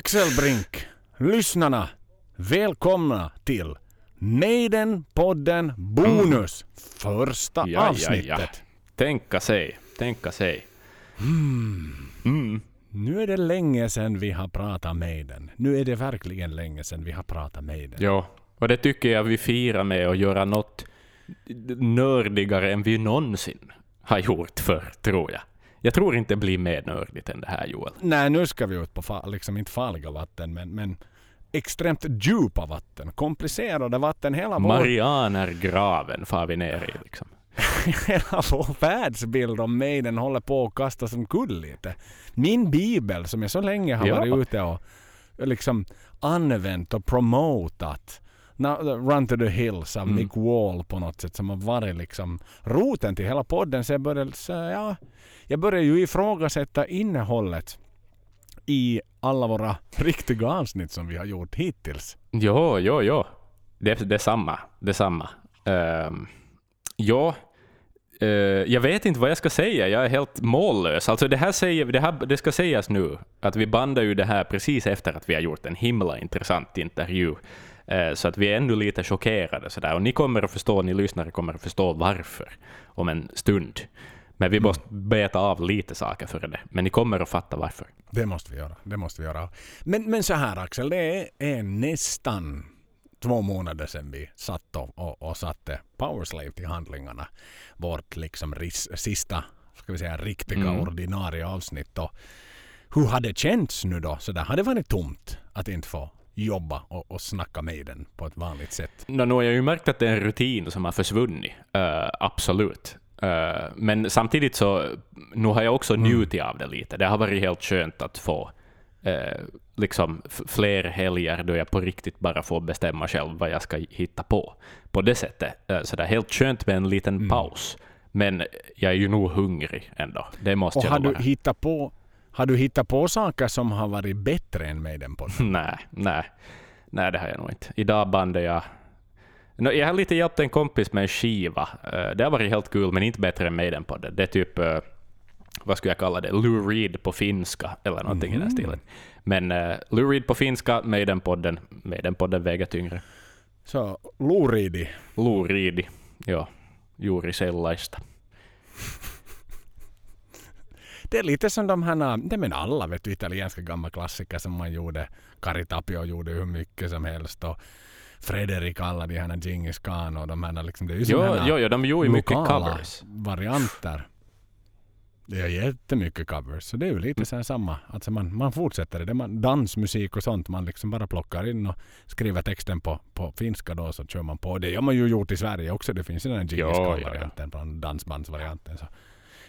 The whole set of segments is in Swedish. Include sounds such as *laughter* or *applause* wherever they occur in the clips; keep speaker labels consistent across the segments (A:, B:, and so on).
A: Axel Brink, lyssnarna, välkomna till Maiden-podden Bonus, första
B: Ja, ja,
A: avsnittet.
B: ja. Tänka sig, tänka sig.
A: Nu är det länge sedan vi har pratat Maiden. Nu är det verkligen länge sedan vi har pratat Maiden.
B: Ja, och det tycker jag vi firar med att göra något nördigare än vi någonsin har gjort förr, tror jag. Jag tror inte det blir mer nördigt än det här, Joel.
A: Nej, nu ska vi ut på, fa- liksom inte farliga vatten, men, men extremt djupa vatten. Komplicerade vatten. Hela vår,
B: Marianergraven far vi ner i, liksom. *laughs*
A: hela vår världsbild om Maiden håller på att kastas omkull lite. Min bibel som jag så länge har
B: Ja.
A: varit ute och liksom använt och promotat. Run to the Hills av
B: Mm.
A: Nick Wall på något sätt som har varit liksom roten till hela podden. Så jag började, så ja, jag började ju ifrågasätta innehållet i alla våra *laughs* riktiga avsnitt som vi har gjort hittills.
B: Jo, jo, jo. Det, det är samma. Det är samma. Um, ja, uh, jag vet inte vad jag ska säga. Jag är helt mållös. Alltså det här, säger, det här det ska sägas nu, att vi bandar ju det här precis efter att vi har gjort en himla intressant intervju. Uh, så att vi är ännu lite chockerade. Sådär. Och ni kommer att förstå, ni lyssnare kommer att förstå varför om en stund. Men vi måste beta av lite saker före det. Men ni kommer att fatta varför.
A: Det måste vi göra. Det måste vi göra. Men, men så här Axel, det är, nästan två månader sedan vi satt och, och, och satte Powerslave till handlingarna. Vårt liksom ris, sista, ska vi säga, riktiga
B: Mm.
A: ordinarie avsnitt. Och hur har det känts nu då? Så där har det varit tomt att inte få jobba och, och snacka med den på ett vanligt sätt.
B: No, nu har jag ju märkt att det är en rutin som har försvunnit. Eh, absolut. Eh, men samtidigt så nu har jag också njutit av det lite. Det har varit helt skönt att få eh, liksom fler helger då jag på riktigt bara får bestämma själv vad jag ska hitta på. På det sättet. Uh, så det är helt skönt med en liten paus. Men jag är ju nog hungrig ändå. Det måste
A: Och
B: jag
A: har
B: nog
A: du,
B: vara.
A: hittat på, har du hittat på saker som har varit bättre än med den podden? *laughs*
B: Nej, nej. Nej, det har jag nog inte. Idag bandade jag... No, jag har lite hjälpt en kompis med en skiva. Eh, det har varit helt kul, men inte bättre än Maiden på det. Det är typ, eh, vad skulle jag kalla det, Lou Reed på finska, eller någonting i den stilen. Men uh, Lou Reed på finska, Maiden-podden. Maiden-podden väger tyngre.
A: Så Luridi.
B: Lou Reed, ja, juuri sellaista.
A: Det är lite som de här, det men alla vet du, italienska gamla klassiker som man gjorde. Kari Tapio gjorde hur mycket som helst och Fredrik alla de här Djingis Khan och de här liksom, det är ju
B: Jo, jo, jo, de gjorde ju mycket covers.
A: varianter. Det är jättemycket covers. Så det är ju lite så samma. Alltså man, man fortsätter det. man, dansmusik och sånt. Man liksom bara plockar in och skriver texten på, på finska då så kör man på. Det har man ju gjort i Sverige också. Det finns ju den här Djingis
B: Ja, ja, ja.
A: Khan-varianten från dansbandsvarianten. Så.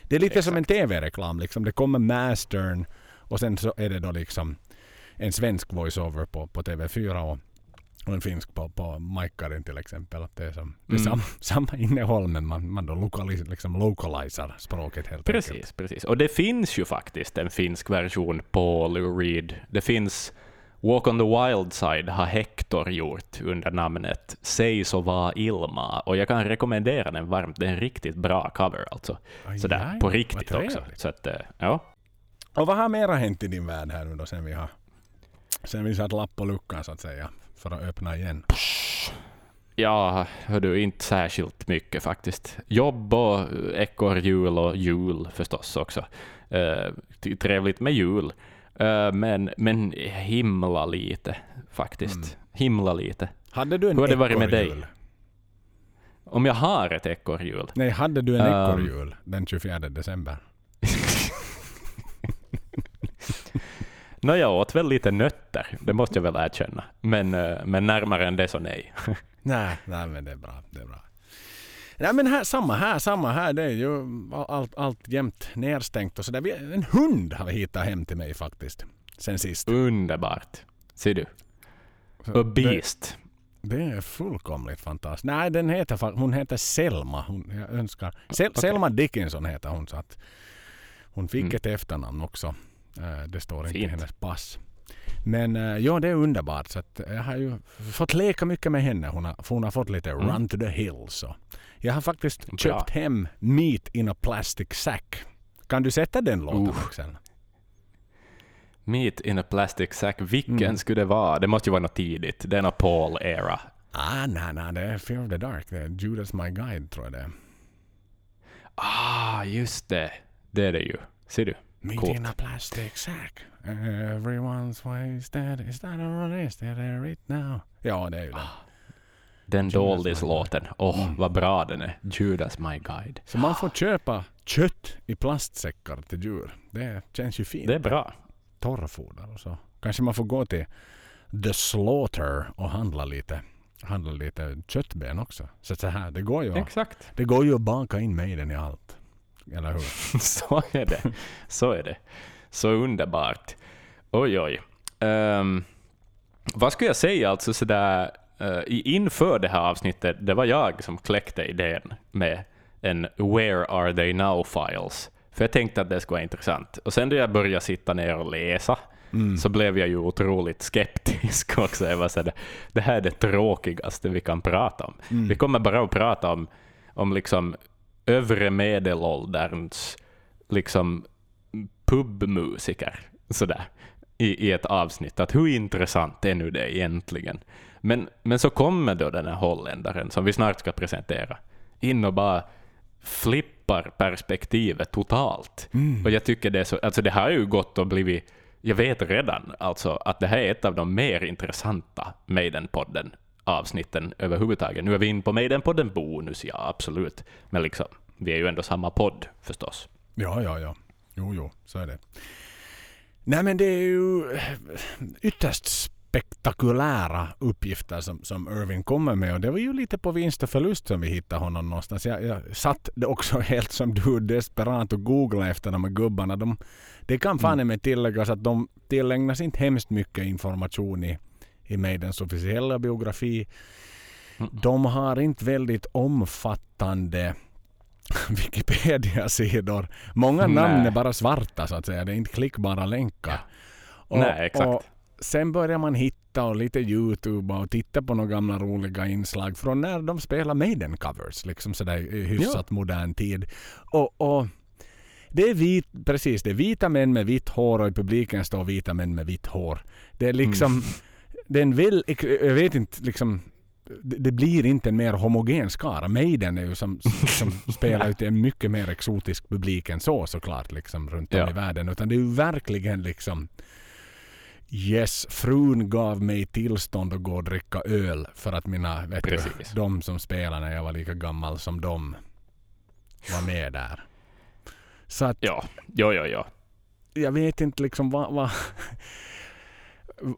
A: Det är lite som en tv-reklam. Liksom. Det kommer mastern och sen så är det då liksom en svensk voiceover på, på TV4 och, och en finsk på, på Maikkarin till exempel. Att det är, som, det är
B: Mm.
A: sam, *laughs* samma innehåll men man, man då lokalis, liksom localiserar språket helt enkelt.
B: Precis, precis. Och det finns ju faktiskt en finsk version på Lou Reed. Det finns Walk on the Wild Side har Hector gjort under namnet Säg så var Ilma. Och jag kan rekommendera den varmt. Det är en riktigt bra cover alltså.
A: Aj,
B: Sådär,
A: aj,
B: på riktigt också. Så att, eh, ja.
A: Och vad har mera hänt i din värld här nu då sen vi har sen vi satt lapp på luckan så att säga för att öppna igen?
B: Ja, hördu, inte särskilt mycket faktiskt. Jobb och eh, ekorrjul och jul förstås också. Eh, ty- trevligt med jul. Eh, men, men himla lite faktiskt.
A: Mm.
B: Himla lite.
A: Hade du en
B: Hur har det varit med dig? Om jag har ett ekorrhjul?
A: Nej, hade du en
B: Um,
A: ekorrjul den 24 december? *laughs*
B: Nå, jag åt väl lite nötter, det måste jag väl erkänna. Men, eh, men närmare än det så nej. *laughs*
A: Nej, nej men det är bra. Det är bra. Nej men här, samma här, samma här. Det är ju allt, allt jämt nedstängt och sådär. En hund har vi hittat hem till mig faktiskt. Sen sist.
B: Underbart. Ser du? A beast.
A: Det, det är fullkomligt fantastiskt. Nej, den heter, hon heter Selma. Hon, jag önskar. Sel, Selma Dickinson heter hon. Så att hon fick
B: Mm.
A: ett efternamn också. Eh, Det står inte i
B: Fint.
A: hennes pass. Men eh, ja, det är underbart. Så att jag har ju fått leka mycket med henne. Hon har, hon har fått lite
B: Mm.
A: run to the hills. Och jag har faktiskt
B: Bra.
A: köpt hem meat in a plastic sack. Kan du sätta den låten
B: Uff.
A: Axel?
B: Meet in a plastic sack. Vilken
A: Mm.
B: skulle det vara? Det måste ju vara något tidigt. Det är någon Paul-era.
A: Ah, nej, nej, det är Fear of the Dark. Det är Judas My Guide tror jag det är.
B: Ah, just det. Det är det ju. Ser du?
A: In a plastic sack. Everyone's wasted. Is that or is that it now? Ja, det är ju.
B: Den
A: Judas
B: Doldis-låten. Åh,
A: Mm.
B: vad bra den är. Judas My Guide.
A: Så man får köpa kött i plastsäckar till djur. Det känns ju fint.
B: Det är bra.
A: Torrfoder och så. Kanske man får gå till The Slaughter och handla lite, handla lite köttben också. Så, så här, det går ju,
B: Exakt.
A: det går ju att baka in Maiden i allt. Eller hur? *laughs*
B: Så är det. Så är det. Så underbart. Oj, oj. Ehm, vad skulle jag säga alltså sådär uh, inför det här avsnittet? Det var jag som kläckte idén med en Where are they now files. För jag tänkte att det skulle vara intressant. Och sen då jag började sitta ner och läsa
A: Mm.
B: så blev jag ju otroligt skeptisk *laughs* också. Jag var så här, det här är det tråkigaste vi kan prata om.
A: Mm.
B: Vi kommer bara att prata om, om liksom övre medelålderns liksom pubmusiker sådär, i, i ett avsnitt. Att hur intressant är nu det egentligen? Men, men så kommer då den här holländaren som vi snart ska presentera in och bara flippar perspektivet totalt.
A: Mm.
B: Och jag tycker det är så, alltså det har ju gått och blivit, jag vet redan alltså att det här är ett av de mer intressanta Maiden-podden avsnitten överhuvudtaget. Nu är vi in på Maiden-podden bonus, ja absolut. Men liksom, vi är ju ändå samma podd förstås.
A: Ja, ja, ja. Jo, jo, så är det. Nej, men det är ju ytterst spektakulära uppgifter som, som Irving kommer med. Och det var ju lite på vinst och förlust som vi hittade honom någonstans. Jag, jag satt *laughs* också helt som du desperat och googlade efter de här gubbarna. De, det kan fan
B: Mm.
A: med tilläggas att de tillägnas inte hemskt mycket information i, i Maidens officiella biografi.
B: Mm.
A: De har inte väldigt omfattande *laughs* Wikipedia-sidor. Många
B: Nej.
A: namn är bara svarta så att säga. Det är inte klickbara länkar. Och,
B: Nej, exakt.
A: Och sen börjar man hitta och lite Youtube och titta på några gamla roliga inslag från när de spelar Maiden-covers. Liksom sådär i hyfsat modern tid. Och, och det är vit, precis, det är vita män med vitt hår och i publiken står vita män med vitt hår. Det är liksom,
B: Mm.
A: Det är en väl, jag vet inte liksom, det, det blir inte en mer homogen skara. Maiden är ju som, som *laughs* spelar ut en mycket mer exotisk publik än så såklart liksom runt om
B: Ja.
A: i världen. Utan det är ju verkligen liksom Yes, frun gav mig tillstånd att gå och dricka öl för att mina, vet du, de som spelade när jag var lika gammal som de var med där. Så att
B: Ja, ja, ja, ja.
A: jag vet inte liksom vad, vad,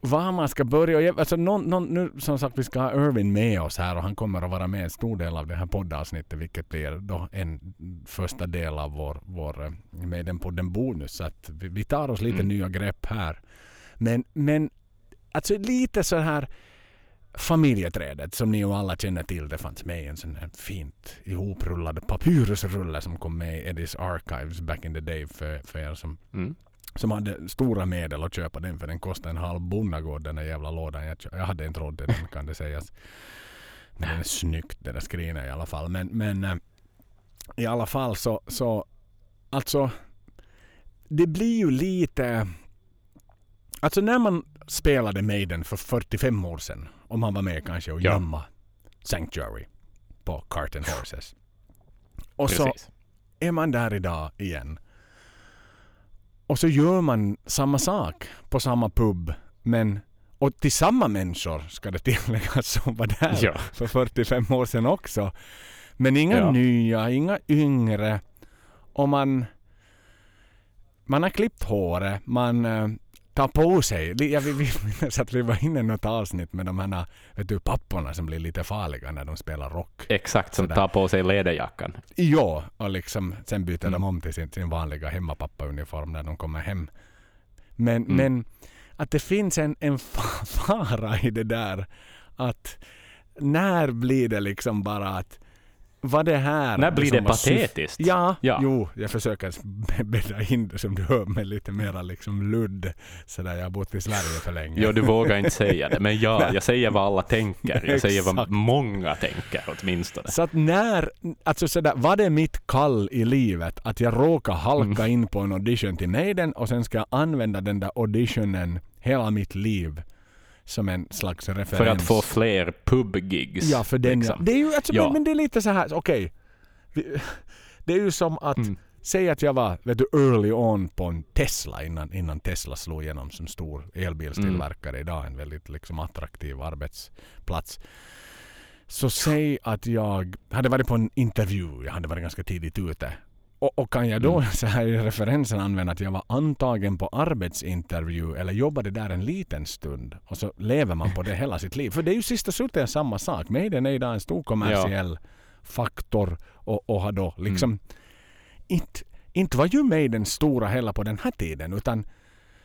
A: vad man ska börja. Alltså någon, någon, nu som sagt vi ska ha Irvin med oss här och han kommer att vara med en stor del av det här poddavsnittet vilket blir då en första del av vår, vår eh, med den podden bonus. Så att vi, vi tar oss lite
B: Mm.
A: nya grepp här. Men, men alltså lite så här familjeträdet som ni ju alla känner till. Det fanns med i en sån här fint ihoprullad papyrusrulle som kom med i Eddies Archives back in the day för, för er som
B: Mm.
A: Som hade stora medel att köpa den för den kostade en halv bonnagård den där jävla lådan. Jag, jag hade inte råd till den kan det sägas. Men den är snyggt den där skrinet i alla fall. Men, men eh, i alla fall så, så alltså det blir ju lite Alltså när man spelade Maiden för 45 år sedan om man var med kanske och
B: Ja.
A: gömma Sanctuary på Carton Horses. Och så
B: Precis.
A: är man där idag igen. Och så gör man samma sak på samma pub. Men, och till samma människor ska det tilläggas som var där
B: Ja.
A: för 45 år sedan också. Men inga
B: Ja.
A: nya, inga yngre. Och man, man har klippt håret. Man tar på sig. Jag vill minnas att vi var *laughs* inne i något avsnitt med de här vet du, papporna som blir lite farliga när de spelar rock.
B: Exakt, som
A: Sådär.
B: tar på sig läderjackan.
A: Ja, och liksom, sen byter
B: Mm.
A: de om till sin, sin vanliga hemmapappa-uniform när de kommer hem. Men,
B: Mm.
A: men att det finns en, en fa- fara i det där att när blir det liksom bara att var det här...
B: När blir det patetiskt?
A: Ja,
B: Ja.
A: jo, jag försöker *laughs* bädda in det som du hör med lite mera liksom ludd. Sådär, jag har bott i Sverige för länge.
B: Jo, du vågar inte säga det, men ja, *laughs* jag säger vad alla tänker. Jag säger vad många tänker åtminstone.
A: Så att när, alltså sådär, var det mitt kall i livet att jag råkar halka in på en audition till Maiden och sen ska jag använda den där auditionen hela mitt liv som en slags referens.
B: För att få fler pubgigs.
A: Ja, för den
B: liksom.
A: ja. Det är ju, alltså,
B: Ja.
A: men, det är lite så här, okej. Vi- *laughs* Det är ju som att,
B: Mm.
A: säg att jag var vet du, early on på en Tesla innan, innan Tesla slog igenom som stor elbilstillverkare
B: Mm.
A: idag. En väldigt liksom, attraktiv arbetsplats. Så säg att jag hade varit på en intervju, jag hade varit ganska tidigt ute. Och, och kan jag då
B: Mm. *laughs*
A: så här i referensen använda att jag var antagen på arbetsintervju eller jobbade där en liten stund och så lever man på det hela sitt liv. För det är ju sista slutet samma sak. Maiden är idag en stor kommersiell faktor och, och har då liksom inte, inte var ju Maiden stora heller på den här tiden utan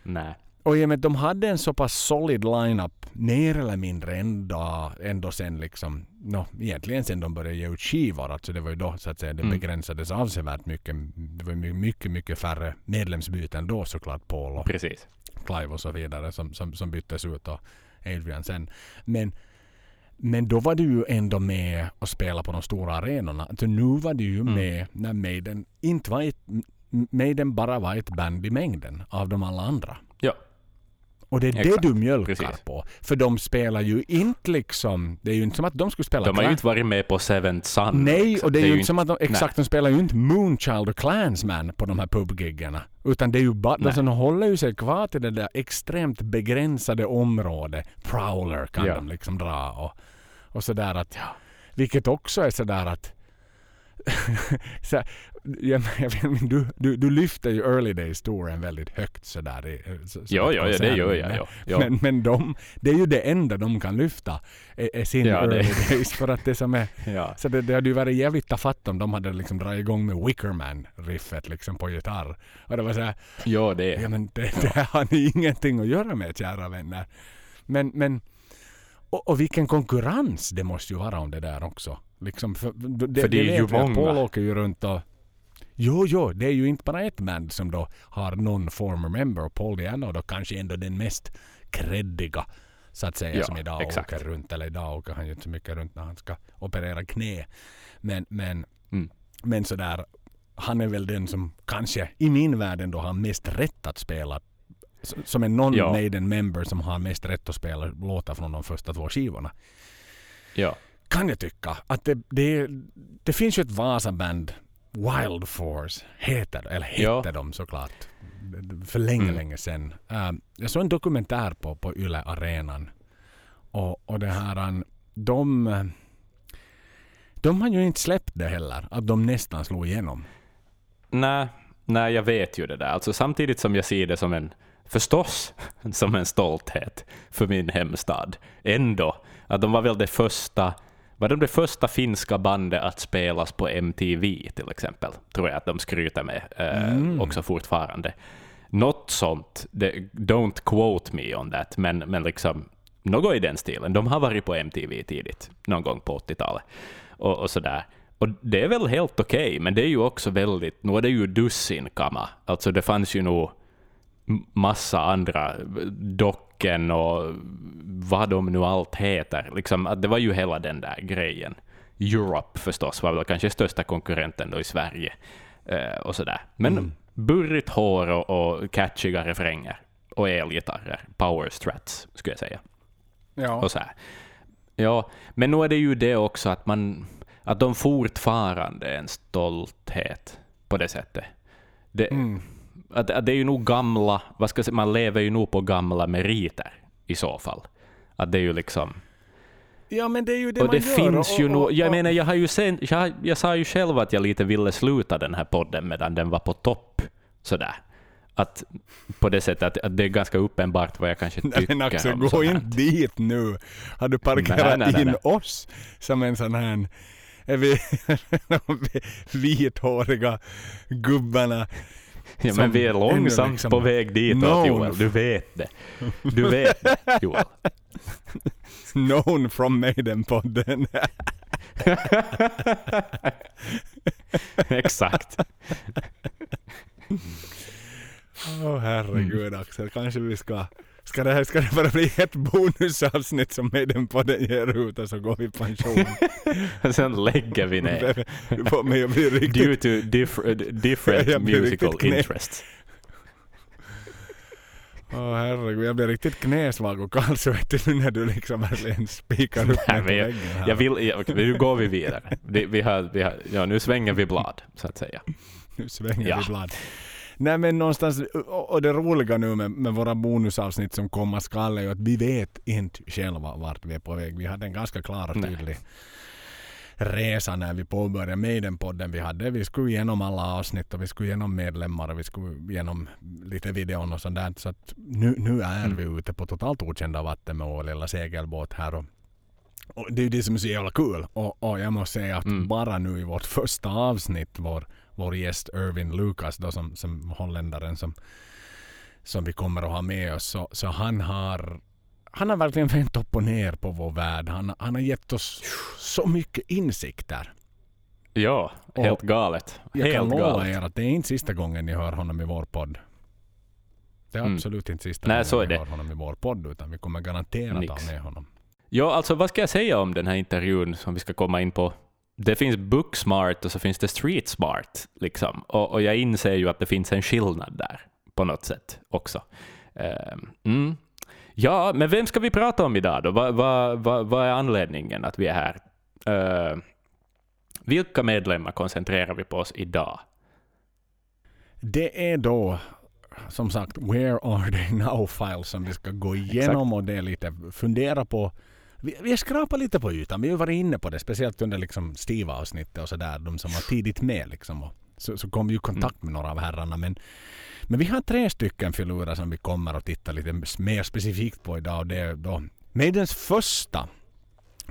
B: Nej.
A: Och i och med att de hade en så pass solid lineup mer eller mindre ändå, ändå sen liksom, no, egentligen sen de började ge ut skivor, alltså det var ju då så att säga det
B: Mm.
A: begränsades avsevärt mycket. Det var mycket, mycket färre medlemsbyten då såklart, Paul och
B: Precis.
A: Clive och så vidare som, som, som byttes ut och Adrian sen. Men, men då var du ju ändå med och spela på de stora arenorna. Alltså nu var du ju
B: Mm.
A: med när Maiden inte var ett, Maiden bara var ett band i mängden av de alla andra.
B: Ja.
A: Och det är
B: Exakt,
A: det du mjölkar
B: precis.
A: på. För de spelar ju inte liksom... Det är ju inte som att de skulle spela
B: De har ju inte varit med på Seventh Sun.
A: Nej,
B: liksom.
A: och det är, ju inte som att de, exakt, de spelar ju inte Moonchild och Clansman på de här pubgiggarna. Utan det är ju bara,
B: Nej.
A: alltså, de håller ju sig kvar till det där extremt begränsade området. Prowler kan
B: Ja.
A: de liksom dra och, och sådär att, vilket också är sådär att *laughs* så, här, jag, jag, du, du, du lyfter ju Early Days-touren väldigt högt sådär. i- Så,
B: Ja, ja, ja, det gör jag. Ja. Ja.
A: Men, men de, det är ju det enda de kan lyfta, är, är sin
B: Ja, det-
A: Early Days. För att det som är *laughs*
B: ja.
A: så det, det hade ju varit jävligt tafatt om de hade liksom dragit igång med Wickerman-riffet liksom på gitarr. Och det var så här,
B: ja, det
A: ja men det, det har ni ingenting att göra med kära vänner. Men, men och, och vilken konkurrens det måste ju vara om det där också. Liksom för, det,
B: För det är ju många.
A: Paul åker ju runt och Jo, jo, det är ju inte bara ett band som då har någon former member. Paul Diano då kanske ändå den mest kreddiga så att säga
B: Ja,
A: som idag
B: exakt.
A: åker runt. Eller idag åker han ju inte så mycket runt när han ska operera knä. Men, men,
B: Mm.
A: men sådär, han är väl den som kanske i min värld ändå har mest rätt att spela som en
B: Ja.
A: non-Maiden member som har mest rätt att spela låtar från de första två skivorna.
B: ja.
A: Kan jag tycka. Att det, det, det finns ju ett Vasaband, Wild Force, heter, eller hette
B: Ja.
A: de såklart. För länge,
B: Mm.
A: länge sedan. Um, jag såg en dokumentär på, på Yle Arenan. Och, och det här, um, de, uh, de har ju inte släppt det heller, att de nästan slog igenom.
B: Nej, nej, jag vet ju det där. Alltså, samtidigt som jag ser det som en, förstås, *laughs* som en stolthet för min hemstad, ändå, att de var väl det första, var de det första finska bandet att spelas på MTV till exempel, tror jag att de skryter med eh,
A: Mm.
B: också fortfarande. Något sånt, det, don't quote me on that, men, men liksom något i den stilen. De har varit på MTV tidigt, någon gång på 80-talet. Och, och sådär. Och det är väl helt okej, men det är ju också väldigt, nu är det ju dussinkamma. Alltså det fanns ju nog massa andra, docken och vad de nu allt heter. Liksom, att det var ju hela den där grejen. Europe förstås var väl kanske största konkurrenten då i Sverige. Eh, och sådär. Men
A: Mm.
B: burrigt hår och, och catchiga refränger. Och elgitarrer. Power strats, skulle jag säga.
A: Ja.
B: Och så här. Ja, men nu är det ju det också att man att de fortfarande är en stolthet på det sättet. Det,
A: Mm.
B: Att, att det är ju nog gamla, vad ska jag säga, man lever ju nog på gamla meriter i så fall. Att det är ju liksom...
A: ja, men det är ju det
B: och
A: man
B: det
A: gör.
B: finns
A: och,
B: ju
A: och,
B: nog...
A: och,
B: Jag
A: och-
B: menar, jag har ju sen, jag, jag sa ju själv att jag lite ville sluta den här podden medan den var på topp. Sådär. Att på det sättet att, att det är ganska uppenbart vad jag kanske tycker
A: Nej, men Axel,
B: om
A: gå
B: sånt
A: inte dit nu. Har du parkerat
B: Nej, nej, nej,
A: in oss som en sån här... Är vi *laughs* vithåriga gubbarna *laughs*
B: Ja, men vi är långsamt
A: liksom
B: på väg dit
A: known.
B: Joel. Du vet det. Du vet det, *laughs* Joel.
A: known from Maiden-podden. *laughs*
B: Exakt.
A: Åh herregud Axel, kanske vi ska... Ska det, här, ska det bara bli ett bonusavsnitt som Maiden-podden ger ut och så går vi i pension? *laughs*
B: Sen lägger vi ner.
A: Du får mig att bli riktigt...
B: Due to differ, different musical interests.
A: Åh herregud, jag blir riktigt knäsvag och kallsvettig nu när du liksom verkligen spikar upp
B: Nej, men jag, jag vill, jag, nu går vi vidare. Det, vi har, vi har, ja, nu svänger vi blad, så att säga.
A: Nu svänger
B: Ja.
A: vi blad. Nej men någonstans, och det roliga nu med, med våra bonusavsnitt som komma skall är ju att vi vet inte själva vart vi är på väg. Vi hade en ganska klar och
B: Nej.
A: tydlig resa när vi påbörjade Maiden-podden vi hade. Vi skulle igenom alla avsnitt och vi skulle igenom medlemmar och vi skulle igenom lite videon och sånt där. Så att nu, nu är
B: Mm.
A: vi ute på totalt okända vatten med vår lilla segelbåt här. Och, och det är ju det som är så jävla kul. Och, och jag måste säga att
B: Mm.
A: bara nu i vårt första avsnitt, vår, vår gäst Irvin Lucas då som, som holländaren som, som vi kommer att ha med oss. Så, så han har han har verkligen vänt upp och ner på vår värld. Han, han har gett oss så mycket insikter.
B: Ja,
A: Och
B: helt galet.
A: Jag kan
B: Helt
A: lova
B: galet.
A: er att det är inte sista gången ni hör honom i vår podd. Det är
B: Mm.
A: absolut inte sista
B: Nej,
A: gången
B: det.
A: hör honom i vår podd utan vi kommer garanterat
B: Nix.
A: ha med honom.
B: Ja, alltså vad ska jag säga om den här intervjun som vi ska komma in på? Det finns Booksmart och så finns det Street Smart. Liksom. Och, och jag inser ju att det finns en skillnad där på något sätt också. Ehm, mm. Ja, men vem ska vi prata om idag då? Vad vad- vad- vad är anledningen att vi är här? Ehm, vilka medlemmar koncentrerar vi på oss idag?
A: Det är då som sagt Where are they now *laughs* file som vi ska gå igenom och det är lite fundera på vi, vi har skrapat lite på ytan. Vi har varit inne på det, speciellt under liksom Steve-avsnittet och sådär. De som var tidigt med liksom. Och så, så kom vi i kontakt med några av herrarna. Men, men vi har tre stycken filurer som vi kommer att titta lite mer specifikt på idag. Och det är då Maidens första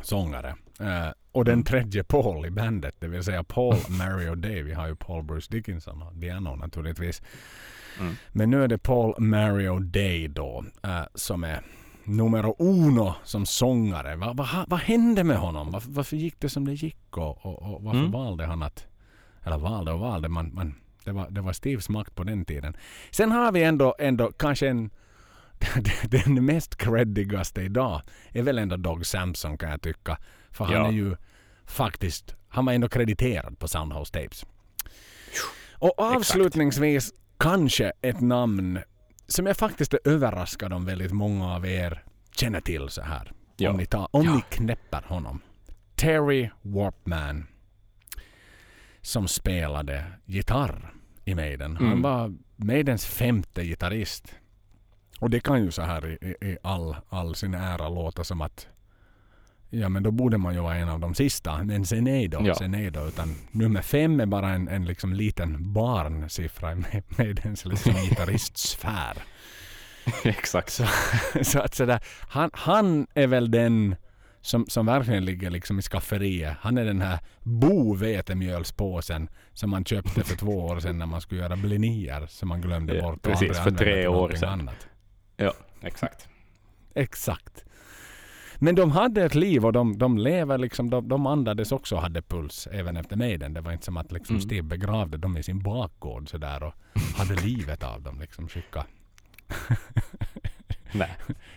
A: sångare. Eh, och den tredje Paul i bandet, det vill säga Paul, *laughs* Mary och Dave. Vi har ju Paul Bruce Dickinson och Diano naturligtvis.
B: Mm.
A: Men nu är det Paul, Mary och Day då eh, som är numero uno som sångare. Va, va, vad hände med honom? Varför, varför gick det som det gick? Och, och, och varför
B: Mm.
A: valde han att... Eller valde och valde, man, man, det, var, det var Steves makt på den tiden. Sen har vi ändå, ändå kanske en... *laughs* den mest creddigaste idag är väl ändå Dog Samson kan jag tycka. För han
B: Ja.
A: är ju faktiskt... Han var ändå krediterad på Soundhouse Tapes. Och avslutningsvis kanske ett namn som jag faktiskt är överraskad om väldigt många av er känner till så här.
B: Ja.
A: Om, ni, tar, om
B: Ja.
A: ni knäpper honom. Terry Warpman. Som spelade gitarr i Maiden. Han
B: Mm.
A: var Maidens femte gitarrist. Och det kan ju så här i, i, all, all sin ära låta som att Ja men då borde man ju vara en av de sista. Men sen är då,
B: Ja.
A: sen är då. Utan nummer fem är bara en, en liksom liten barnsiffra i Maidens liksom gitarristsfär. *laughs*
B: Exakt.
A: Så, så att sådär, han, han är väl den som, som verkligen ligger liksom i skafferiet. Han är den här bo-vetemjölspåsen som man köpte för två år sedan när man skulle göra blinier som man glömde
B: Ja,
A: bort. och
B: precis, för tre år sedan.
A: Annat.
B: Ja, exakt.
A: Exakt. Men de hade ett liv och de, de lever liksom, de, de andades också och hade puls även efter Maiden. Det var inte som att liksom
B: Mm.
A: Steve begravde dem i sin bakgård sådär och hade *laughs* livet av dem. Liksom skicka, *laughs*
B: Nej.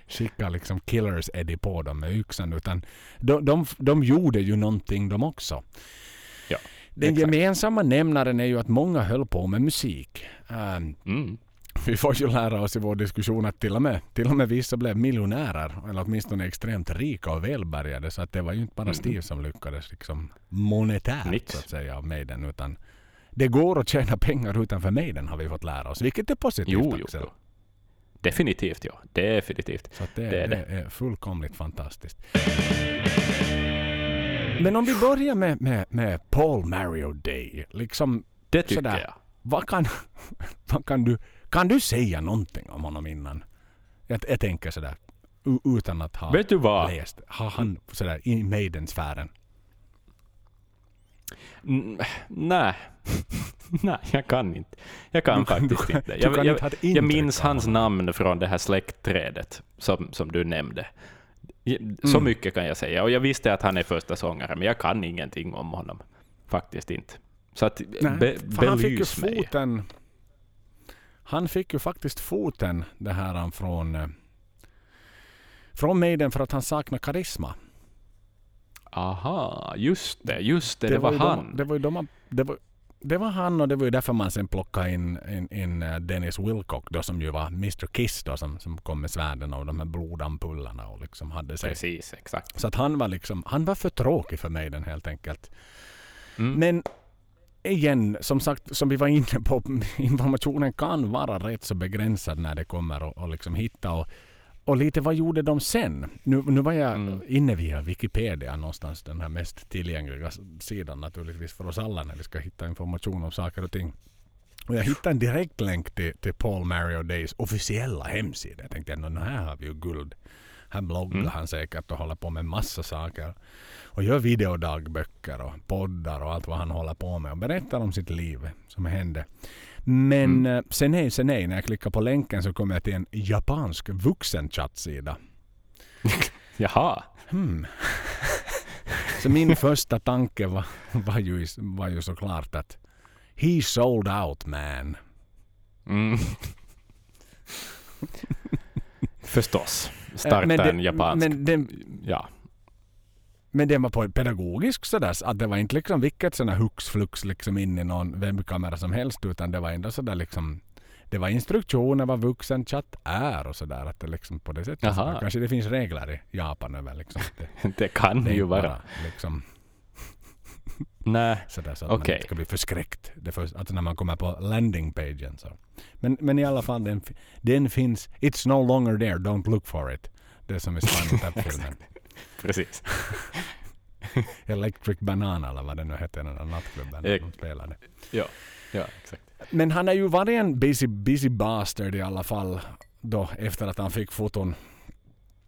A: skicka liksom Killers Eddie på dem med yxan. Utan de, de, de gjorde ju någonting de också.
B: Ja,
A: Den
B: exakt.
A: gemensamma nämnaren är ju att många höll på med musik. Ehm,
B: Mm.
A: Vi får ju lära oss i vår diskussion att till och med, till och med vissa blev miljonärer. Eller åtminstone extremt rika och välbärgade. Så att det var ju inte bara
B: Mm.
A: Steve som lyckades liksom monetärt
B: Nix.
A: så att säga av Maiden. Utan det går att tjäna pengar utanför Maiden har vi fått lära oss. Vilket är positivt
B: Jo,
A: Axel.
B: jo. Definitivt, ja. Definitivt.
A: Så det,
B: Det
A: det,
B: är det.
A: är fullkomligt fantastiskt. Men om vi börjar med, med, med Paul Mario Day. Liksom,
B: Det tycker
A: Sådär.
B: jag.
A: vad kan, *laughs* vad kan, du, kan du säga någonting om honom innan? Jag, jag tänker sådär, utan att ha
B: Vet du vad?
A: läst. Har han sådär i Maiden-sfären?
B: Mm, nej. *laughs* nej, jag kan inte. Jag kan
A: Du
B: faktiskt
A: du
B: inte. Jag, jag, jag
A: intryck
B: minns hans namn från det här släktträdet som, som du nämnde. Så
A: Mm.
B: mycket kan jag säga. Och jag visste att han är första sångare, men jag kan ingenting om honom. Faktiskt inte. Så att,
A: Nej,
B: be,
A: för han fick ju
B: belys mig.
A: Han fick ju faktiskt foten det här han från eh, från Maiden för att han saknar karisma.
B: Aha, just det, just det, det, var,
A: ju
B: han.
A: De, det var de, det var, det var han och det var ju därför man sen plockade in, in, in eh, Dennis Wilcock då som ju var Mr Kiss då som, som kom med svärden och de här blodampullarna och liksom hade sig.
B: Precis, exakt.
A: Så att han var liksom, han var för tråkig för mig den helt enkelt.
B: Mm.
A: Men igen, som sagt, som vi var inne på, *laughs* informationen kan vara rätt så begränsad när det kommer och, och liksom hitta och, och lite vad gjorde de sen? Nu, nu var jag
B: Mm.
A: inne via Wikipedia någonstans, den här mest tillgängliga sidan naturligtvis för oss alla när vi ska hitta information om saker och ting. Och jag hittade en direktlänk till, till Paul Mario Days officiella hemsida. Jag tänkte att här har vi ju guld. Här bloggar
B: Mm.
A: han säkert och håller på med massa saker. Och gör videodagböcker och poddar och allt vad han håller på med. Och berättar om sitt liv som hände. Men
B: Mm.
A: mm. sen nej, sen nej. När jag klickar på länken så kommer jag till en japansk vuxenchattsida. *laughs*
B: Jaha.
A: Hmm. Så min första tanke var, var, ju, var ju såklart att He sold out man.
B: Mm. *laughs* Förstås. Starta
A: men det-
B: en japansk...
A: Men det,
B: ja.
A: men det var pedagogiskt sådär. så Att det var inte liksom vilket här hux flux liksom in i någon webbkamera som helst. Utan det var ändå sådär liksom. Det var instruktioner vad vuxenchatt är och sådär. Att det liksom på det sättet. Kanske det finns regler i Japan över liksom. *laughs* Det,
B: Det kan
A: det
B: ju vara.
A: bara liksom
B: Nej.
A: sådär så att man
B: Okej.
A: inte ska bli förskräckt. Det först, alltså när man kommer på landingpagen så. Men, men i alla fall den, den finns. It's no longer there. Don't look for it. Det som är Spinal Tap-filmen. *laughs*
B: Precis. *laughs*
A: Electric Banana eller vad det nu hette den där nattklubben de spelade.
B: Ja. Ja, exakt.
A: Men han har ju varit en busy, busy bastard i alla fall. Då efter att han fick foton,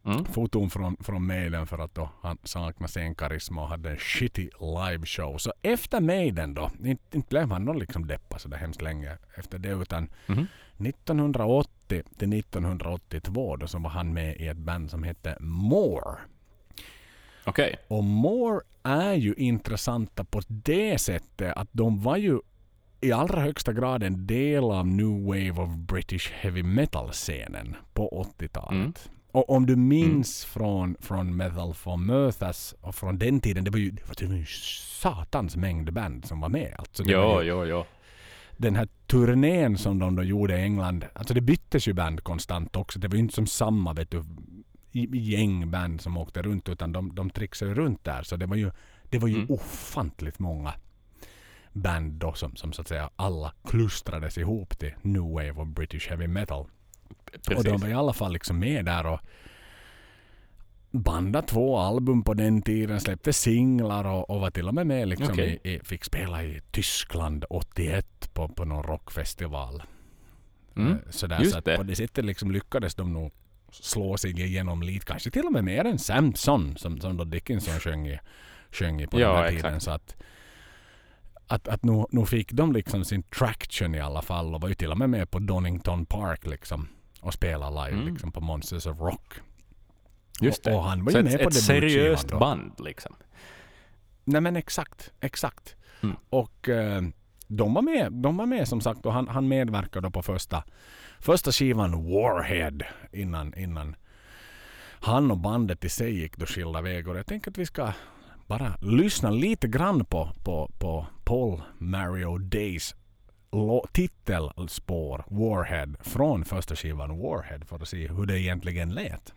B: Mm.
A: foton från, från Maiden för att då han saknade scenkarisma och hade en shitty live show. Så efter Maiden då, inte, inte blev han då liksom deppa så där hemskt länge efter det utan
B: Mhm.
A: 1980 till 1982 då så var han med i ett band som hette More.
B: Okej.
A: Och More är ju intressanta på det sättet att de var ju i allra högsta grad en del av New Wave of British Heavy Metal-scenen på 80-talet.
B: Mm.
A: Och om du minns från, från Metal for Mirthas och från den tiden, det var ju, det var, ju satans mängd band som var med. Alltså ju,
B: jo, jo.
A: den här turnén som de då gjorde i England, alltså det byttes ju band konstant också. Det var ju inte som samma vet du, i- gäng band som åkte runt utan de, de trixade ju runt där. Så det var ju, det var ju
B: Mm.
A: ofantligt många band då som, som så att säga alla klustrades ihop till New Wave of British Heavy Metal. Och
B: Precis.
A: de var i alla fall liksom med där och bandade två album på den tiden, släppte singlar och, och var till och med med liksom
B: Okej.
A: i, i, fick spela i Tyskland 81 på, på någon rockfestival.
B: Mm.
A: Eh, Sådär,
B: just
A: så att
B: det.
A: på det sättet liksom lyckades de nog slå sig igenom lite, kanske till och med mer än Samson som, som då Dickinson sjöng i, sjöng i på
B: Ja,
A: den här
B: exakt.
A: tiden. Så att, att, att nu, nu fick de liksom sin traction i alla fall och var ju till och med med på Donington Park liksom och spela live
B: Mm.
A: liksom på Monsters of Rock.
B: Just.
A: Och, och han var ju
B: ett,
A: med på
B: ett seriöst
A: då.
B: band liksom.
A: Nej men exakt, exakt.
B: Mm.
A: Och eh, de var med, de var med som sagt och han, han medverkade på första, första skivan Warhead innan, innan han och bandet i sig gick då skilda vägar. Jag tänker att vi ska bara lyssna lite grann på, på, på Paul Mario Days titelspår Warhead från första skivan Warhead för att se hur det egentligen lät.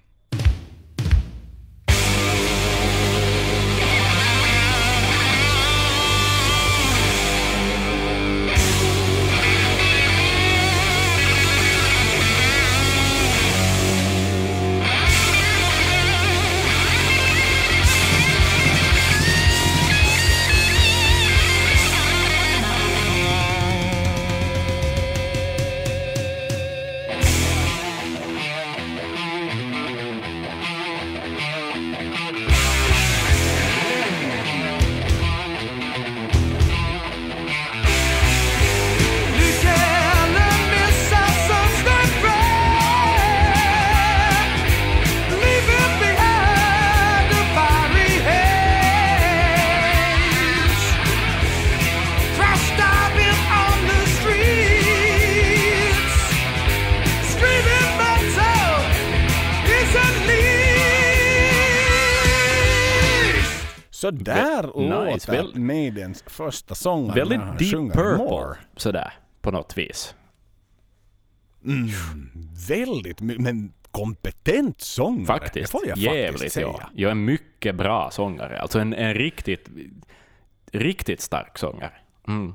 A: Så där
B: Vä- nice,
A: låter
B: väl-
A: Maidens första när
B: Väldigt Deep Purple,
A: More.
B: sådär, på något vis.
A: Mm, väldigt men kompetent sångare.
B: Faktiskt.
A: Det får jag
B: Jävligt,
A: faktiskt säga.
B: ja. Jag är mycket bra sångare. Alltså en, en riktigt, riktigt stark sångare. Mm.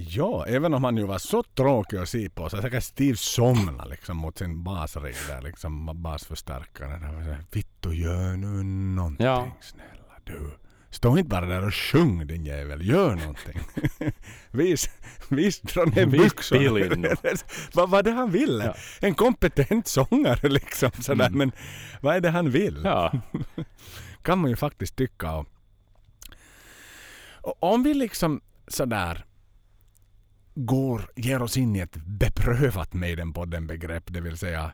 A: Ja, även om han ju var så tråkig att se på så säkert Steve somna liksom mot sin basrig där liksom basförstärkaren. Vittu gör nu någonting
B: Ja.
A: snälla du. Stå inte bara där och sjung din jävel, gör någonting. *laughs* vis, vis dra ner byxorna. *laughs* vad var det han ville?
B: Ja.
A: En kompetent sångare liksom sådär.
B: Mm.
A: Men vad är det han vill?
B: Ja. *laughs*
A: kan man ju faktiskt tycka. Och, och om vi liksom sådär går, ger oss in i ett beprövat Maiden-podden begrepp, det vill säga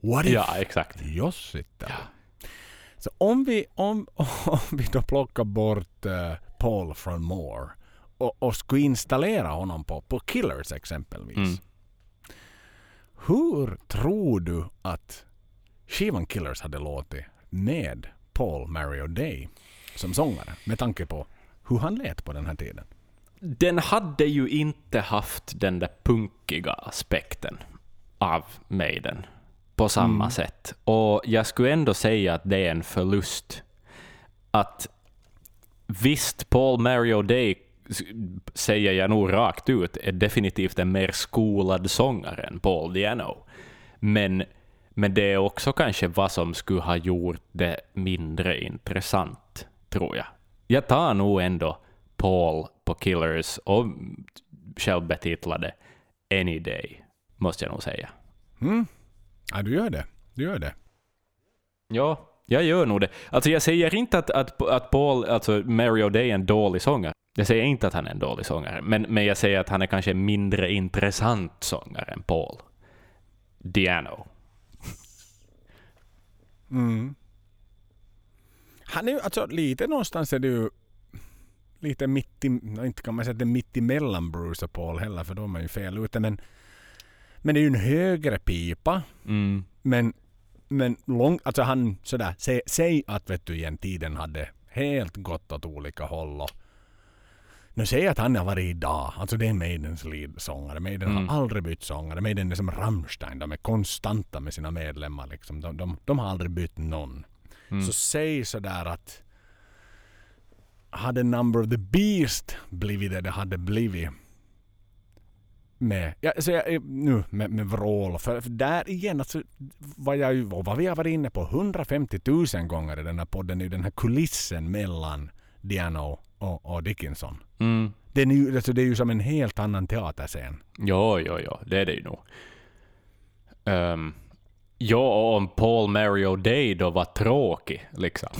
A: What if
B: ja, exakt. Ja.
A: Så om vi, om, *laughs* om vi då plockar bort eh, Paul från More och, och skulle installera honom på, på Killers exempelvis.
B: Mm.
A: Hur tror du att skivan Killers hade låtit med Paul Mario Day som sångare med tanke på hur han lät på den här tiden?
B: Den hade ju inte haft den där punkiga aspekten av Maiden på samma
A: Mm.
B: sätt. Och jag skulle ändå säga att det är en förlust. Att visst, Paul Mario Day säger jag nog rakt ut, är definitivt en mer skolad sångare än Paul Diano. Men, men det är också kanske vad som skulle ha gjort det mindre intressant, tror jag. Jag tar nog ändå Paul på Killers och självbetitlade Any Day, måste jag nog säga.
A: Mm? Ja, du gör det. Du gör det.
B: Ja, jag gör nog det. Alltså jag säger inte att, att, att Paul, alltså Mario Day är en dålig sångare. Jag säger inte att han är en dålig sångare, men, men jag säger att han är kanske en mindre intressant sångare än Paul. Diano.
A: Mm. Han är ju, alltså lite någonstans är det ju lite mitt i, inte kan man säga att det är mitt emellan Bruce och Paul heller för då är ju fel ute men men det är ju en högre pipa
B: Mm.
A: men men lång, alltså han sådär, säg, säg att vet du igen tiden hade helt gått åt olika håll och nu säger jag att han har varit idag, alltså det är Maidens leadsångare. Maiden
B: Mm.
A: har aldrig bytt sångare. Maiden är som Rammstein, de är konstanta med sina medlemmar liksom. De, de, de har aldrig bytt någon.
B: Mm.
A: Så säg sådär att hade Number of the Beast blivit det det hade blivit med, ja, så jag, nu med, med vrål. För, för där igen, alltså, vad, jag, ju- vad vi har varit inne på 150 000 gånger i den här podden, är den här kulissen mellan Diano och, och Dickinson.
B: Mm.
A: Den är ju, alltså, det är ju som en helt annan teaterscen.
B: Jo, jo, jo, det är det ju nog. Um, ja, och om Paul Mario Day då var tråkig, liksom.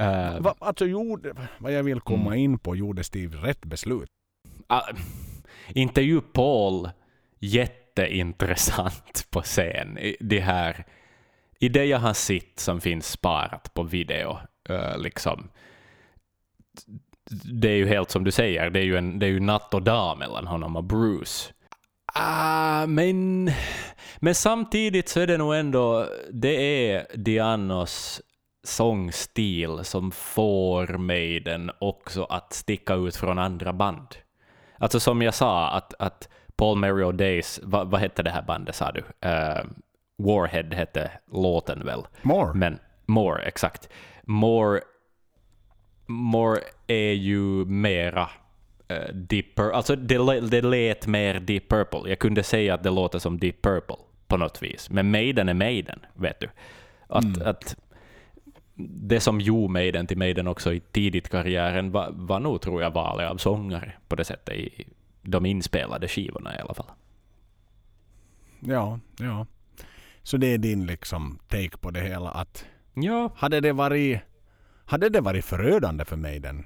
B: Uh,
A: Va, alltså gjorde, vad jag vill komma
B: Mm.
A: in på, gjorde Steve rätt beslut?
B: Ah, inte ju Paul jätteintressant på scen. I Det här, I det jag har sett som finns sparat på video, eh, liksom. Det är ju helt som du säger, det är ju, en, det är ju natt och dag mellan honom och Bruce. Ah, men, men samtidigt så är det nog ändå, det är Dianos sångstil som får mig den också att sticka ut från andra band. Alltså som jag sa, att, att Paul Mario Days, vad, vad hette det här bandet sa du? Eh, Warhead hette låten väl?
A: More?
B: Men More, exakt. More, More är ju mera uh, Deep Purple. Alltså det, det lät mer Deep Purple. Jag kunde säga att det låter som Deep Purple på något vis. Men Maiden är Maiden, vet du. Att,
A: Mm.
B: att det som gjorde Maiden till Maiden också i tidigt karriären var, var nog, tror jag, valet av sångare på det sättet i de inspelade skivorna i alla fall.
A: Ja, ja. Så det är din liksom take på det hela att
B: Ja,
A: hade det varit hade det varit förödande för mig den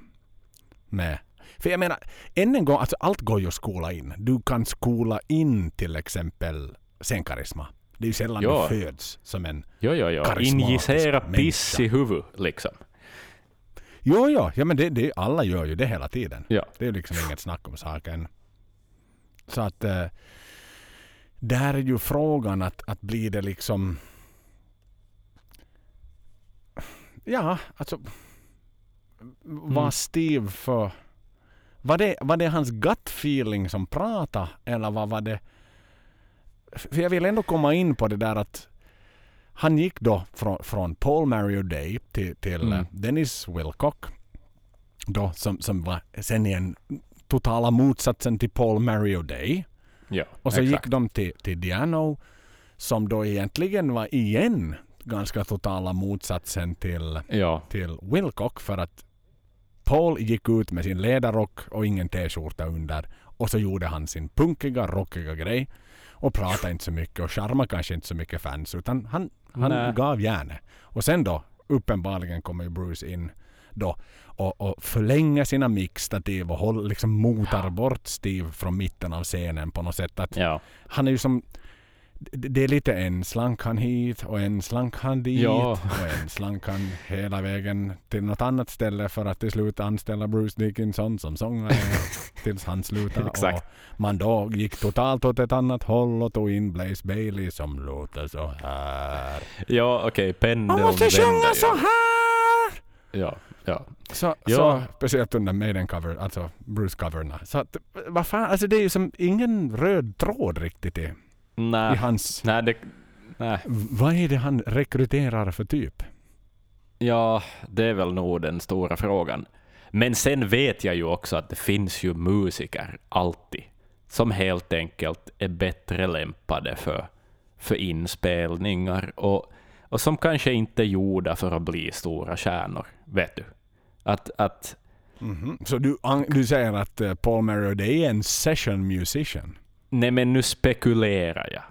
A: med för jag menar, än en gång, alltså allt går ju att skola in. Du kan skola in till exempel scenkarisma. Det är ju sällan
B: Ja.
A: du föds som en...
B: jo, jo.
A: Karismatisk
B: Injicera piss i huvudet, liksom.
A: Jo, jo, ja men det, det, alla gör ju det hela tiden.
B: Ja.
A: Det är liksom inget snack om saken. Så att eh, där är ju frågan att, att blir det liksom ja, alltså var
B: Mm.
A: Steve för... Var det, var det hans gut feeling som pratade eller vad var det? För jag vill ändå komma in på det där att han gick då från, från Paul Mario Day till, till
B: Mm.
A: eh, Dennis Wilcock. Då, som, som var sen igen totala motsatsen till Paul Mario Day.
B: Ja,
A: Och så
B: exakt.
A: gick de till, till Diano som då egentligen var igen ganska totala motsatsen till,
B: Ja,
A: till Wilcock för att Paul gick ut med sin ledarrock och ingen t-skjorta under och så gjorde han sin punkiga, rockiga grej och pratade inte så mycket och charmade kanske inte så mycket fans utan han, han
B: Nej.
A: gav järnet. Och sen då uppenbarligen kommer ju Bruce in då och, och förlänger sina mixtativ och håll, liksom motar bort Steve från mitten av scenen på något sätt. Att
B: ja.
A: han är ju som det är lite en slank han hit och en slank han dit
B: Ja.
A: och en slank han hela vägen till något annat ställe för att till slut anställa Bruce Dickinson som sångare *laughs* tills han slutade.
B: Exakt.
A: Och man då gick totalt åt ett annat håll och tog in Blaze Bailey som låter så här.
B: Ja, okej, pendeln
A: Man måste sjunga
B: ju.
A: så här!
B: Ja, ja.
A: Så,
B: Ja.
A: så speciellt under Maiden cover, alltså Bruce-coverna. Så att, vad fan, alltså det är ju som ingen röd tråd riktigt i, i
B: Nej,
A: hans...
B: nej, det, nej.
A: Vad är det han rekryterar för typ?
B: Ja, det är väl nog den stora frågan. Men sen vet jag ju också att det finns ju musiker alltid som helt enkelt är bättre lämpade för, för inspelningar och, och som kanske inte är gjorda för att bli stora stjärnor. Vet du? Att, att
A: Mhm. Så du, du säger att eh, Paul det är en session musician?
B: Nej, men nu spekulerar jag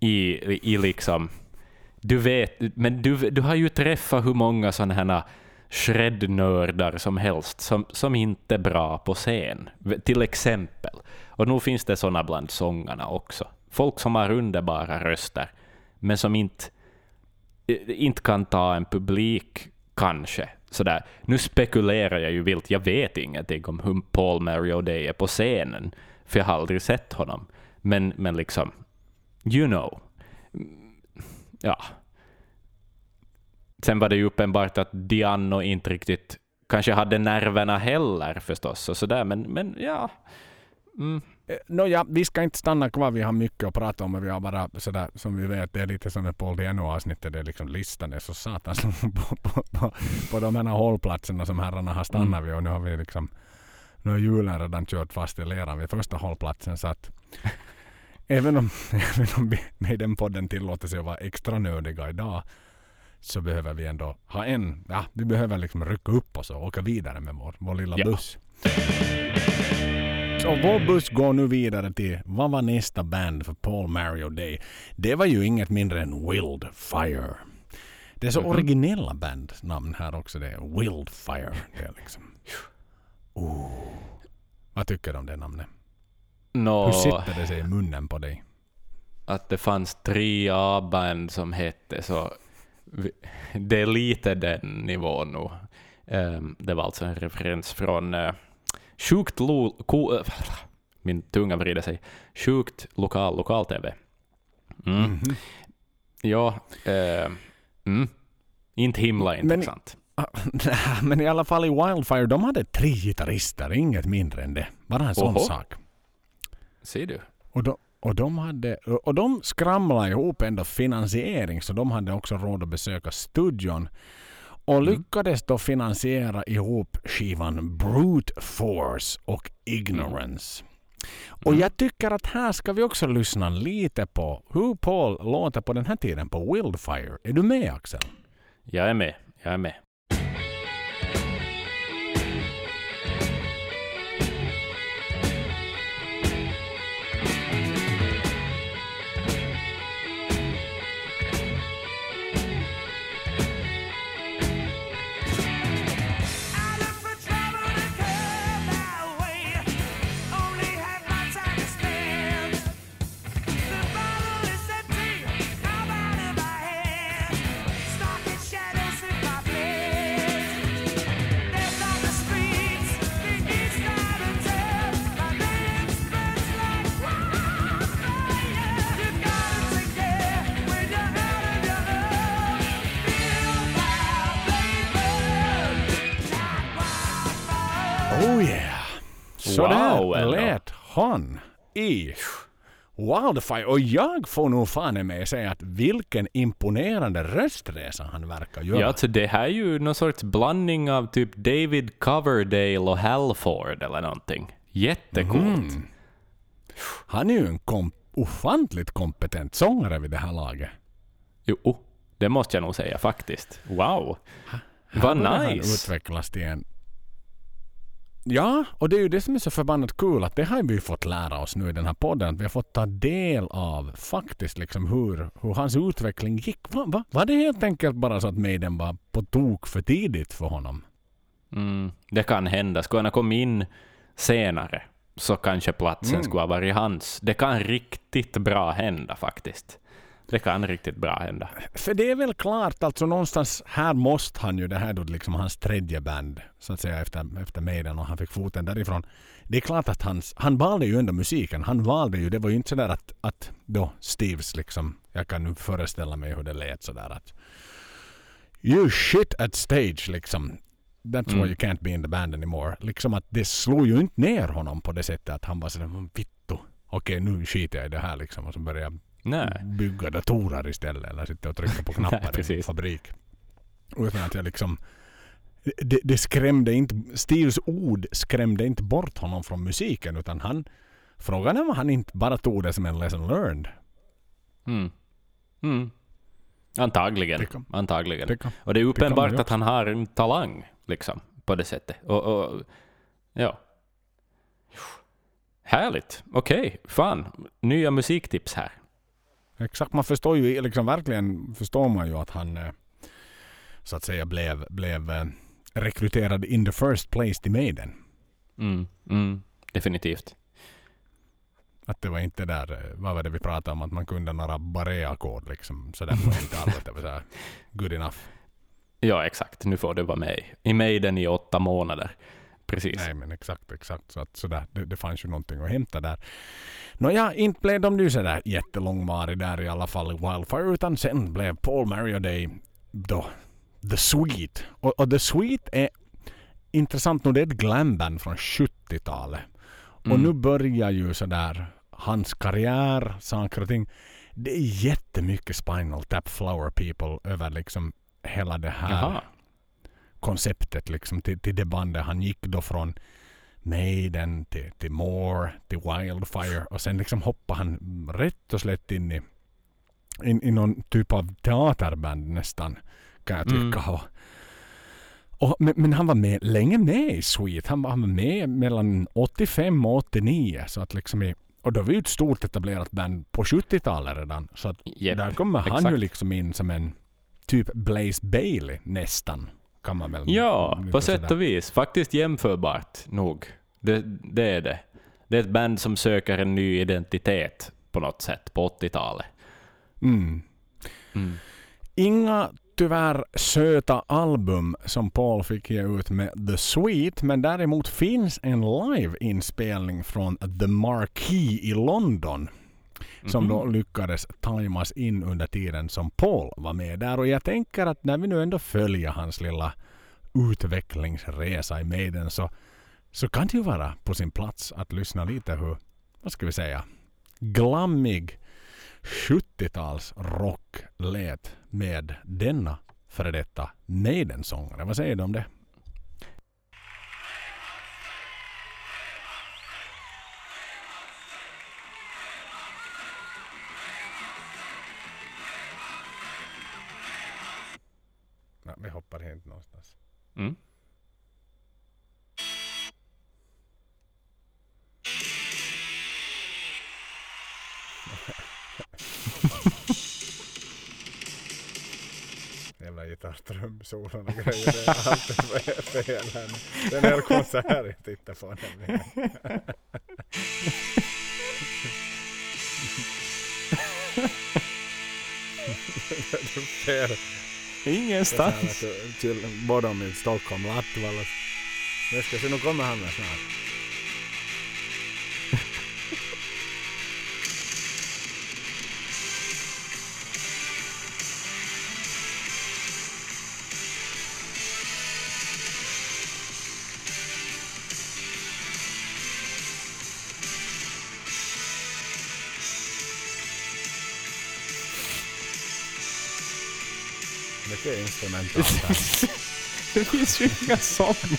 B: i, i liksom... Du vet, men du, du har ju träffat hur många sådana här shrednördar som helst som, som inte är bra på scen, till exempel. Och nu finns det sådana bland sångarna också. Folk som har underbara röster, men som inte, inte kan ta en publik, kanske. Sådär. Nu spekulerar jag ju vilt, jag vet ingenting om hur Paul Mary O'Day är på scenen, för jag har aldrig sett honom. Men, men liksom, you know. Mm, Ja. Sen var det ju uppenbart att Diano inte riktigt kanske hade nerverna heller förstås, och sådär, men, men ja. Mm.
A: Eh, Nåja, vi ska inte stanna kvar. Vi har mycket att prata om. Men vi har bara sådär som vi vet. Det är lite som med Paul Diano-avsnittet. Det är liksom listan är så satans på, på, på, på de här hållplatserna som herrarna har stannat vid. Och nu har vi liksom nu har hjulen redan kört fast i leran vid första hållplatsen. Så att även om, *laughs* även om vi med den podden tillåter sig att vara extra nödiga idag så behöver vi ändå ha en, ja, vi behöver liksom rycka upp oss och åka vidare med vår, vår lilla
B: Ja.
A: buss. Så vår buss går nu vidare till vad var nästa band för Paul Mario Day? Det var ju inget mindre än Wildfire. Det är så
B: Mhm.
A: originella bandnamn här också. Det är Wildfire. Det är liksom. Oh. Vad tycker du om det namnet?
B: Nå,
A: Hur sitter det sig i munnen på dig?
B: att det fanns tre A-band som hette så det är lite den nivån nu. Ehm, det var alltså en referens från uh, sjukt lo, ko, eh, min tunga vrider sig. Sjukt lokal lokal-tv. Mm.
A: Mhm.
B: Ja, eh, mm. inte himla intressant. *laughs*
A: Nej, Men i alla fall i Wildfire, de hade tre gitarrister, inget mindre än det. Bara en sån
B: Oho.
A: sak.
B: Ser du?
A: Och de, och, de hade, och de skramlade ihop ändå finansiering så de hade också råd att besöka studion. Och lyckades då finansiera ihop skivan Brute Force och Ignorance. Och jag tycker att här ska vi också lyssna lite på hur Paul låter på den här tiden på Wildfire. Är du med Axel?
B: Jag är med. Jag är med.
A: Så där
B: Wow, ändå.
A: lät han i Wildfire. Och jag får nog fan i mig säga att vilken imponerande röstresa han verkar göra.
B: Ja, alltså det här är ju någon sorts blandning av typ David Coverdale och Halford eller någonting. Jättecoolt.
A: Mm. Han är ju en kom- ofantligt kompetent sångare vid det här laget.
B: Jo, oh, det måste jag nog säga faktiskt. Wow. Vad
A: börjar han
B: nice.
A: utvecklas till en... Ja, och det är ju det som är så förbannat kul att det har vi fått lära oss nu i den här podden. Att vi har fått ta del av faktiskt liksom hur, hur hans utveckling gick. Va, va, var det helt enkelt bara så att Maiden var på tok för tidigt för honom?
B: Mm, det kan hända. Skulle han ha kommit in senare så kanske platsen
A: Mm.
B: skulle ha varit hans. Det kan riktigt bra hända faktiskt. Det kan riktigt bra hända.
A: För det är väl klart, alltså någonstans här måste han ju, det här då liksom hans tredje band, så att säga efter, efter Maiden och han fick foten därifrån. Det är klart att hans, han valde ju ändå musiken. Han valde ju, det var ju inte sådär att, att då Steves liksom, jag kan nu föreställa mig hur det lät sådär att You shit at stage liksom. That's
B: Mm.
A: why you can't be in the band anymore. Liksom att det slog ju inte ner honom på det sättet att han var sådär "Men vittu. Okej nu skiter jag i det här liksom och så börjar jag
B: Nej.
A: bygga datorer istället eller sitta och trycka på *laughs*
B: Nej,
A: knappar i en fabrik. Utan att jag liksom... Det, det skrämde inte... Steves ord skrämde inte bort honom från musiken utan han... Frågan är om han inte bara tog det som en lesson learned.
B: Mm. Mm. Antagligen.
A: Kan-
B: Antagligen.
A: Kan-
B: och det är uppenbart att han har en talang liksom, på det sättet. Och, och, ja. Härligt. Okej, fan. Nya musiktips här.
A: Exakt, man förstår ju liksom verkligen förstår man ju att han eh, så att säga blev, blev eh, rekryterad in the first place till Maiden.
B: Mm. Mm. Definitivt.
A: Att det var inte där, eh, vad var det vi pratade om, att man kunde några barré-ackord liksom. Så där var inte allt. Det var så här, good enough. *laughs*
B: Ja, exakt. Nu får du vara med i Maiden i åtta månader. Precis.
A: Nej men exakt, exakt. Så att sådär, det, det fanns ju någonting att hämta där. Nåja, inte blev de ju sådär jättelångvarig där i alla fall i Wildfire utan sen blev Paul Mario Day då The Sweet. Och, och The Sweet är intressant nog, det är ett glamband från 70-talet. Och
B: Mm.
A: nu börjar ju sådär hans karriär, saker och ting. Det är jättemycket Spinal Tap Flower People över liksom hela det här
B: Jaha.
A: Konceptet liksom till, till det bandet. Han gick då från Maiden till, till More till Wildfire och sen liksom hoppade han rätt och slätt in i, in, i någon typ av teaterband nästan kan jag tycka.
B: Mm.
A: Och, men, men han var med, länge med i Sweet. Han var, han var med mellan 85 och 89. Så att liksom i, och då var ju ett stort etablerat band på 70-talet redan. Så att
B: Japp,
A: där kommer han
B: exakt.
A: ju liksom in som en typ Blaze Bailey nästan. Kan man väl
B: Ja, på sätt
A: sådär.
B: och vis. Faktiskt jämförbart nog. Det, det är det. Det är ett band som söker en ny identitet på något sätt på 80-talet.
A: Mm.
B: Mm.
A: Inga tyvärr söta album som Paul fick ge ut med The Sweet, men däremot finns en live-inspelning från The Marquee i London. Som
B: Mhm.
A: då lyckades tajmas in under tiden som Paul var med där. Och jag tänker att när vi nu ändå följer hans lilla utvecklingsresa i Maiden så, så kan det ju vara på sin plats att lyssna lite hur, vad ska vi säga, glammig 70-tals rock lät med denna före detta Maiden-sångare. Vad säger du om det? Vi hoppar helt någonstans.
B: Mm. *laughs*
A: Jävla gitarrtrumsolon och grejer. Det är alltid fel- fel här nu. Det är en hel konsert jag tittar på nämligen. Det är fel.
B: Ingenstans.
A: Till Bodom i Stockholm, Latvala. Nu ska se, nu kommer han här. *laughs*
B: Det finns ju inga sånger.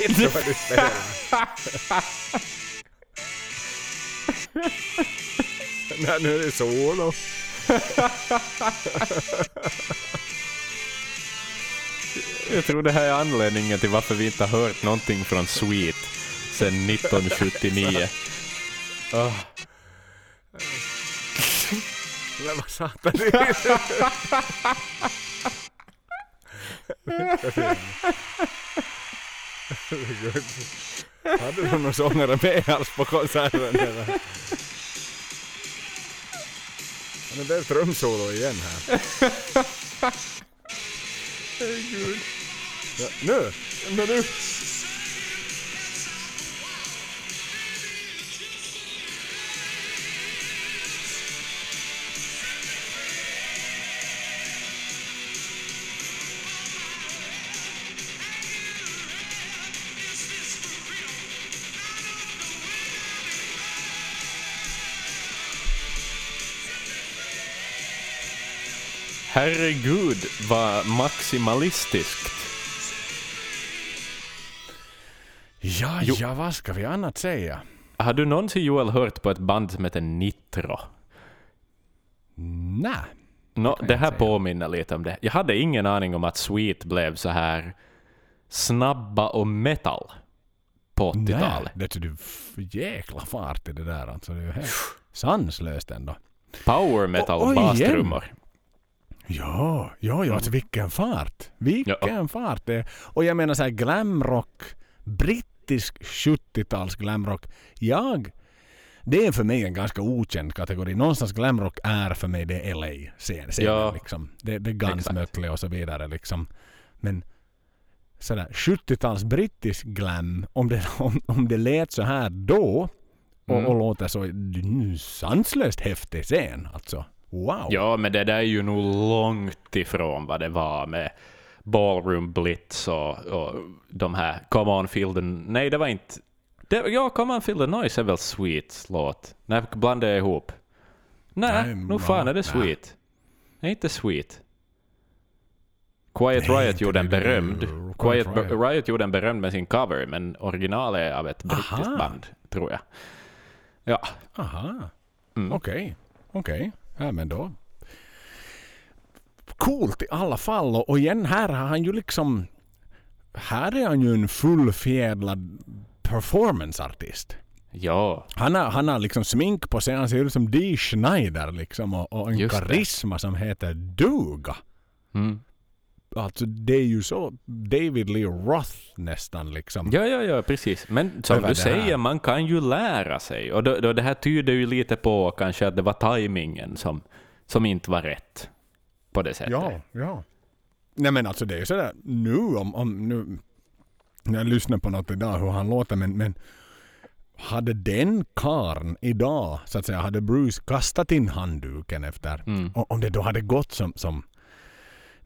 A: Inte vad du spelar. *laughs* Nej, nu är det solo.
B: Jag tror det här är anledningen till varför vi inte har hört någonting från Sweet sedan 1979. Åh.
A: Men vad satan. Herregud. Hade du någon sångare med alls på konserten? Eller? Ja, Nu blev trumsolo igen här.
B: Herregud.
A: Ja, nu!
B: Men du... Herregud, vad maximalistiskt.
A: Ja,
B: Jo.
A: ja, vad ska vi annat säga?
B: Har du någonsin Joel hört på ett band som heter Nitro? Nå,
A: kan
B: det
A: jag
B: här påminner lite om det. Jag hade ingen aning om att Sweet blev så här snabba och metal på
A: Nej,
B: 80-talet.
A: det är f- jäkla fart i det där alltså. Det är ju helt sanslöst ändå.
B: Power metal
A: Och- och
B: bastrummor.
A: Ja, ja, ja, alltså vilken fart. Vilken fart det. Och jag menar så här glamrock, brittisk 70-tals glamrock. Jag, det är för mig en ganska okänd kategori. Någonstans glamrock är för mig det LA scen, scenen
B: Ja.
A: liksom. Det, det är Guns och så vidare liksom. Men sådär 70-tals brittisk glam, om det, *laughs* om, om det lät så här då och,
B: Mm.
A: och låter så mm, sanslöst häftig scen alltså. Wow!
B: Ja, men det där är ju nog långt ifrån vad det var med Ballroom Blitz och, och de här Come On Feel the... Nej, det var inte... Det, ja, Come On Feel the Noise är väl Sweets låt? Nej, blandar jag ihop. Nej,
A: Nej,
B: nog fan är det Sweet. Nej, inte Sweet. Quiet Riot gjorde en
A: det.
B: berömd.
A: Quiet Riot.
B: Gjorde en berömd med sin cover, men originalet är av ett brittiskt band, tror jag. Ja.
A: Aha.
B: Mm.
A: Okej. Okej. Ja men då. Coolt i alla fall. Och, igen här har han ju liksom... Här är han ju en fullfjädrad performanceartist.
B: Ja.
A: Han har, han har liksom smink på sig. Han ser ut som Dee Schneider liksom. Och, och en
B: Just det.
A: karisma som heter duga.
B: Mm.
A: Alltså det är ju så David Lee Roth nästan liksom.
B: Ja, ja, ja, precis. Men som du säger, man kan ju lära sig. Och då, då det här tyder ju lite på kanske att det var tajmingen som, som inte var rätt på det sättet.
A: Ja, ja. Nej men alltså det är ju sådär nu om, om nu när jag lyssnar på något idag hur han låter men, men hade den karn idag så att säga hade Bruce kastat in handduken efter
B: Mm.
A: om det då hade gått som, som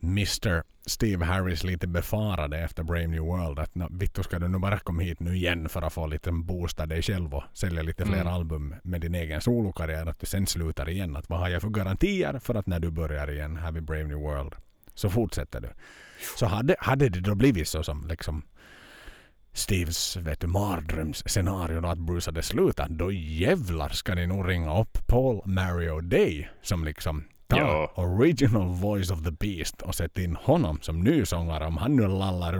A: Mr. Steve Harris lite befarade efter Brave New World att "Nå, Vittu ska du nu bara komma hit nu igen för att få lite boosta dig själv och sälja lite fler
B: Mm.
A: album med din egen solokarriär att du sen slutar igen. Att vad har jag för garantier för att när du börjar igen här vid Brave New World så fortsätter du. Så hade, hade det då blivit så som liksom Steves vet du, mardrömsscenario då att Bruce hade slutat, då jävlar ska ni nog ringa upp Paul Mario Day som liksom
B: Ja.
A: original voice of the beast och sätter in honom som ny sångare om han nu lallar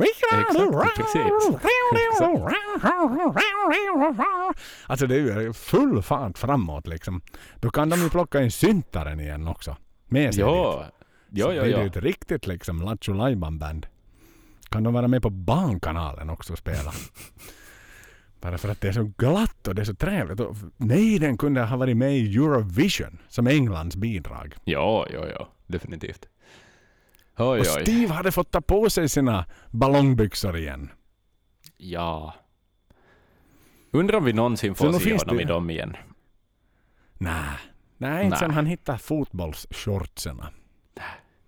B: Exakt, precis.
A: Alltså det är ju full fart framåt liksom. Då kan de ju plocka in syntaren igen också. Med sig dit.
B: Ja, ja,
A: Så
B: ja.
A: Det är ju
B: ja.
A: ett riktigt liksom Lattjo Lajban-band. Kan de vara med på Barnkanalen också och spela? *laughs* Bara för att det är så glatt och det är så trevligt. Och, nej, den kunde ha varit med i Eurovision som Englands bidrag.
B: Ja, ja, ja. Definitivt. Oj,
A: Och
B: oj.
A: Steve hade fått ta på sig sina ballongbyxor igen.
B: Ja. Undrar om vi någonsin får se
A: finns
B: honom
A: det-
B: i dem igen.
A: Nej, nej inte sen han hittade fotbollsshortserna.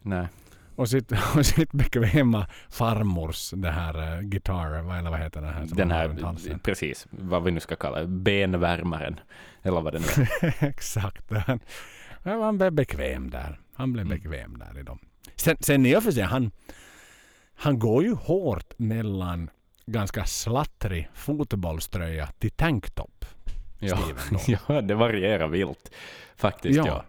B: Nej.
A: Och sitt, *laughs* och sitt bekväma farmors det här uh, gitarr, vad, eller vad heter den här?
B: Den här,
A: halsen?
B: precis, vad vi nu ska kalla det, benvärmaren. Eller vad det nu är. *laughs*
A: Exakt. Han, han blev bekväm där. Han blev
B: Mm.
A: bekväm där i dem. Sen, sen i och för sig, han, han går ju hårt mellan ganska slattrig fotbollströja till tanktop.
B: Ja. *laughs* Ja, det varierar vilt. Faktiskt, ja.
A: Ja.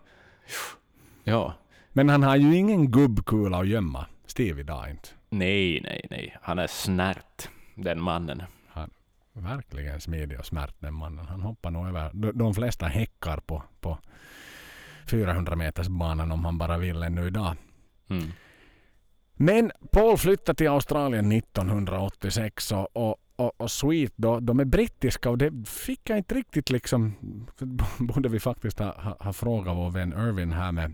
B: ja.
A: Men han har ju ingen gubbkula att gömma. Steve idag inte.
B: Nej, nej, nej. Han är snärt, den mannen.
A: Verkligen smidig och smärt den mannen. Han hoppar nog över de, de flesta häckar på, på 400 meters banan om han bara vill ännu idag.
B: Mm.
A: Men Paul flyttade till Australien 1986 och, och, och, och Sweet då, de är brittiska och det fick jag inte riktigt liksom, *laughs* borde vi faktiskt ha, ha, ha frågat vår vän Irvin här med.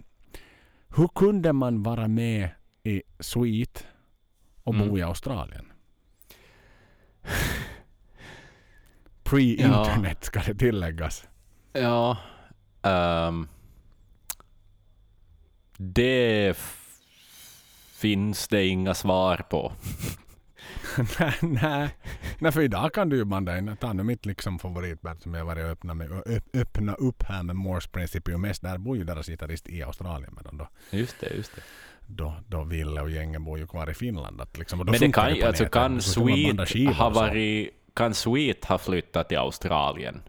A: Hur kunde man vara med i Sweet och bo
B: Mm.
A: i Australien? *laughs* Pre-internet ska det tilläggas.
B: Ja. ehm, det finns det inga svar på. *laughs*
A: nej, nej. nej, för idag kan du ju banda in, ta nu mitt liksom favoritband som jag varit och öppna, med, öppna upp här med Morse Principium mest. Där bor ju deras gitarrist i Australien medan då,
B: Just det, just det.
A: då, då Ville och gängen bor ju kvar i Finland. Att liksom,
B: Men det kan, alltså, kan Sweet ha varit... Kan Sweet ha flyttat till Australien?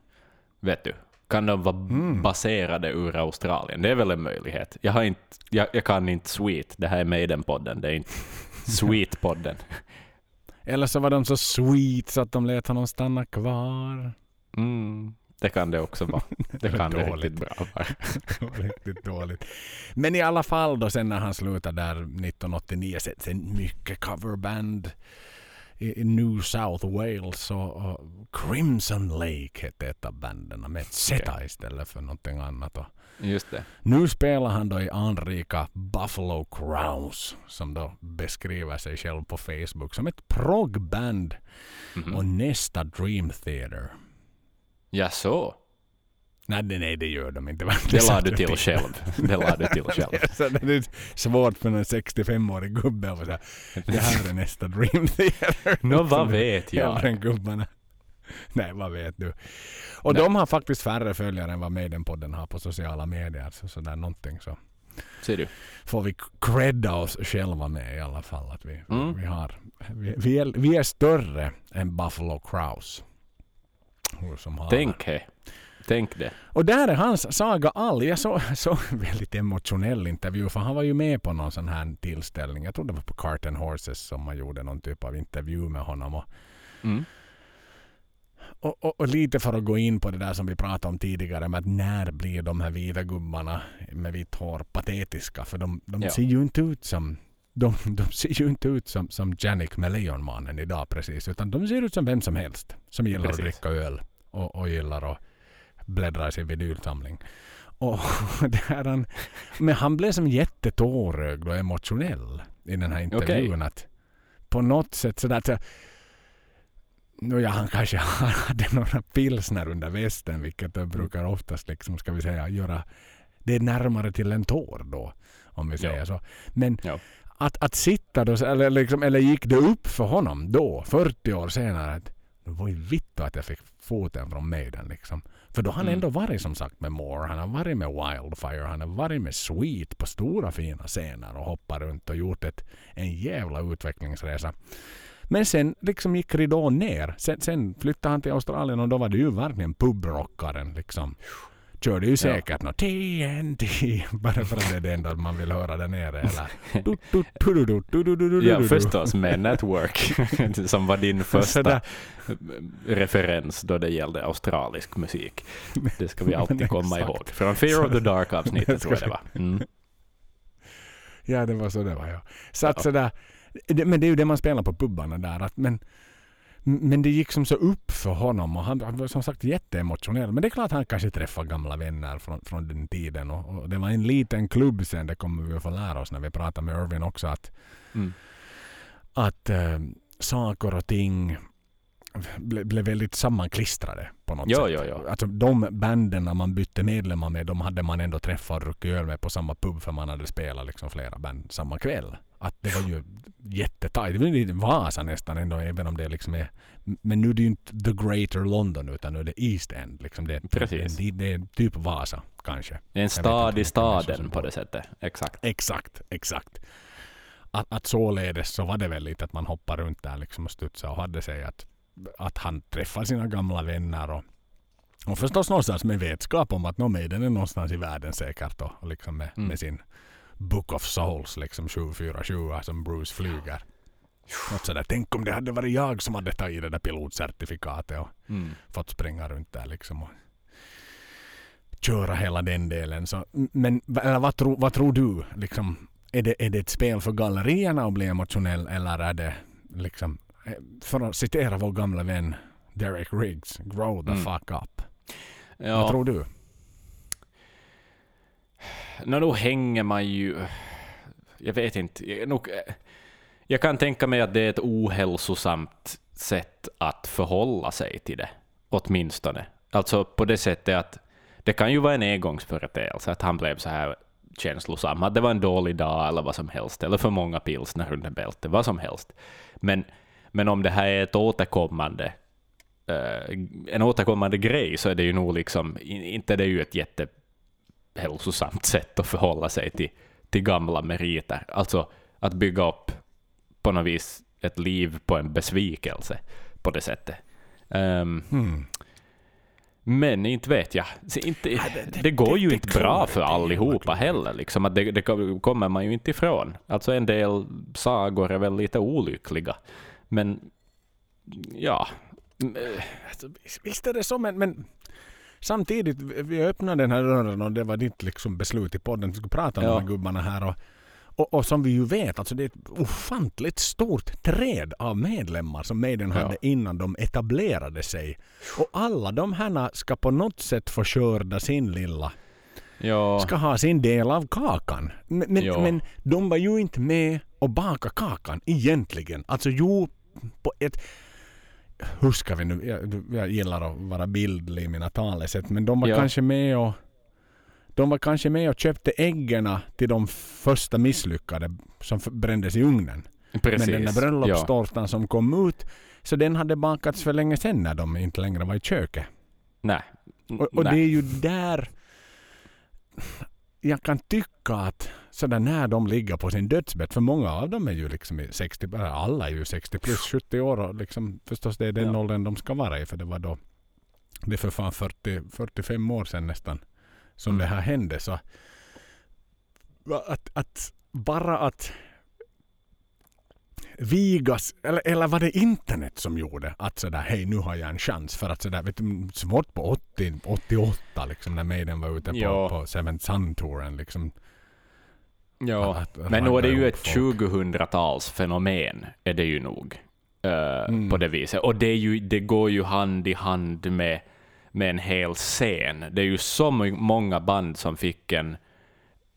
B: Vet du? Kan de vara
A: Mm.
B: baserade ur Australien? Det är väl en möjlighet. Jag, har inte, jag, jag kan inte Sweet. Det här är Maiden-podden. Det är inte *laughs* Sweet-podden.
A: Eller så var de så sweet så att de lät honom stanna kvar.
B: Mm, det kan det också vara. *laughs* Det kan det riktigt bra vara. *laughs*
A: Riktigt dåligt. Men i alla fall då sen när han slutade där 1989 sen, sen mycket coverband i, i New South Wales och, och Crimson Lake hette ett av banden med ett Z istället för någonting annat. Och
B: Just det.
A: nu spelar han då i anrika Buffalo Crowns som då beskriver sig själv på Facebook som ett proggband
B: Mhm.
A: och nästa Dream Theater.
B: Ja, så.
A: Nej, nej, det gör de inte.
B: Det la du till själv. Det la du till själv.
A: Så det är svårt för en 65-årig gubbe att säga det här är nästa Dream Theater. *laughs*
B: Nå, vad vet jag? *laughs*
A: Äldre än gubbarna. *laughs* Nej, vad vet du? Och
B: Nej.
A: de har faktiskt färre följare än vad Maiden-podden har på sociala medier. Så sådär någonting så
B: Ser du?
A: får vi credda oss själva med i alla fall. Att vi,
B: Mm.
A: vi, har, vi, vi, är, vi är större än Buffalo Crows. Haver.
B: Tänk he. Tänk det.
A: Och där är hans saga all. Jag såg så väldigt *laughs* emotionell intervju för han var ju med på någon sån här tillställning. Jag tror det var på Cart and Horses som man gjorde någon typ av intervju med honom. Och,
B: Mm.
A: Och, och, och lite för att gå in på det där som vi pratade om tidigare med att när blir de här vita gubbarna med vitt hår patetiska? För de, de
B: Ja.
A: ser ju inte ut som de, de ser ju inte ut som, som Janik med Lejonmannen idag precis. Utan de ser ut som vem som helst. Som gillar
B: Precis.
A: att dricka öl. Och, och gillar att bläddra i sin vinylsamling. Och *laughs* det här han, men han blev som jättetårögd och emotionell i den här intervjun. Att på något sätt sådär att nu ja, han kanske *laughs* hade några pilsner under västen vilket det brukar oftast liksom, ska vi säga, göra det är närmare till en tår då. Om vi säger
B: Ja.
A: så. Men
B: Ja.
A: att, att sitta då, eller, liksom, eller gick det upp för honom då, 40 år senare, att det var ju vitt att jag fick foten från Maiden liksom. För då har han
B: Mm.
A: ändå varit som sagt med Moore, han har varit med Wildfire, han har varit med Sweet på stora fina scener och hoppat runt och gjort ett, en jävla utvecklingsresa. Men sen liksom gick ridån ner. Sen, sen flyttade han till Australien och då var det ju verkligen pubrockaren. Liksom. Körde ju säkert ja. något TNT *laughs* bara för att det är det enda man vill höra där nere.
B: Ja, förstås med Network *laughs* som var din *laughs* första referens då det gällde australisk musik. Det ska vi alltid komma ihåg. Från Fear of the Dark-avsnittet tror jag det var. Mm.
A: Ja, det var så det var. Ja. Så att
B: ja.
A: sådär, men det är ju det man spelar på pubbarna där. Att, men, men det gick som så upp för honom och han, han var som sagt jätteemotionell. Men det är klart han kanske träffar gamla vänner från, från den tiden. Och, och det var en liten klubb sen, det kommer vi att få lära oss när vi pratar med Irvin också. Att,
B: Mm.
A: att eh, saker och ting blev, blev väldigt sammanklistrade på något
B: Jo,
A: sätt.
B: jo, jo.
A: Alltså de banden man bytte medlemmar med, de hade man ändå träffat och druckit öl med på samma pub för man hade spelat liksom flera band samma kväll. Att det var ju jättetajt. Det lite Vasa nästan ändå, även om det liksom är... Men nu är det ju inte the greater London utan nu är det East End. Liksom det,
B: Precis.
A: Det, det är typ Vasa kanske.
B: Det är en stad i staden på det sättet. Exakt.
A: Exakt, exakt. Att, att således så var det väl lite att man hoppade runt där liksom och studsade och hade sig att, att han träffar sina gamla vänner och, och förstås någonstans med vetskap om att no, Maiden är någonstans i världen säkert och, och liksom med,
B: Mm.
A: med sin Book of Souls liksom 747 som Bruce flyger. Något sådär, tänk om det hade varit jag som hade tagit det där pilotcertifikatet och
B: Mm.
A: fått springa runt där liksom och köra hela den delen. Så, men eller vad, tror, vad tror du? Liksom, är, det, är det ett spel för gallerierna att bli emotionell eller är det liksom, eh, för att citera vår gamla vän Derek Riggs, grow the
B: Mm.
A: fuck up. Vad
B: Ja,
A: tror du?
B: Nå, då hänger man ju... Jag vet inte. Jag, nog, jag kan tänka mig att det är ett ohälsosamt sätt att förhålla sig till det. Åtminstone. Alltså på det sättet att det kan ju vara en engångsföreteelse att han blev så här känslosam. Att det var en dålig dag eller vad som helst. Eller för många pilsner under bältet. Vad som helst. Men, men om det här är ett återkommande eh, en återkommande grej så är det ju nog liksom, inte det är ju ett jättehälsosamt *laughs* sätt att förhålla sig till, till gamla meriter. Alltså att bygga upp på något vis ett liv på en besvikelse på det sättet. Ehm,
A: Hmm.
B: men inte vet jag. Inte, det,
A: det- det-
B: går ju
A: det
B: inte bra för allihopa heller. Liksom, att det, kommer man ju inte ifrån. Alltså en del sagor är väl lite olyckliga. Men ja,
A: Alltså, visst- visst är det så, men, men samtidigt, vi öppnade den här dörren och det var ditt liksom beslut i podden. Vi skulle prata om
B: Ja.
A: de här gubbarna här. Och, och, och som vi ju vet, alltså det är ett ofantligt stort träd av medlemmar som Maiden
B: Ja.
A: hade innan de etablerade sig. Och alla de här ska på något sätt få skörda sin lilla,
B: ja.
A: ska ha sin del av kakan. Men, men,
B: Ja.
A: men de var ju inte med och baka kakan egentligen. Alltså jo, på ett hur ska vi nu, jag, jag gillar att vara bildlig i mina talesätt, men de var
B: Ja.
A: kanske med och de var kanske med och köpte äggen till de första misslyckade som brändes i ugnen.
B: Precis.
A: Men den där bröllopstårtan som kom ut, så den hade bakats för länge sedan när de inte längre var i köket.
B: Nej.
A: Och, och
B: Nej.
A: det är ju där jag kan tycka att sådär när de ligger på sin dödsbädd, för många av dem är ju liksom i 60, eller alla är ju 60 plus 70 år och liksom förstås det är den
B: Ja.
A: åldern de ska vara i för det var då det är för fan 40, 45 år sedan nästan som
B: Mm.
A: det här hände så att, att bara att vigas, eller, eller var det internet som gjorde att sådär hej nu har jag en chans för att sådär vet du, svårt på 80, 88 liksom när Maiden var ute på,
B: Ja.
A: på Seven Sun-touren liksom.
B: Ja, men nu är det ju ett
A: folk.
B: 2000-talsfenomen, är det ju nog. eh,
A: Mm.
B: På det viset. Och det, ju, det går ju hand i hand med, med en hel scen. Det är ju så många band som fick en,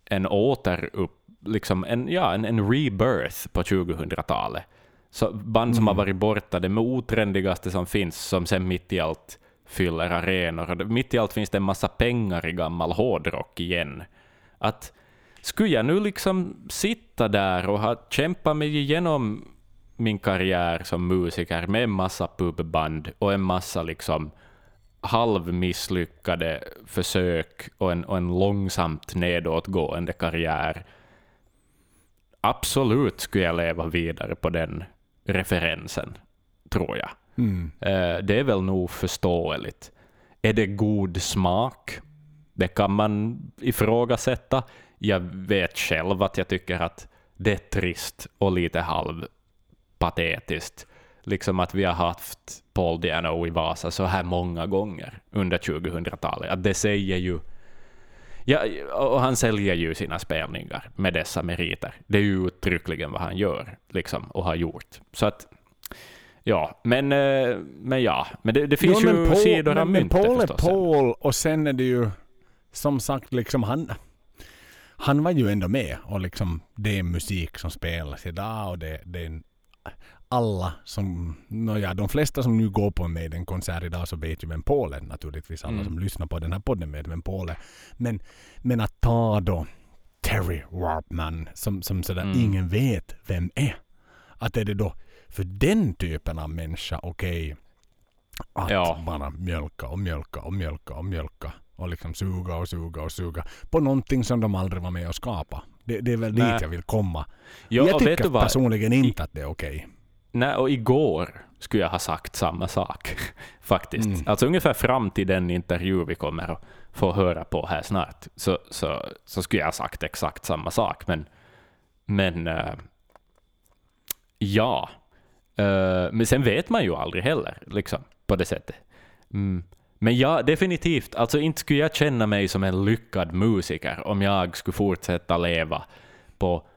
B: en återupp, liksom en, ja, en, en rebirth på 2000-talet. Så band som
A: Mm.
B: har varit borta, det med otrendigaste som finns, som sen mitt i allt fyller arenor. Och mitt i allt finns det en massa pengar i gammal hårdrock igen. Att skulle jag nu liksom sitta där och ha kämpat mig igenom min karriär som musiker med en massa pubband och en massa liksom halvmisslyckade försök och en, och en långsamt nedåtgående karriär. Absolut skulle jag leva vidare på den referensen, tror jag.
A: Mm.
B: Eh, Det är väl nog förståeligt. Är det god smak? Det kan man ifrågasätta. Jag vet själv att jag tycker att det är trist och lite halvpatetiskt. Liksom att vi har haft Paul Diano i Vasa så här många gånger under 2000-talet. Att det säger ju... Ja, och han säljer ju sina spelningar med dessa meriter. Det är ju uttryckligen vad han gör liksom, och har gjort. Så att Ja, men, eh, men ja. Men det, det finns
A: Jo,
B: ju
A: Paul-
B: sidor av myntet
A: Paul är
B: förstås.
A: Paul och sen är det ju som sagt liksom han han var ju ändå med och liksom det är musik som spelas idag och det, det är alla som, nåja, de flesta som nu går på en Maiden-konsert idag så vet ju vem Paul är naturligtvis. Alla
B: Mm.
A: som lyssnar på den här podden vet vem Paul är. Men, men att ta då Terry Warpman som, som sådär
B: Mm.
A: ingen vet vem är. Att är det då för den typen av människa okej att
B: Ja.
A: bara mjölka och mjölka och mjölka och mjölka och liksom suga och suga och suga på någonting som de aldrig var med och skapa. Det, det är väl
B: Nej.
A: dit jag vill komma.
B: Ja,
A: jag tycker personligen inte att det är okej.
B: Nej, och igår skulle jag ha sagt samma sak. *laughs* Faktiskt.
A: Mm.
B: Alltså ungefär fram till den intervju vi kommer att få höra på här snart, så, så, så skulle jag ha sagt exakt samma sak. Men, men eh, ja. Eh, men sen vet man ju aldrig heller, liksom, på det sättet. Mm. Men ja, definitivt. Alltså inte skulle jag känna mig som en lyckad musiker om jag skulle fortsätta leva på...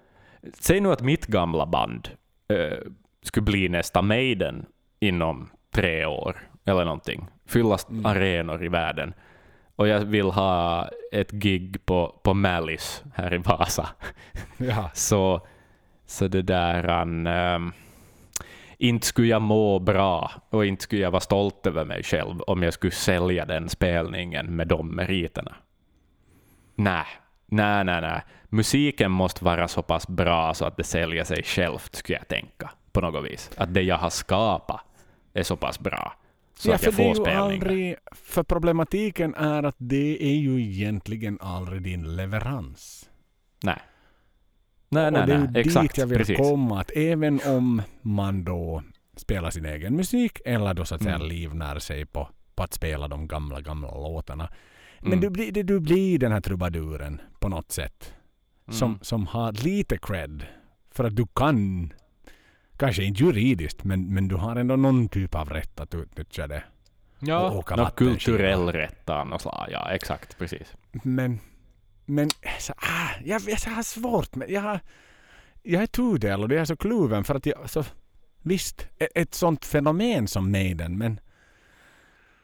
B: Säg nu att mitt gamla band eh, skulle bli nästa Maiden inom tre år eller någonting. Fylla
A: Mm.
B: arenor i världen. Och jag vill ha ett gig på, på Malice här i Vasa.
A: Ja. *laughs*
B: Så, så det där... ehm, inte skulle jag må bra och inte skulle jag vara stolt över mig själv om jag skulle sälja den spelningen med de meriterna. Nej, nej, nej, nej. Musiken måste vara så pass bra så att det säljer sig självt, skulle jag tänka, på något vis. Att det jag har skapat är så pass bra så
A: ja,
B: att
A: för
B: jag
A: det är
B: får spelningar.
A: aldrig... För problematiken är att det är ju egentligen aldrig din leverans.
B: Nej. Nej, nej,
A: och det är
B: nej. Exakt,
A: dit jag vill
B: precis.
A: komma. Att även om man då spelar sin egen musik eller då så att säga
B: Mm.
A: livnär sig på, på att spela de gamla, gamla låtarna. Men
B: Mm.
A: du, blir, du blir den här trubaduren på något sätt. Som,
B: Mm.
A: som har lite cred. För att du kan, kanske inte juridiskt, men, men du har ändå någon typ av rätt att utnyttja det.
B: Ja, någon kulturell rätt av något slag. Ja, exakt, precis.
A: Men, men så, ah, jag, jag har svårt med, jag, jag är tudelad och jag är så kluven för att jag, så, visst, ett, ett sånt fenomen som Maiden, men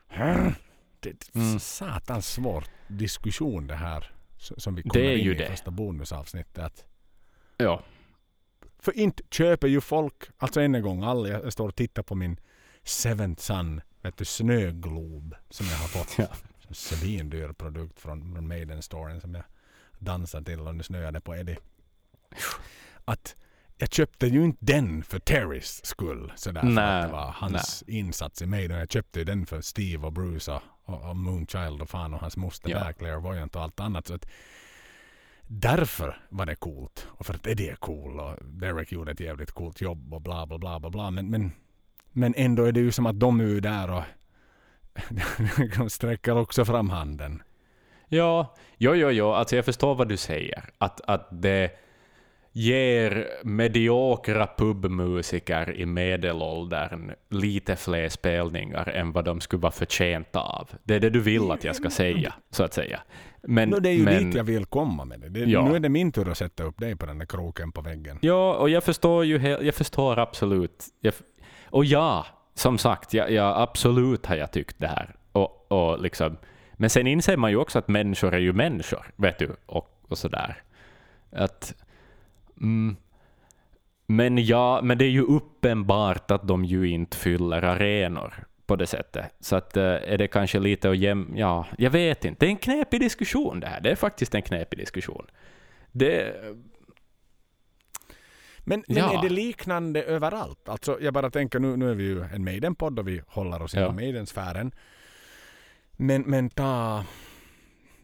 A: det det är
B: Mm.
A: satans svår diskussion det här som vi kommer in i
B: det.
A: första bonusavsnittet.
B: Ja.
A: för inte köper ju folk, alltså än en gång, alla, jag står och tittar på min Seventh Sun, vet du, snöglob som jag har fått. *laughs*
B: Ja.
A: Svindyr produkt från, från Maiden-storen som jag dansade till och nu snöade på Eddie. Att jag köpte ju inte den för Terrys skull. Sådär, för
B: Nej,
A: att det var hans insats i Maiden. Jag köpte ju den för Steve och Bruce och, och, och Moonchild och fan och hans moster
B: Ja.
A: där, Clairvoyant och allt annat. Så att därför var det coolt. Och för att Eddie är cool och Derek gjorde ett jävligt coolt jobb och bla bla bla bla bla. Men, men, men ändå är det ju som att de är där och *laughs* de sträcker också fram handen.
B: Ja, jo, jo, jo. Alltså jag förstår vad du säger. Att, att det ger mediokra pubmusiker i medelåldern lite fler spelningar än vad de skulle vara förtjänta av. Det är det du vill att jag ska säga, så att säga. Men,
A: Nå, det är ju
B: men,
A: dit jag vill komma med det. det
B: Ja.
A: Nu är det min tur att sätta upp dig på den där kroken på väggen.
B: Ja, och jag förstår ju jag förstår absolut. Jag, och ja, som sagt, jag, jag, absolut har jag tyckt det här. Och, och liksom, men sen inser man ju också att människor är ju människor, vet du, och, och sådär. Att, mm, men ja, men det är ju uppenbart att de ju inte fyller arenor på det sättet. Så att eh, är det kanske lite att jäm... Ja, jag vet inte. Det är en knepig diskussion det här. Det är faktiskt en knepig diskussion. Det,
A: Men, men
B: Ja.
A: är det liknande överallt? Alltså jag bara tänker nu, nu är vi ju en Maiden-podd och vi håller oss
B: Ja.
A: inom Maiden-sfären. Men, men ta...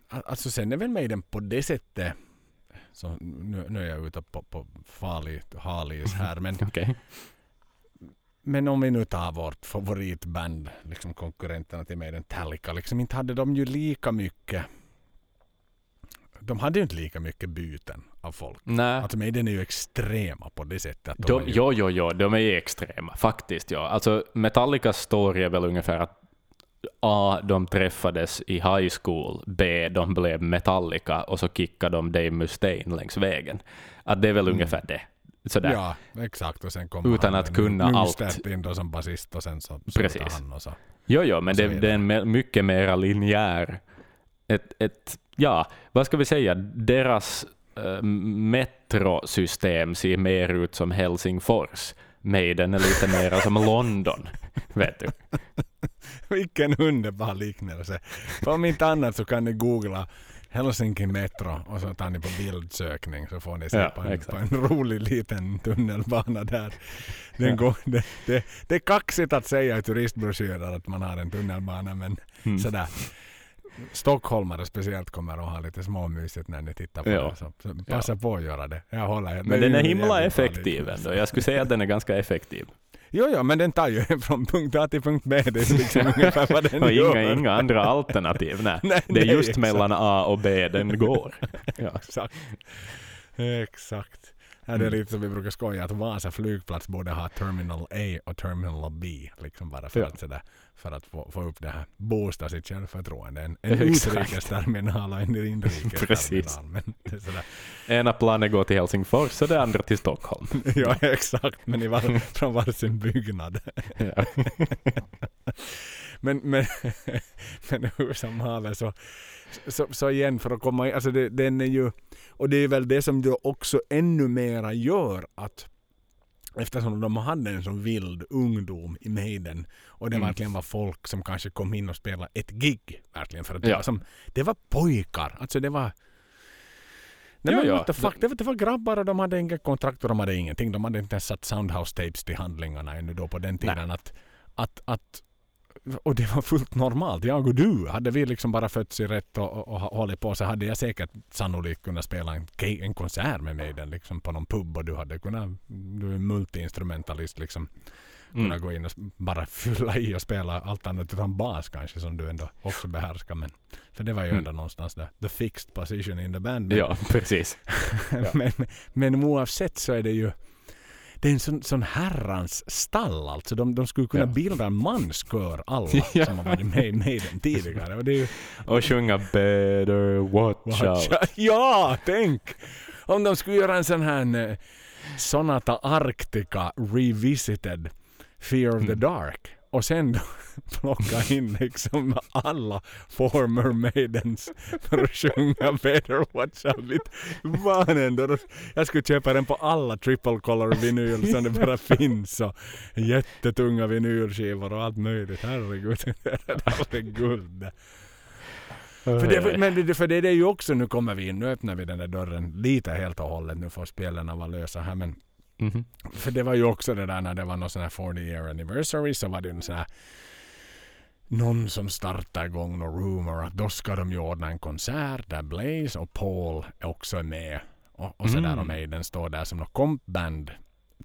A: Alltså sen är väl Maiden på det sättet så nu, nu är jag ute på, på farligt halis här men, *laughs*
B: okej.
A: men om vi nu tar vårt favoritband, liksom konkurrenterna till Maiden, Metallica, liksom inte hade de ju lika mycket de hade ju inte lika mycket byten av folk.
B: Nej.
A: Alltså Maiden är ju extrema på det sättet. Att de
B: De,
A: ju,
B: jo, jo, jo, de är ju extrema, faktiskt. Ja. Alltså, Metallicas story är väl ungefär att A. De träffades i high school, B. De blev Metallica och så kickade de Dave Mustaine längs vägen. Att det är väl ungefär det. Sådär.
A: Mm. Ja, exakt. Och sen kommer
B: Utan
A: han
B: att kunna allt.
A: In då som basist och sen så
B: Precis.
A: han och så.
B: Jo, jo, men det,
A: vidare.
B: det är mycket mer linjär... Ett, ett, ja, vad ska vi säga? Deras uh, metrosystem ser mer ut som Helsingfors Maiden är lite mer som London. Vet du? *laughs*
A: Vilken underbar liknelse. För om inte annat så kan ni googla Helsinki Metro och så tar ni på bildsökning så får ni se
B: Ja,
A: på, en, på en rolig liten tunnelbana där. Den går, det, det, det är kaxigt att säga i turistbroschyrer att man har en tunnelbana men
B: Mm.
A: sådär. Stockholmare speciellt kommer att ha lite småmysigt när ni tittar på
B: Ja.
A: det. Så, så passa på att göra det. Jag håller
B: Men den är himla effektiv ändå. Jag skulle säga att den är ganska effektiv.
A: Jo, jo, men den tar ju *laughs* från punkt A till punkt B. Det är liksom ungefär vad den *laughs*
B: Och
A: gör.
B: inga, inga andra alternativ. Nej. *laughs*
A: Nej,
B: det är
A: nej,
B: just
A: exakt.
B: mellan A och B den går. Ja.
A: Exakt. Exakt. Ja, det är
B: Mm.
A: lite som vi brukar skoja att Vasa flygplats borde ha Terminal A och Terminal B. Liksom bara för
B: Ja.
A: att, sådär, för att få, få upp det här, boosta sitt självförtroende. En, en utrikesterminal och en *laughs* inrikesterminal.
B: Precis.
A: Men det är sådär.
B: Ena planet går till Helsingfors och det andra till Stockholm. *laughs*
A: Ja, exakt. Men i var, från varsin byggnad. *laughs* Men, men, men hur som haver så, så, så igen för att komma in, alltså det, den är ju, och det är väl det som då också ännu mera gör att eftersom de hade en så vild ungdom i Maiden och det
B: Mm.
A: verkligen var folk som kanske kom in och spelade ett gig verkligen för att det,
B: Ja.
A: var, som, det var pojkar, alltså det var Nej,
B: Ja,
A: men
B: ja.
A: what the fuck, det, var- det var grabbar och de hade inga kontrakt och de hade ingenting. De hade inte ens satt Soundhouse-tapes till handlingarna ännu då på den tiden. Att, att, att, och det var fullt normalt. Jag och du, hade vi liksom bara fötts i rätt och, och, och hållit på så hade jag säkert sannolikt kunnat spela en, en konsert med mig den liksom på någon pub och du hade kunnat, du är multiinstrumentalist liksom, kunna
B: Mm.
A: gå in och bara fylla i och spela allt annat utan bas kanske som du ändå också behärskar. Men, för det var ju
B: Mm.
A: ändå någonstans där, the fixed position in the band. Men-
B: ja, precis. *laughs*
A: Men, men oavsett så är det ju det är en sån, sån herrans stall alltså. De, de skulle kunna
B: Ja.
A: bilda en manskör alla *laughs*
B: Ja.
A: som har varit med, med den tidigare. Och det ju,
B: Och sjunga Better Watch Out. *laughs*
A: ja, tänk! Om de skulle göra en sån här eh, Sonata Arctica Revisited Fear of the
B: Mm.
A: Dark. Och sen då *laughs* plocka in liksom alla former maidens för att sjunga Better Watch Out. Lite. Jag skulle köpa den på alla triple color vinyl som det bara finns. Och jättetunga vinylskivor och allt möjligt. Herregud, *laughs* det är guld. För det, men för det är det ju också, nu kommer vi in, nu öppnar vi den där dörren lite helt och hållet. Nu får spelarna vara lösa här. Men
B: Mhm.
A: för det var ju också det där när det var någon sån här 40 year anniversary så var det ju en sån här någon som startade igång någon rumor att då ska de ju ordna en konsert där Blaze och Paul också är med. Och, och sådär
B: Mm.
A: och Maiden står där som något kompband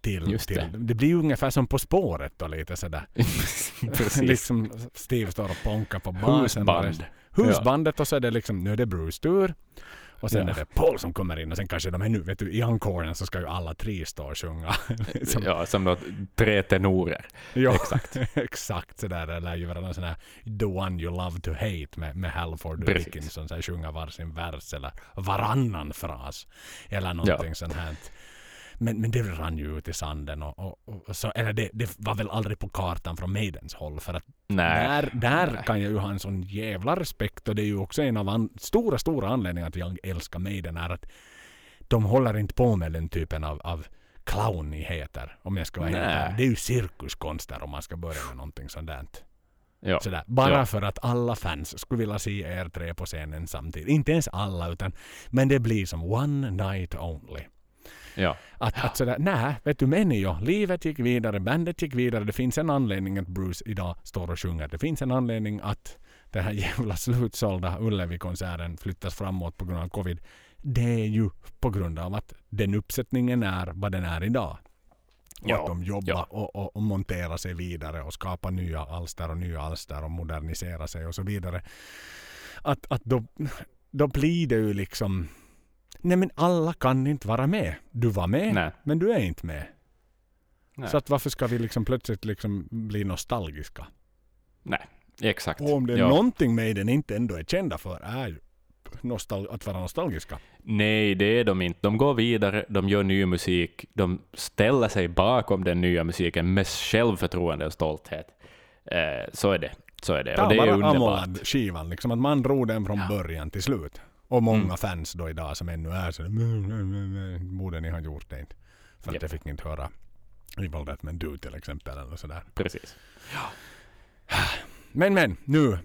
A: till,
B: Just
A: till
B: det.
A: det. blir ju ungefär som På spåret då lite sådär. *laughs* *laughs* Liksom Steve står och ponkar på basen.
B: Husband.
A: Husbandet och så är det liksom, nu är det Bruce tur. Och sen
B: Ja.
A: är det Paul som kommer in och sen kanske de är nu, vet du, i encoren så ska ju alla tre stå och sjunga. *laughs* liksom.
B: Ja, som då tre tenorer.
A: Ja,
B: exakt. *laughs*
A: exakt sådär. Det lär ju vara någon sån här The One You Love To Hate med, med Halford och. Dickinson som sjunga varsin vers eller varannan fras. Eller någonting sånt här. Men, men det rann ju ut i sanden. Och, och, och så, eller det, det var väl aldrig på kartan från Maidens håll. För att
B: Nej.
A: där, där
B: Nej.
A: kan jag ju ha en sån jävla respekt och det är ju också en av an, stora, stora anledningarna till att jag älskar Maiden är att de håller inte på med den typen av, av clownigheter. Om jag ska vara helt. Det är ju cirkuskonster om man ska börja med någonting sånt där.
B: Ja.
A: Sådär. Bara
B: Ja.
A: för att alla fans skulle vilja se er tre på scenen samtidigt. Inte ens alla utan men det blir som one night only.
B: Ja.
A: Att, att sådär, nej, vet du ju, livet gick vidare, bandet gick vidare. Det finns en anledning att Bruce idag står och sjunger. Det finns en anledning att den här jävla slutsålda Ullevi-konserten flyttas framåt på grund av covid. Det är ju på grund av att den uppsättningen är vad den är idag. Och
B: Ja,
A: att de jobbar
B: ja.
A: och, och, och monterar sig vidare och skapar nya alster och nya alster och moderniserar sig och så vidare. Att, att då, då blir det ju liksom Nej men alla kan inte vara med. Du var med,
B: Nej.
A: men du är inte med.
B: Nej.
A: Så att varför ska vi liksom plötsligt liksom bli nostalgiska?
B: Nej. Exakt.
A: Och om det är
B: ja.
A: någonting Maiden inte ändå är kända för är att vara nostalgiska.
B: Nej, det är de inte. De går vidare, de gör ny musik, de ställer sig bakom den nya musiken med självförtroende och stolthet. Eh, så är det. Så är det.
A: Ta
B: och det är
A: bara
B: underbart.
A: Amolad-skivan, liksom att man drog den från
B: Ja.
A: början till slut. Och många
B: Mm.
A: fans då idag som ännu är så borde ni ha gjort det inte. För att
B: Japp.
A: jag fick inte höra Evil That Men Do till exempel. Eller sådär.
B: Precis.
A: Men men, nu.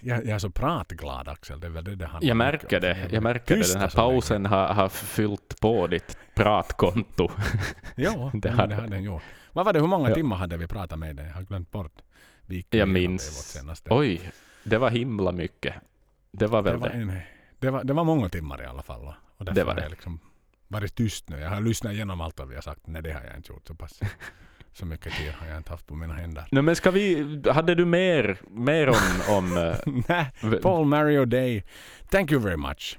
A: Jag, jag är så pratglad Axel. Det är väl det det handlar
B: Jag märker det. Jag märker det. Den här
A: så länge.
B: pausen har, har fyllt på ditt pratkonto. *laughs*
A: Ja, *laughs*
B: Det
A: det
B: hade
A: den gjort. Vad var det, hur många
B: Ja.
A: timmar hade vi pratat med dig? Jag har glömt bort. Vi
B: Jag minns. Oj, det var himla mycket. Det var
A: det,
B: väl
A: var
B: det.
A: en, det, var, det var många timmar i alla fall. Och
B: Det var det.
A: jag liksom varit tyst nu. Jag har lyssnat igenom allt vad vi har sagt. Nej, det har jag inte gjort. Så pass. Så mycket tid har jag inte haft på mina händer.
B: Nej, men ska vi... Hade du mer, mer om... om *laughs* eh,
A: Nej, Paul Mario Day. Thank you very much.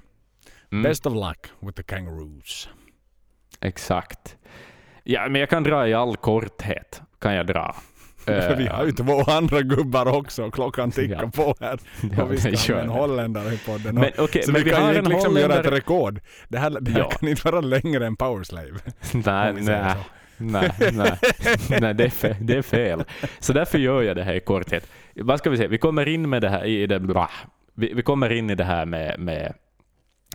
B: mm,
A: Best of luck with the kangaroos.
B: Exakt. Ja, men jag kan dra i all korthet. Kan jag dra.
A: För *laughs* vi
B: Eh,
A: har ju två andra gubbar också och klockan tickar
B: Ja.
A: på här. *laughs*
B: ja,
A: och vi ska ha en holländare i podden.
B: Men okej,
A: så
B: men
A: vi
B: vi
A: kan ju
B: en
A: liksom göra ett
B: holländare...
A: rekord. Det här, det här
B: Ja.
A: kan inte vara längre än Powerslave. *laughs*
B: Nej, nej. Nej, nej, nej det, är fel, det är fel. Så därför gör jag det här i korthet. Vad ska vi säga? Vi kommer in med det här i det, bra. Vi, vi kommer in i det här med, med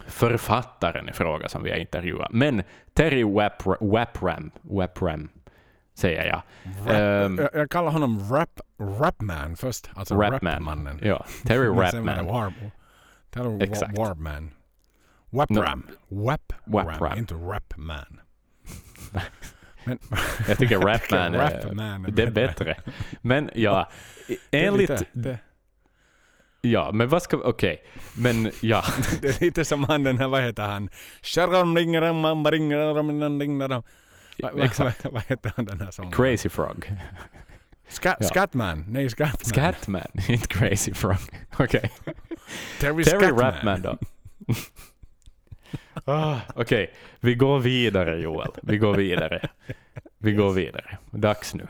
B: författaren i fråga som vi har intervjuat. Men Terry Wap- Wapram, Wapram säger jag. Ehm,
A: jag, jag kallar honom rap, Rapman först. Alltså
B: Rapman.
A: Rapmannen.
B: Ja, Terry *laughs* Rapman.
A: Warp. Terry
B: Exakt.
A: Wa- Warpman. Wapram. Wap
B: Wapram.
A: Ram, inte Rapman. *laughs* Men,
B: Jag tycker Rapman *laughs* är,
A: Rapman är
B: det är
A: bättre.
B: Men ja, enligt...
A: det,
B: Ja, men vad ska... Okej. Men ja.
A: det är lite som han den här, vad heter han? *laughs*
B: Exakt.
A: Vad heter han den här sången?
B: Crazy Frog.
A: Ska,
B: Ja.
A: Scatman. Nej, Scatman.
B: Scatman, *laughs* inte Crazy Frog. *laughs* Okej.
A: Terry,
B: Terry
A: Scatman.
B: Rapman då. Ah, Okej, vi går vidare Joel. Vi går vidare. Vi går vidare. Dags nu.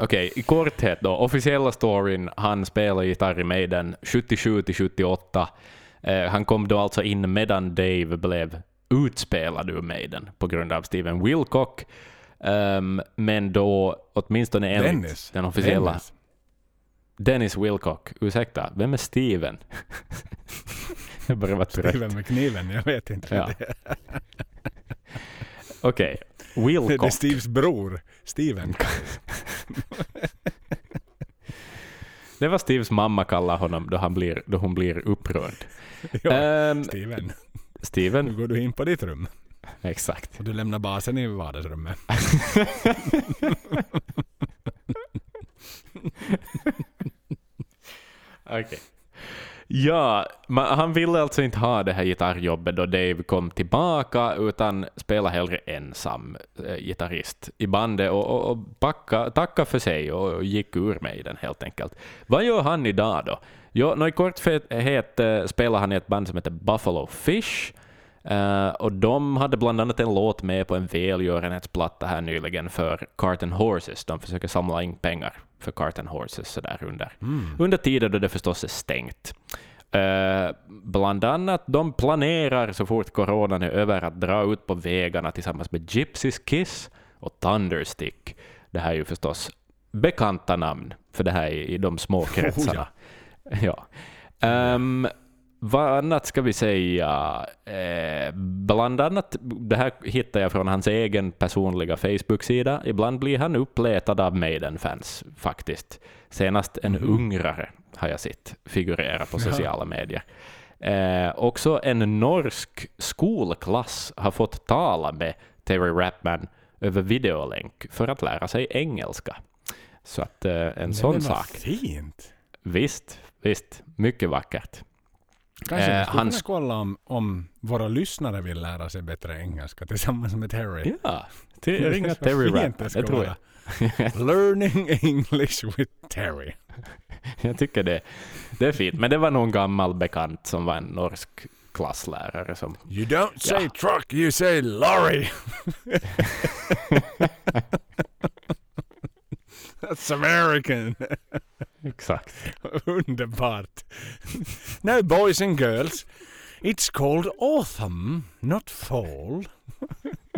B: Okej, i korthet då. Officiella storyn, han spelar gitarr i Maiden 77 till 78. Eh, han kom då alltså in medan Dave blev utspelad ur Maiden på grund av Steven Wilcock. Ehm, men då, åtminstone enligt
A: Dennis.
B: den officiella...
A: Dennis.
B: Dennis Wilcock. Ursäkta, vem är Steven? *laughs* jag börjar vara trött.
A: Steven med kniven, jag vet inte.
B: Ja. Okej,
A: det är *laughs*
B: Wilcock.
A: Steves bror. Steven. *laughs*
B: Det var Steves mamma kallar honom då, han blir, då hon blir upprörd.
A: ja,
B: Ehm,
A: Steven. Nu
B: Steven,
A: går du in på ditt rum.
B: exakt.
A: Och du lämnar basen i vardagsrummet. *laughs*
B: Okej. Ja, man, han ville alltså inte ha det här gitarrjobbet då Dave kom tillbaka, utan spela hellre ensam eh, gitarrist i bandet och, och, och backa, tacka för sig och, och gick ur mig den helt enkelt. Vad gör han idag då? Jo, nå, i korthet eh, spelar han i ett band som heter Buffalo Fish. Eh, och de hade bland annat en låt med på en välgörenhetsplatta här nyligen för Carton Horses. De försöker samla in pengar för Carton Horses sådär under, under tider då det förstås är stängt. Eh, bland annat, de planerar så fort coronan är över att dra ut på vägarna tillsammans med Gypsys Kiss och Thunderstick. Det här är ju förstås bekanta namn för det här i, i de små *laughs* kretsarna. ja. *laughs* Ehm, vad annat ska vi säga? Eh, bland annat, det här hittar jag från hans egen personliga Facebook-sida. Ibland blir han uppletad av Maiden-fans faktiskt. Senast en ungrare har jag sett figurera på *laughs* sociala medier. Eh, också en norsk skolklass har fått tala med Terry Rapman över videolänk för att lära sig engelska. Så att eh, en sån
A: Men vad
B: sak.
A: fint.
B: Visst, visst. Mycket vackert.
A: Kanske
B: Eh,
A: vi skulle
B: han-
A: kunna kolla om, om våra lyssnare vill lära sig bättre engelska tillsammans med Terry.
B: Ja, till, ringa Terry Rapman,
A: det
B: tror *laughs* jag.
A: Learning English with Terry.
B: Jag tycker det, det är fint. Men det var någon gammal bekant som var en norsk klasslärare som...
A: You don't say truck, you say lorry. *laughs* That's American.
B: Exakt.
A: Underbart. now boys and girls, it's called autumn, not fall.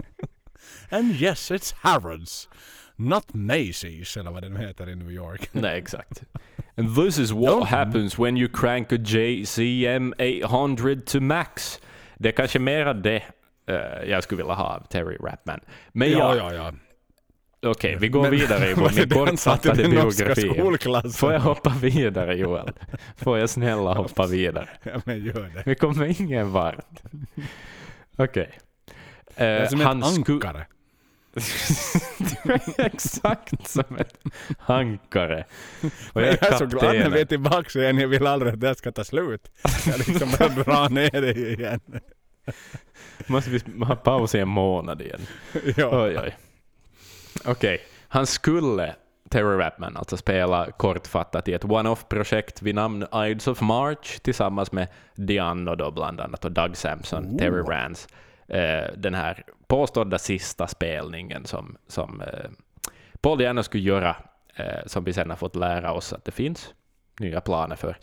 A: *laughs* and yes, it's Harrods, not Macy's, eller vad den heter i New York. *laughs*
B: Nej, exakt. And this is what
A: Don't-
B: happens when you crank a JCM 800 to max. Det är kanske mera det eh, jag skulle vilja ha av Terry Rapman. Men
A: ja,
B: ja,
A: ja, ja.
B: Okej, vi går
A: Men-
B: vidare *laughs* i vår kortfattade biografi. Får jag hoppa vidare Joel? Får jag snälla hoppa vidare?
A: Ja, men gör det.
B: Vi kommer ingen vart. Okej.
A: Det är
B: Eh,
A: som
B: han
A: ett ankare.
B: Du *laughs* är Exakt som ett ankare. Och *laughs* jag
A: jag är så glad när vi är tillbaka igen. Jag vill aldrig att det här ska ta slut. Jag liksom bara drar ner det igen.
B: Måste vi ha paus i en månad igen?
A: Ja.
B: Oj, oj. Okej, han skulle, Terry Rapman, alltså spela kortfattat i ett one-off-projekt vid namn Ides of March tillsammans med Diano då bland annat och Doug Sampson,
A: Oh.
B: Terry Rance. Eh, den här påstådda sista spelningen som, som eh, Paul Diano skulle göra, eh, som vi sen har fått lära oss att det finns nya planer för.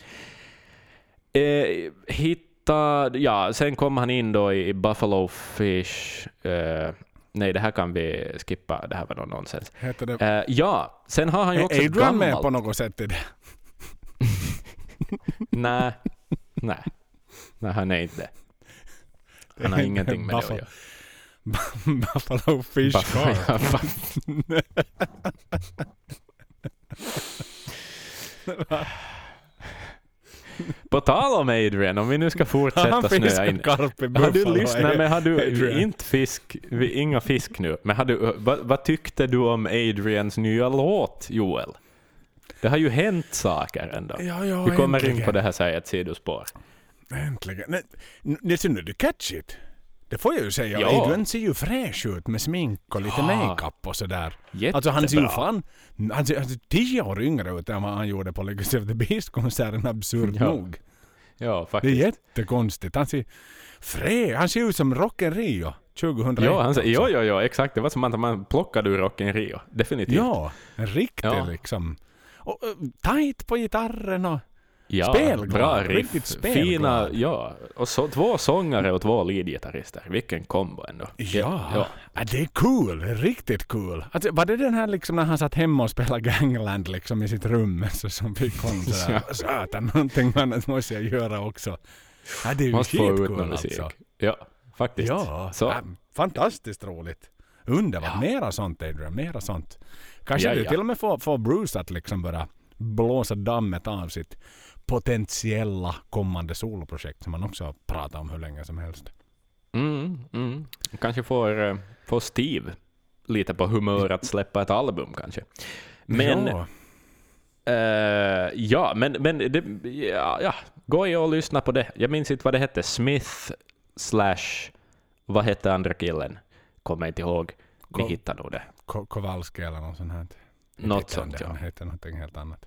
B: Eh, hitta, ja, sen kom han in då i Buffalo Fish. Eh, nej, det här kan vi skippa. Det här var nog nonsens.
A: Heter det...
B: Eh, ja, sen har han ju också
A: Är
B: ett
A: Adrian med
B: gammalt...
A: på något sätt i det? *laughs*
B: Nej, nej. Nej, han är inte. Han har ingenting med det att göra. *laughs*
A: Buffalo Fish
B: Buffalo-
A: Car. *laughs* *laughs*
B: På tal om Adrian, om vi nu ska *laughs* fortsätta
A: Han
B: snöa in. Har du lyssnat, men har du
A: Adrian.
B: inte fisk, vi- inga fisk nu, men har du, vad, vad tyckte du om Adrians nya låt, Joel? Det har ju hänt saker ändå.
A: Ja, ja,
B: Vi kommer in
A: äntligen.
B: på det här, säger ett sidospår.
A: Äntligen. Nej, n- Det är nu catchigt. Det får jag ju säga.
B: Ja.
A: Adrian ser ju fräsch ut med smink och lite
B: Ja.
A: makeup och sådär.
B: Jättebra.
A: Alltså han ser ju fan han ser, han ser tio år yngre ut än vad han gjorde på Legacy of the Beast-konserten absurt
B: Ja,
A: nog.
B: Ja,
A: Det är
B: faktiskt.
A: jättekonstigt. Han ser frä, han ser ut som Rocken Rio 2001.
B: Ja, han säger,
A: också.
B: jo, jo, jo, exakt. Det var som att man plockade ur Rock in Rio. Definitivt.
A: Ja, en riktig
B: Ja.
A: liksom. Och, uh, tight på gitarren och...
B: Ja,
A: Spelglad,
B: bra riff.
A: riktigt spelglad.
B: Fina, ja. Och så, två sångare och två leadgitarrister. Vilken kombo ändå.
A: Ja,
B: ja.
A: ja. det är cool. Riktigt cool. Alltså, var det den här liksom när han satt hemma och spelade Gangland liksom i sitt rum *laughs* så som fick honom sådär,
B: Ja.
A: satan, någonting annat måste jag göra också. Ja, det är ju
B: Måste få ut
A: skitcool
B: någon musik.
A: alltså.
B: Ja, faktiskt.
A: Ja,
B: Så.
A: ja, fantastiskt roligt. Underbart.
B: Ja.
A: Mera sånt Adrian, mera sånt. Kanske
B: Ja, ja.
A: till och med får, får Bruce att liksom börja blåsa dammet av sitt potentiella kommande soloprojekt som han också har pratat om hur länge som helst.
B: Mm, mm. Kanske får, eh, får Steve lite på humör att släppa ett album kanske. Men
A: ja.
B: Eh, ja, men, men det, ja, ja, gå och lyssna på det. Jag minns inte vad det hette. Smith slash... Vad hette andra killen? Kommer inte ihåg. Ni
A: Ko-
B: hittar nog det.
A: Ko- Kowalski eller något sånt här.
B: Något sånt, ja.
A: Han heter någonting helt annat.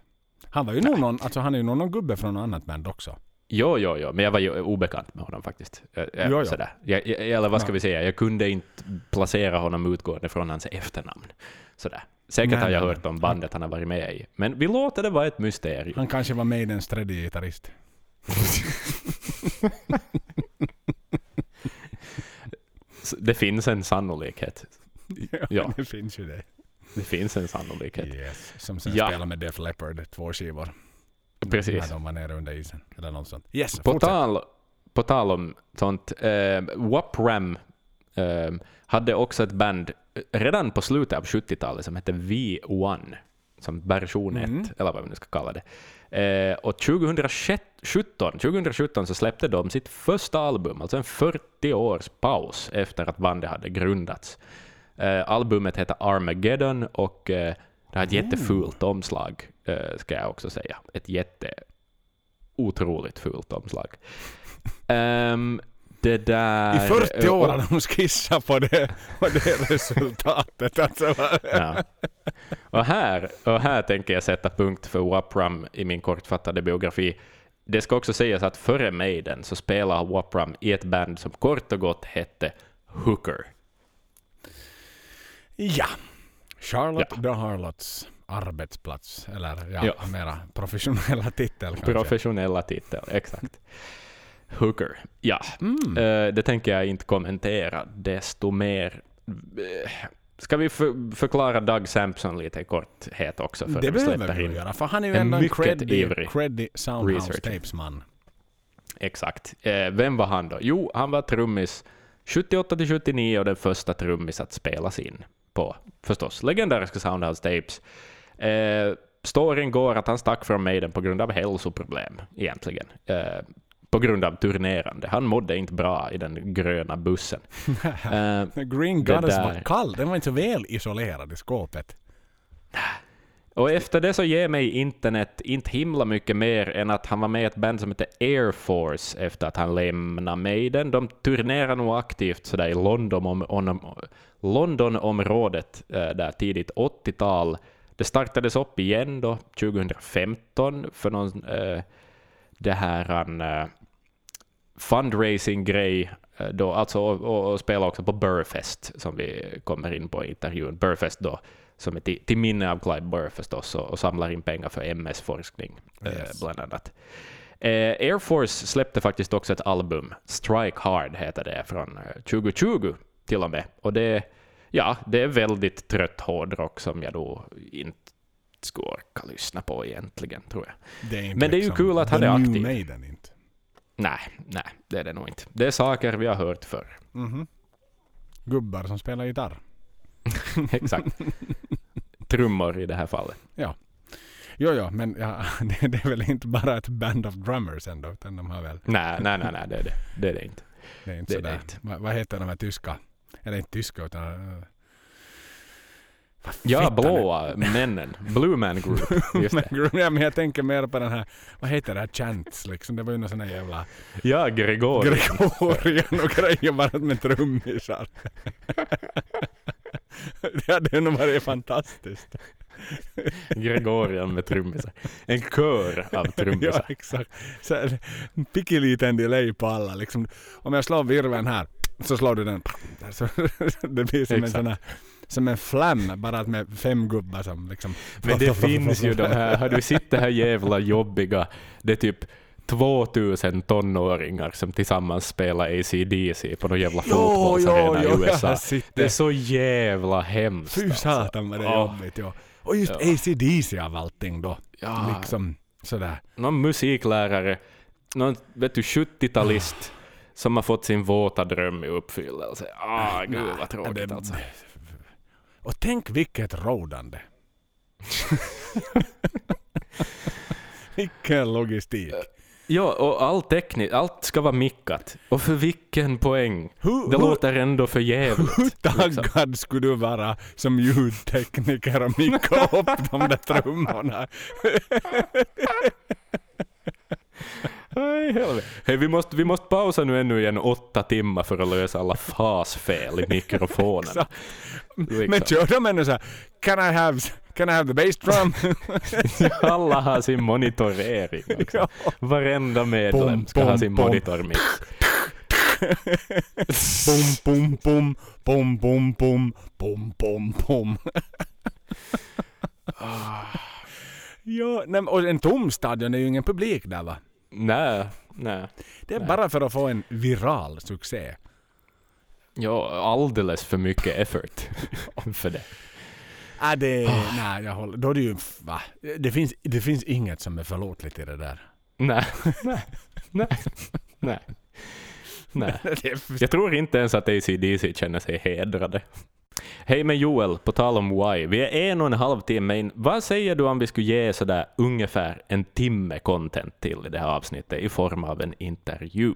A: Han var ju nog någon, alltså han är ju nog någon gubbe från något annat band också.
B: Jo, jo, jo, men jag var ju obekant med honom faktiskt. Eh, eh,
A: Jo.
B: Sådär. Jag, jag, eller vad ska vi säga, jag kunde inte placera honom utgående från hans efternamn. Sådär. Säkert
A: Nej,
B: har jag hört om bandet han har varit med i. Men vi låter det vara ett mysterium.
A: Han kanske var Maidens tredje gitarrist. *laughs*
B: Det finns en sannolikhet. *laughs* Ja.
A: det finns ju det.
B: Det finns en sannolikhet.
A: Yes. Som sen
B: Ja.
A: spelar med Def Leppard, två skivor.
B: Precis.
A: När de var nere under isen. Eller något sånt. Yes,
B: På
A: fortsätt.
B: tal, på tal om sånt, eh, Wapram eh, hade också ett band eh, redan på slutet av 70-talet som hette V1, som version 1,
A: Mm.
B: eller vad vi nu ska kalla det. Eh, och 2017, 2017 så släppte de sitt första album, alltså en 40 års paus efter att bandet hade grundats. Eh, albumet heter Armageddon och eh, det har ett jättefult omslag, eh, ska jag också säga. Ett jätte otroligt fult omslag. *laughs* Ehm, det där...
A: I 40
B: eh,
A: år har de skissat på det, på det *laughs* resultatet. Alltså,
B: Ja. Och, här, och här tänker jag sätta punkt för Wapram i min kortfattade biografi. Det ska också sägas att före Maiden så spelade Wapram i ett band som kort och gott hette Hooker.
A: Ja. Charlotte
B: Ja.
A: the Harlots arbetsplats. Eller ja,
B: Ja.
A: mera professionella titel kanske.
B: Professionella titel, exakt. Hooker. Ja,
A: Mm.
B: eh, det tänker jag inte kommentera desto mer. Eh, Ska vi för, förklara Doug Sampson lite i korthet också? För
A: det behöver vi göra, för han är ju
B: en
A: ändå en creddy, creddy Soundhouse. Tapes-man.
B: Exakt. Eh, vem var han då? Jo, han var trummis 78 till 79 och den första trummis att spelas in på förstås legendariska Soundhouse Tapes. Eh, storyn går att han stack från Maiden på grund av hälsoproblem egentligen. Eh, på grund av turnerande. Han mådde inte bra i den gröna bussen. *laughs* Eh,
A: Green Goddess
B: där.
A: var kall. Den var inte så väl isolerad i skåpet.
B: Och efter det så ger mig internet inte himla mycket mer än att han var med i ett band som heter Air Force efter att han lämnade Maiden. De turnerar nog aktivt sådär i London om, om, Londonområdet eh, där tidigt 80-tal. Det startades upp igen då 2015 för någon eh, det här eh, fundraising-grej eh, då, alltså och, och, och spela också på Burfest som vi kommer in på i intervjun. Burfest då som är till, till minne av Clive Burr förstås och, och samlar in pengar för MS-forskning eh,
A: Yes.
B: bland annat. Eh, Air Force släppte faktiskt också ett album, Strike Hard heter det, från eh, 2020 till och med. Och det, ja, det är väldigt trött hårdrock som jag då inte skulle orka lyssna på egentligen, tror jag.
A: Det
B: Men det är ju
A: liksom
B: kul att han är aktiv.
A: Maiden inte.
B: Nej, nej, det är det nog inte. Det är saker vi har hört förr.
A: Mhm. Gubbar som spelar gitarr. *laughs*
B: Exakt. *laughs* Trummor i det här fallet.
A: Jo, jo, men ja, *laughs* det, det är väl inte bara ett band of drummers ändå, utan de har väl...
B: Nej, nej, nej, nej det är det. Det är det inte.
A: Det är inte
B: Det är
A: sådär...
B: inte.
A: Vad, vad heter de här tyska? Eller inte tyska, utan... Vad
B: Ja,
A: är-
B: blåa *laughs* männen. Blue Man Group. Just det.
A: Men, ja, men jag tänker mer på den här, vad heter det här, chants liksom. Det var ju någon sån här jävla
B: Ja, Gregor.
A: Gregorian och grejer bara med trummisar. *laughs* det hade nog varit fantastiskt.
B: Gregorian med trummisar. En kör av *laughs*
A: Ja,
B: trummisar.
A: exakt. Så en pytteliten delay på alla liksom. Om jag slår virveln här så slår du den. Så *laughs* det blir som en
B: Exakt.
A: sån här, som en flam bara att med fem gubbar som liksom.
B: Men det *laughs* finns ju de här, har du sett det här jävla jobbiga, det typ 2000 tonåringar som tillsammans spelar ACDC på någon jävla fotbollsarena i USA. Det är så jävla hemskt.
A: Fy
B: alltså.
A: satan vad det är jobbigt ja. Och just
B: Ja.
A: ACDC av allting då.
B: Ja.
A: Liksom sådär.
B: Någon musiklärare, någon vet du, 70-talist som har fått sin våta dröm i uppfyllelse. Ah, gud vad tråkigt
A: det-
B: alltså.
A: Och tänk vilket rådande. *laughs* vilken logistik.
B: Ja, och all teknik, allt ska vara mickat. Och för vilken poäng?
A: Hur,
B: Det
A: hur,
B: låter ändå för jävligt.
A: hur
B: liksom.
A: taggad skulle du vara som ljudtekniker och micka upp de där trummorna?
B: Helvete. Hej, vi måste, vi måste pausa nu ännu igen åtta timmar för att lösa alla fasfel i mikrofonen.
A: Exakt.
B: Liksom.
A: Men kör de ännu såhär, can I have, can I have the bass drum? *laughs*
B: Alla har sin monitorering. Också. *laughs*
A: Ja.
B: Varenda medlem ska ha
A: bom,
B: sin
A: bom.
B: monitormix.
A: Bom, bom, bom, bom, bom, bom, bom, bom, bom. *laughs* ja, nej, men- och en tom stadion är ju ingen publik där va?
B: Nej, nej.
A: Det är
B: Nej.
A: bara för att få en viral succé.
B: Ja, alldeles för mycket effort för det.
A: Äh, det, nej, jag håller, då är det ju, va? Det finns, det finns inget som är förlåtligt i det där.
B: Nej, *laughs* nej, nej, nej. *laughs* Jag tror inte ens att ACDC känner sig hedrade. Hej med Joel, på tal om Why. Vi är en och en halv timme in. Vad säger du om vi skulle ge sådär ungefär en timme content till i det här avsnittet i form av en intervju?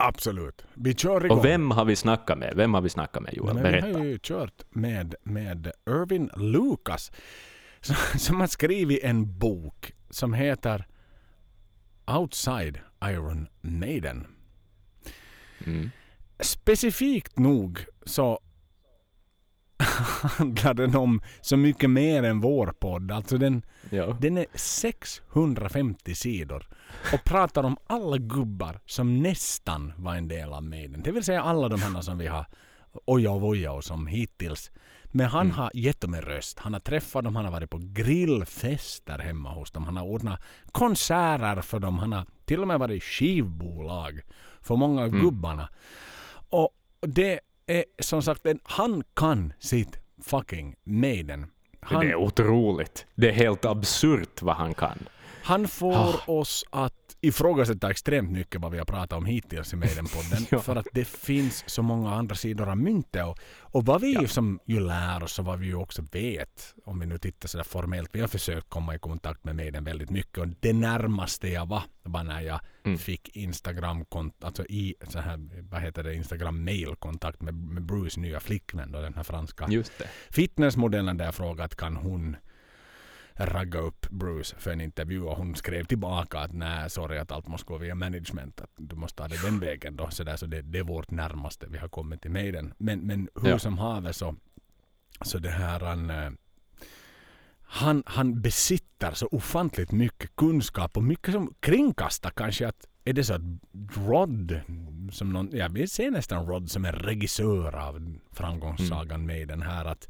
A: Absolut. Vi kör igång.
B: Och vem har vi snackat med? Vem har vi snackat med Joel?
A: Men vi
B: Berätta.
A: har ju kört med, med Irvin Lucas *laughs* som- som har skrivit en bok som heter Outside Iron Maiden.
B: Mm.
A: Specifikt nog så handlar den om så mycket mer än vår podd. Alltså den,
B: Ja.
A: den är 650 sidor och pratar om alla gubbar som nästan var en del av Maiden. Det vill säga alla de här som vi har oja och voja och som hittills. Men han
B: Mm.
A: har gett dem en röst. Han har träffat dem, han har varit på grillfester hemma hos dem. Han har ordnat konserter för dem. Han har till och med varit skivbolag för många av
B: Mm.
A: gubbarna. Och det är som sagt, en, han kan sitt fucking Maiden. Han,
B: Det är otroligt. Det är helt absurt vad han kan.
A: Han får
B: Ah.
A: oss att ifrågasätta extremt mycket vad vi har pratat om hittills i Maiden-podden. *laughs*
B: Ja.
A: För att det finns så många andra sidor av myntet. Och, och vad vi som ju lär oss och vad vi ju också vet, om vi nu tittar sådär formellt. Vi har försökt komma i kontakt med Maiden väldigt mycket. Och det närmaste jag var, var när jag
B: Mm.
A: fick Instagram, alltså i så här, vad heter det, Instagram mailkontakt med, med Bruce nya flickvän då, den här franska fitnessmodellen där jag frågade att kan hon ragga upp Bruce för en intervju och hon skrev tillbaka att nej sorry att allt måste gå via management att du måste ta det den *laughs* vägen då. Så, där, så det, det är vårt närmaste vi har kommit till Maiden. Men, men hur
B: Ja.
A: som haver så så det här han, eh, han han besitter så ofantligt mycket kunskap och mycket som kringkastar kanske att är det så att Rod som någon, jag vill se nästan Rod som en regissör av framgångssagan med den här att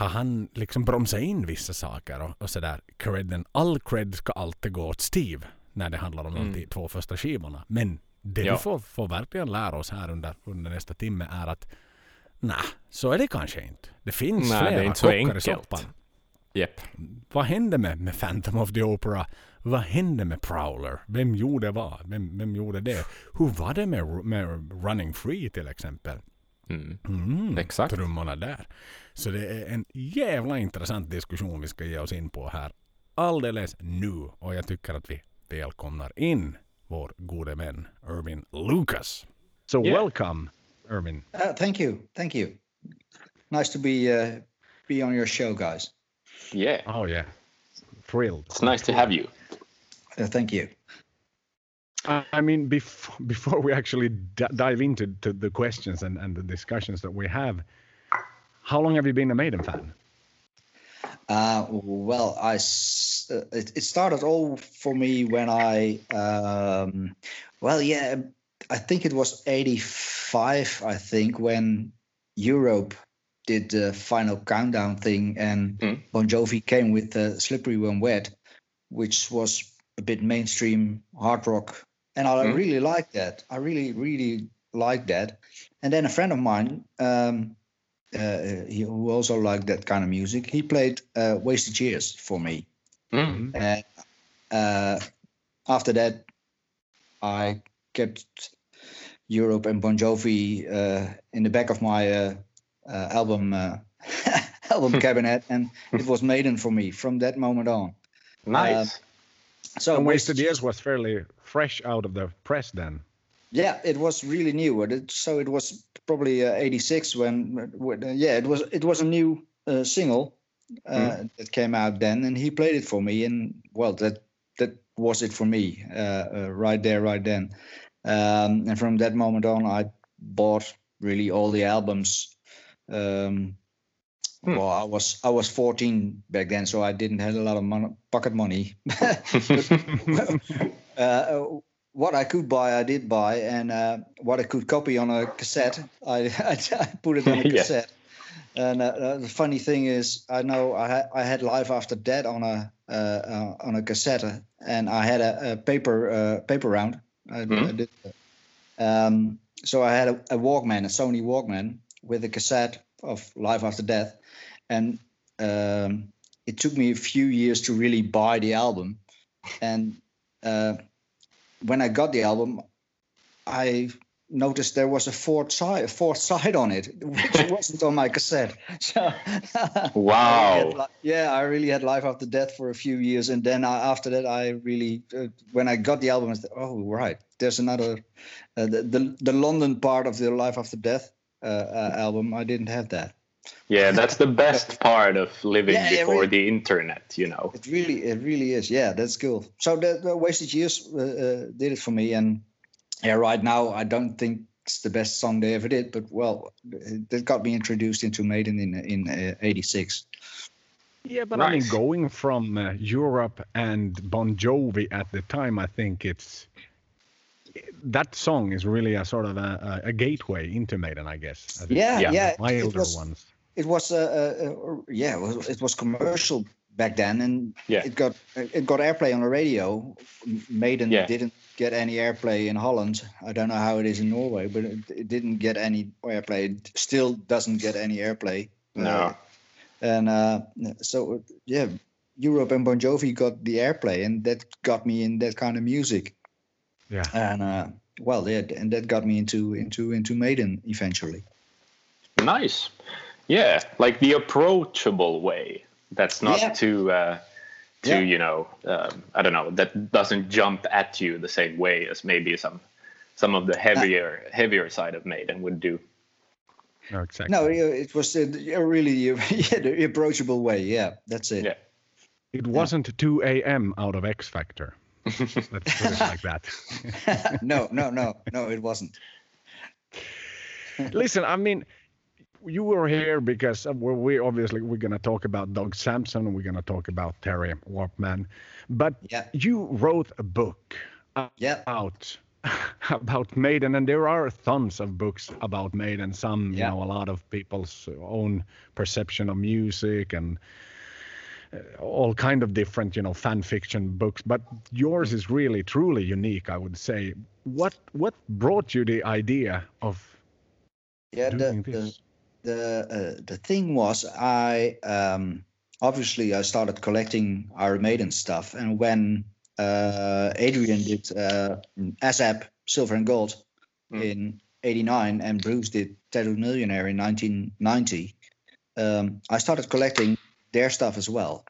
A: har han liksom bromsat in vissa saker och, och sådär. Credden, all cred ska alltid gå åt Steve när det handlar om de två första skivorna. Men det
B: Ja.
A: vi får, får verkligen lära oss här under, under nästa timme är att nej, så är det kanske inte. Det finns
B: Nej, det är
A: flera
B: inte så
A: kockar i
B: enkelt.
A: soppan.
B: Japp.
A: Vad hände med, med Phantom of the Opera? Vad hände med Prowler? Vem gjorde vad? Vem, vem gjorde det? Hur var det med, med Running Free till exempel?
B: Mm.
A: Mm,
B: Exakt.
A: Trummorna där. Så det är en jävla intressant diskussion vi ska ge oss in på här alldeles nu. Och jag tycker att vi välkomnar in vår gode vän Irvin Lucas. So
B: Yeah.
A: welcome Irvin.
C: Uh, thank you, thank you. Nice to be uh, be on your show, guys.
D: Yeah,
A: Oh yeah. Thrilled.
D: it's nice to have you.
C: Uh, thank you.
A: I mean, bef- *laughs* before we actually d- dive into to the questions and, and the discussions that we have, how long have you been a Maiden fan?
C: Uh, well, I s- uh, it, it started all for me when I um, well, yeah, I think it was '85. I think when Europe did the final countdown thing, and
D: Mm.
C: Bon Jovi came with uh, "Slippery When Wet," which was a bit mainstream hard rock, and I
D: Mm.
C: really like that. I really, really like that. And then a friend of mine. Um, uh, he, who also liked that kind of music. He played uh, "Wasted Years" for me,
D: Mm.
C: and uh, after that, I kept Europe and Bon Jovi uh, in the back of my uh, uh, album uh, *laughs* album *laughs* cabinet, and it was Maiden for me from that moment on.
D: Nice.
C: So
A: And Wasted Years was fairly fresh out of the press then.
C: Yeah, it was really new. so it was probably uh, '86 when, when uh, yeah, it was it was a new uh, single uh, that came out then, and he played it for me, and well, that that was it for me uh, uh, right there, right then. Um, and from that moment on, I bought really all the albums. Um,
D: Hmm.
C: Well, I was I was 14 back then, so I didn't have a lot of mon- pocket money. *laughs* *laughs* uh, what I could buy, I did buy, and uh, what I could copy on a cassette, I, I, *laughs* I put it on a *laughs*
D: Yeah.
C: cassette. And uh, uh, the funny thing is, I know I had I had Live After Dead on a uh, uh, on a cassette, and I had a, a paper uh, paper round. I, I
D: Mhm.
C: did. Um, so I had a, a Walkman, a Sony Walkman, with a cassette of Life After Death, and um, it took me a few years to really buy the album. And uh, when I got the album, I noticed there was a fourth side, fourth side on it, which *laughs* wasn't on my cassette. *laughs* So, *laughs* I
D: Wow.
C: li- yeah, I really had Life After Death for a few years, and then I, after that, I really, uh, when I got the album, I said, "Oh, right, there's another, uh, the, the the London part of the Life After Death uh, uh, album. I didn't have that.
D: Yeah, that's the *laughs* best part of living
C: Yeah, yeah,
D: before
C: really.
D: the internet, you know.
C: It really, it really is. Yeah, that's cool. So the, the wasted years uh, uh, did it for me, and yeah, right now I don't think it's the best song they ever did, but well, that got me introduced into Maiden in in uh, '86.
A: Yeah, but I mean, going from uh, Europe and Bon Jovi at the time, I think it's that song is really a sort of a, a, a gateway into Maiden, I guess. I
C: Yeah,
D: Yeah.
C: yeah.
A: my
C: it
A: older
C: was,
A: ones.
C: It was, uh, uh, uh, yeah, it was, it was commercial back then, and
D: Yeah.
C: it got it got airplay on the radio. Maiden
D: Yeah.
C: didn't get any airplay in Holland. I don't know how it is in Norway, but it, it didn't get any airplay. It still doesn't get any airplay.
D: No.
C: Uh, and uh, so yeah, Europe and Bon Jovi got the airplay, and that got me in that kind of music.
A: Yeah.
C: And uh, well, yeah, and that got me into into into Maiden eventually.
D: Nice. Yeah, like the approachable way. That's not
C: Yeah.
D: too, uh, too
C: Yeah.
D: you know, um, I don't know. That doesn't jump at you the same way as maybe some, some of the heavier, heavier side of Maiden would do.
A: No, exactly.
C: No, it was uh, a really *laughs* yeah, the approachable way. Yeah, that's it.
D: Yeah.
A: It wasn't 2 a.m. out of X Factor. *laughs* Let's put it like that. *laughs*
C: no, no, no, no, it wasn't.
A: Listen, I mean, you were here because uh, we obviously we're gonna talk about Doug Sampson. We're gonna talk about Terry Warpman, but
C: Yeah.
A: you wrote a book
C: Yeah,
A: about *laughs* about Maiden, and there are tons of books about Maiden. Some, you know, a lot of people's own perception of music and uh, all kind of different, you know, fan fiction books. But yours is really, truly unique, I would say. What what brought you the idea of
C: yeah.
A: Doing
C: the
A: this?
C: The uh, the thing was, I um, obviously I started collecting Iron Maiden stuff, and when uh, Adrian did uh, ASAP Silver and Gold
D: Mm.
C: in '89, and Bruce did Tattooed Millionaire in 1990, um, I started collecting their stuff as well.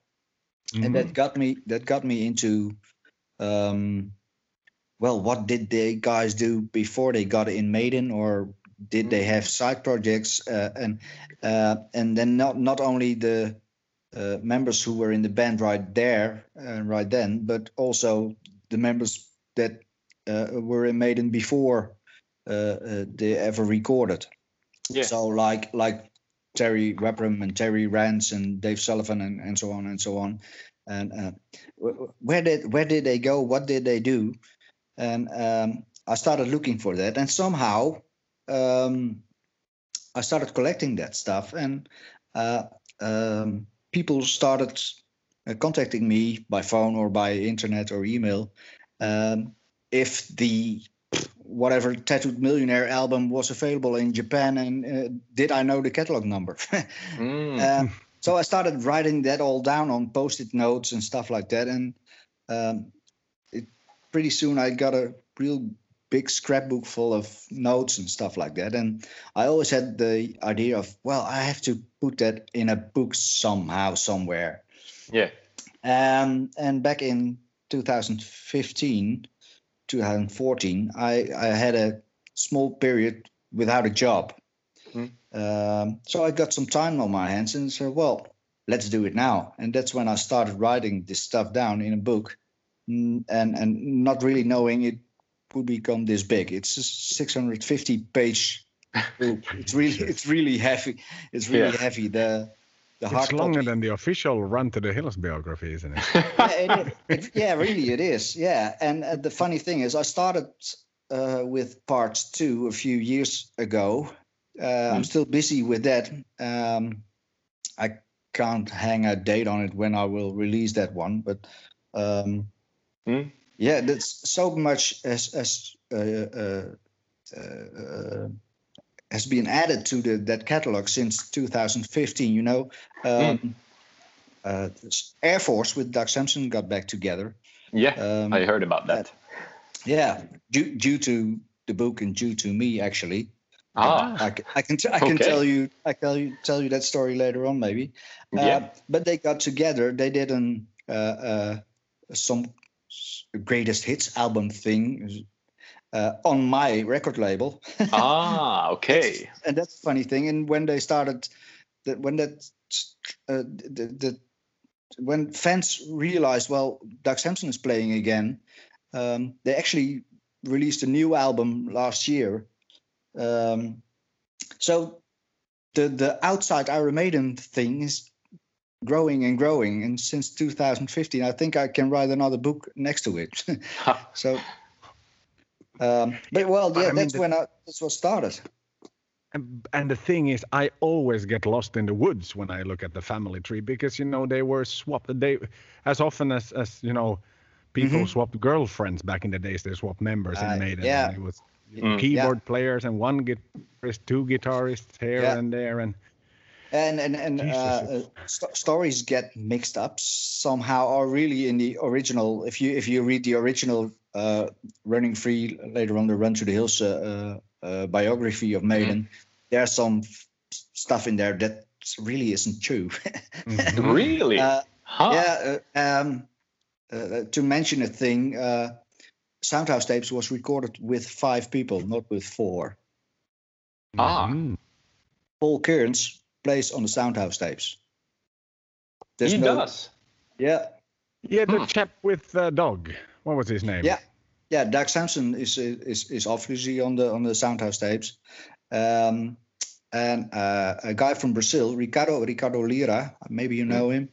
C: and
A: Mm-hmm.
C: that got me that got me into um well what did the guys do before they got in maiden or did they have side projects uh, and uh, and then not not only the uh, members who were in the band right there uh, right then but also the members that uh, were in maiden before uh, uh, they ever recorded
D: Yeah.
C: so like like Terry Webrham and Terry Rance and Dave Sullivan and, and so on and so on. And uh, wh- wh- where did where did they go? What did they do? And um, I started looking for that, and somehow um, I started collecting that stuff, and uh, um, people started uh, contacting me by phone or by internet or email um, if the whatever tattooed millionaire album was available in japan and uh, did i know the catalog number *laughs*
D: Mm.
C: uh, so i started writing that all down on post-it notes and stuff like that and um, it, pretty soon i got a real big scrapbook full of notes and stuff like that and i always had the idea of well i have to put that in a book somehow somewhere
D: yeah.
C: um, and back in 2015, 2014, I, I had a small period without a job.
D: Mm.
C: Um, so I got some time on my hands and said, well, let's do it now. And that's when I started writing this stuff down in a book mm, and, and not really knowing it would become this big. It's a 650 page book. *laughs* It's really, it's really heavy. It's really
D: Yeah.
C: heavy. The, the hard
A: It's longer
C: copy-
A: than the official Run to the Hills biography, isn't it? *laughs*
C: yeah, it, *laughs* it, yeah, really, it is. Yeah, and uh, the funny thing is, I started uh, with part two a few years ago. Uh, I'm still busy with that. Um, I can't hang a date on it when I will release that one, but um,
D: Hmm.
C: Yeah, that's so much as as uh, uh, uh, uh, has been added to the that catalog since 2015. You know, um, uh, Air Force with Doug Sampson got back together.
D: Yeah.
C: Um,
D: I heard about that.
C: Yeah, due, due to the book and due to me actually.
D: Ah.
C: I, I can t- I can
D: Okay.
C: tell you I tell you tell you that story later on maybe. Uh,
D: Yeah.
C: But they got together. They did an uh, uh, some greatest hits album thing uh, on my record label. *laughs*
D: ah. Okay.
C: and that's funny thing. And when they started, that when that uh, the, the when fans realized, well, Doug Sampson is playing again, um, they actually released a new album last year. Um, so the the outside Iron Maiden thing is growing and growing, and since 2015, I think I can write another book next to it. *laughs* so. Um, but well, yeah,
A: I mean,
C: that's
A: the-
C: when I, that's what started.
A: And, and the thing is, I always get lost in the woods when I look at the family tree because you know they were swapped. They as often as as you know, people
C: Mhm.
A: swapped girlfriends back in the days. They swapped members
C: Uh,
A: in Maiden.
C: yeah.
A: It was
D: Mm.
A: keyboard players and one guitarist, two guitarists here
C: Yeah.
A: and there, and
C: and and and uh, uh, st- stories get mixed up somehow or really in the original if you if you read the original uh, running free later on the run to the hills uh, uh, uh, biography of maiden there's some f- stuff in there that really isn't true
A: Mhm. *laughs*
B: Really?
C: Uh,
B: huh.
C: yeah uh, um, uh, to mention a thing uh, soundhouse tapes was recorded with five people not with four
B: Ah.
A: Mhm.
C: paul kearns plays on the soundhouse tapes There's
B: he
C: no-
B: does.
C: yeah
A: Yeah, the
B: Hmm.
A: chap with the dog. What was his name?
C: Yeah. yeah, Doug Sampson is is is obviously on the on the Soundhouse tapes, um, and uh, a guy from Brazil, Ricardo Ricardo Lira, maybe you know him.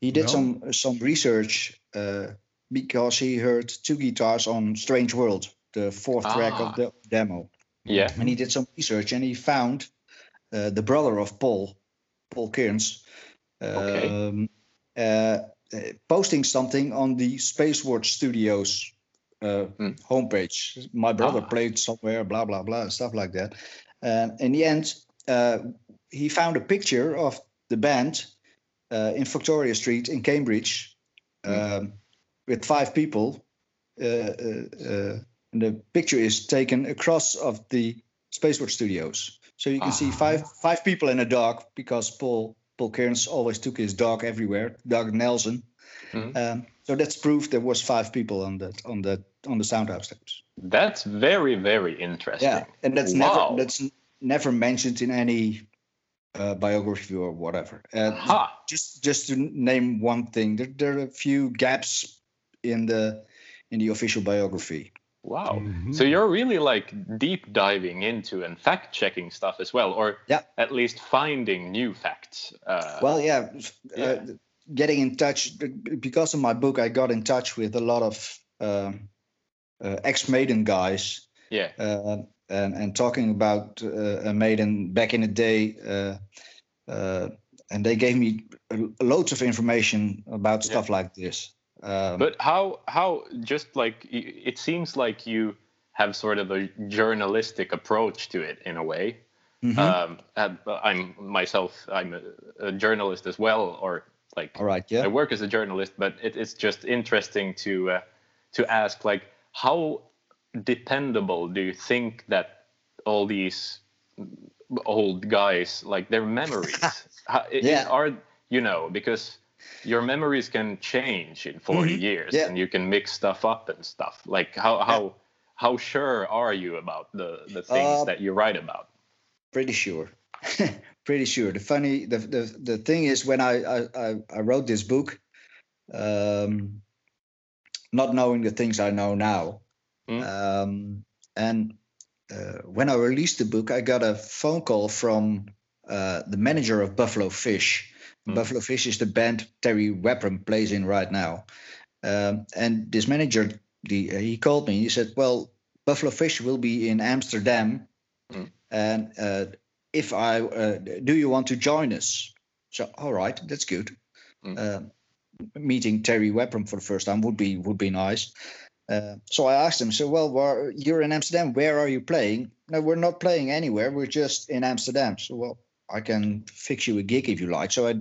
C: He did
A: No.
C: some some research uh, because he heard two guitars on Strange World, the fourth track
B: Ah.
C: of the demo,
B: Yeah.
C: and he did some research and he found the brother of Paul, Paul Kearns,
B: Okay.
C: um, uh, uh, posting something on the Spacewatch Studios uh,
B: Hmm.
C: homepage. My brother
B: Ah.
C: played somewhere, blah blah blah, stuff like that. And in the end, uh, he found a picture of the band uh, in Victoria Street in Cambridge um, with five people. Uh, uh, uh, and the picture is taken across of the Spacewatch Studios, so you can see
B: Ah.
C: five five people in a dog because Paul Paul Kearns always took his dog everywhere. Doug Nelson.
B: Mhm.
C: Um, so that's proof there was five people on that on that on the Soundhouse tapes.
B: That's very, very interesting.
C: Yeah, and that's
B: Wow.
C: never that's never mentioned in any uh, biography or whatever. Uh,
B: Ha.
C: Just just to name one thing, there, there are a few gaps in the in the official biography.
B: Wow.
A: Mhm.
B: So you're really like deep diving into and fact checking stuff as well, or
C: Yeah.
B: at least finding new facts. Uh,
C: Well, yeah,
B: yeah.
C: Uh, getting in touch because of my book, I got in touch with a lot of um, uh, ex Maiden guys.
B: yeah.
C: uh, and and talking about uh, a maiden back in the day, uh, uh, and they gave me loads of information about stuff like this. Um,
B: But how how just like it seems like you have sort of a journalistic approach to it in a way.
C: mhm.
B: Um, I'm myself. I'm a, a journalist as well, or like
C: all right, yeah,
B: I work as a journalist, but it, it's just interesting to uh, to ask like how dependable do you think that all these old guys like their memories *laughs* how,
C: Yeah.
B: are you know because your memories can change in 40 years
C: Mm-hmm. Yeah.
B: and you can mix stuff up and stuff like how how how sure are you about the the things
C: Uh,
B: that you write about
C: pretty sure, *laughs* pretty sure. The funny, the the the thing is when I I I, I wrote this book, um, not knowing the things I know now,
B: Mm.
C: um, and uh, when I released the book, I got a phone call from uh, the manager of Buffalo Fish.
B: Mm.
C: Buffalo Fish is the band Terry Wepham plays in right now, um, and this manager, the uh, he called me. And he said, "Well, Buffalo Fish will be in Amsterdam,
B: Mm.
C: and uh, if I uh, do, you want to join us?" So, all right, that's good.
B: Mm.
C: Uh, meeting Terry Wepham for the first time would be would be nice. Uh, so I asked him, so well, where, you're in Amsterdam. Where are you playing? No, we're not playing anywhere. We're just in Amsterdam. So well, I can fix you a gig if you like. So I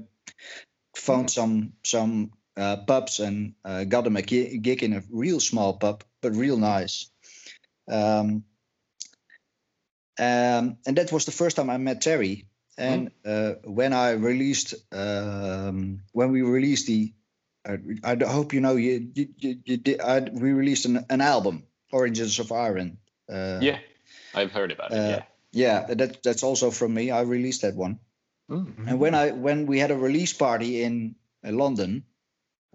C: found some some uh, pubs and uh, got him a gig in a real small pub, but real nice. Um, um, and that was the first time I met Terry. And uh, when I released, um, when we released the, uh, I hope you know, you, you, you, you did, I, we released an, an album, Oranges of Iron. Uh,
B: yeah i've heard about it
C: uh,
B: yeah
C: yeah, that that's also from me. I released that one.
B: Mm.
C: And when I when we had a release party in uh, London,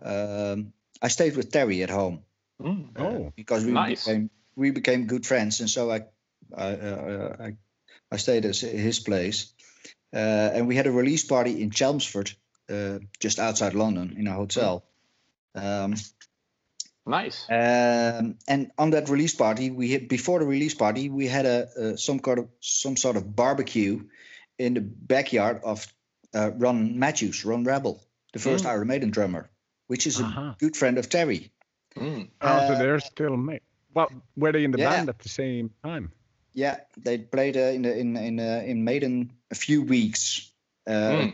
C: um, I stayed with Terry at home
B: Mm.
C: uh,
A: Oh,
C: because we
B: nice.
C: became we became good friends, and so I I uh, I, I stayed at his place, uh, and we had a release party in Chelmsford, uh, just outside London, in a hotel. Um,
B: nice
C: um, and on that release party, we had before the release party, we had a, uh some kind of some sort of barbecue in the backyard of uh, Ron Matthews, Ron Rebel, the first
B: Mm.
C: Iron Maiden drummer, which is a
A: Uh-huh.
C: good friend of Terry.
B: Mm.
A: oh, so
C: Uh,
A: they're still made. Well, were they in the
C: Yeah.
A: band at the same time?
C: Yeah, they played uh, in the, in in uh, in Maiden a few weeks, Uh,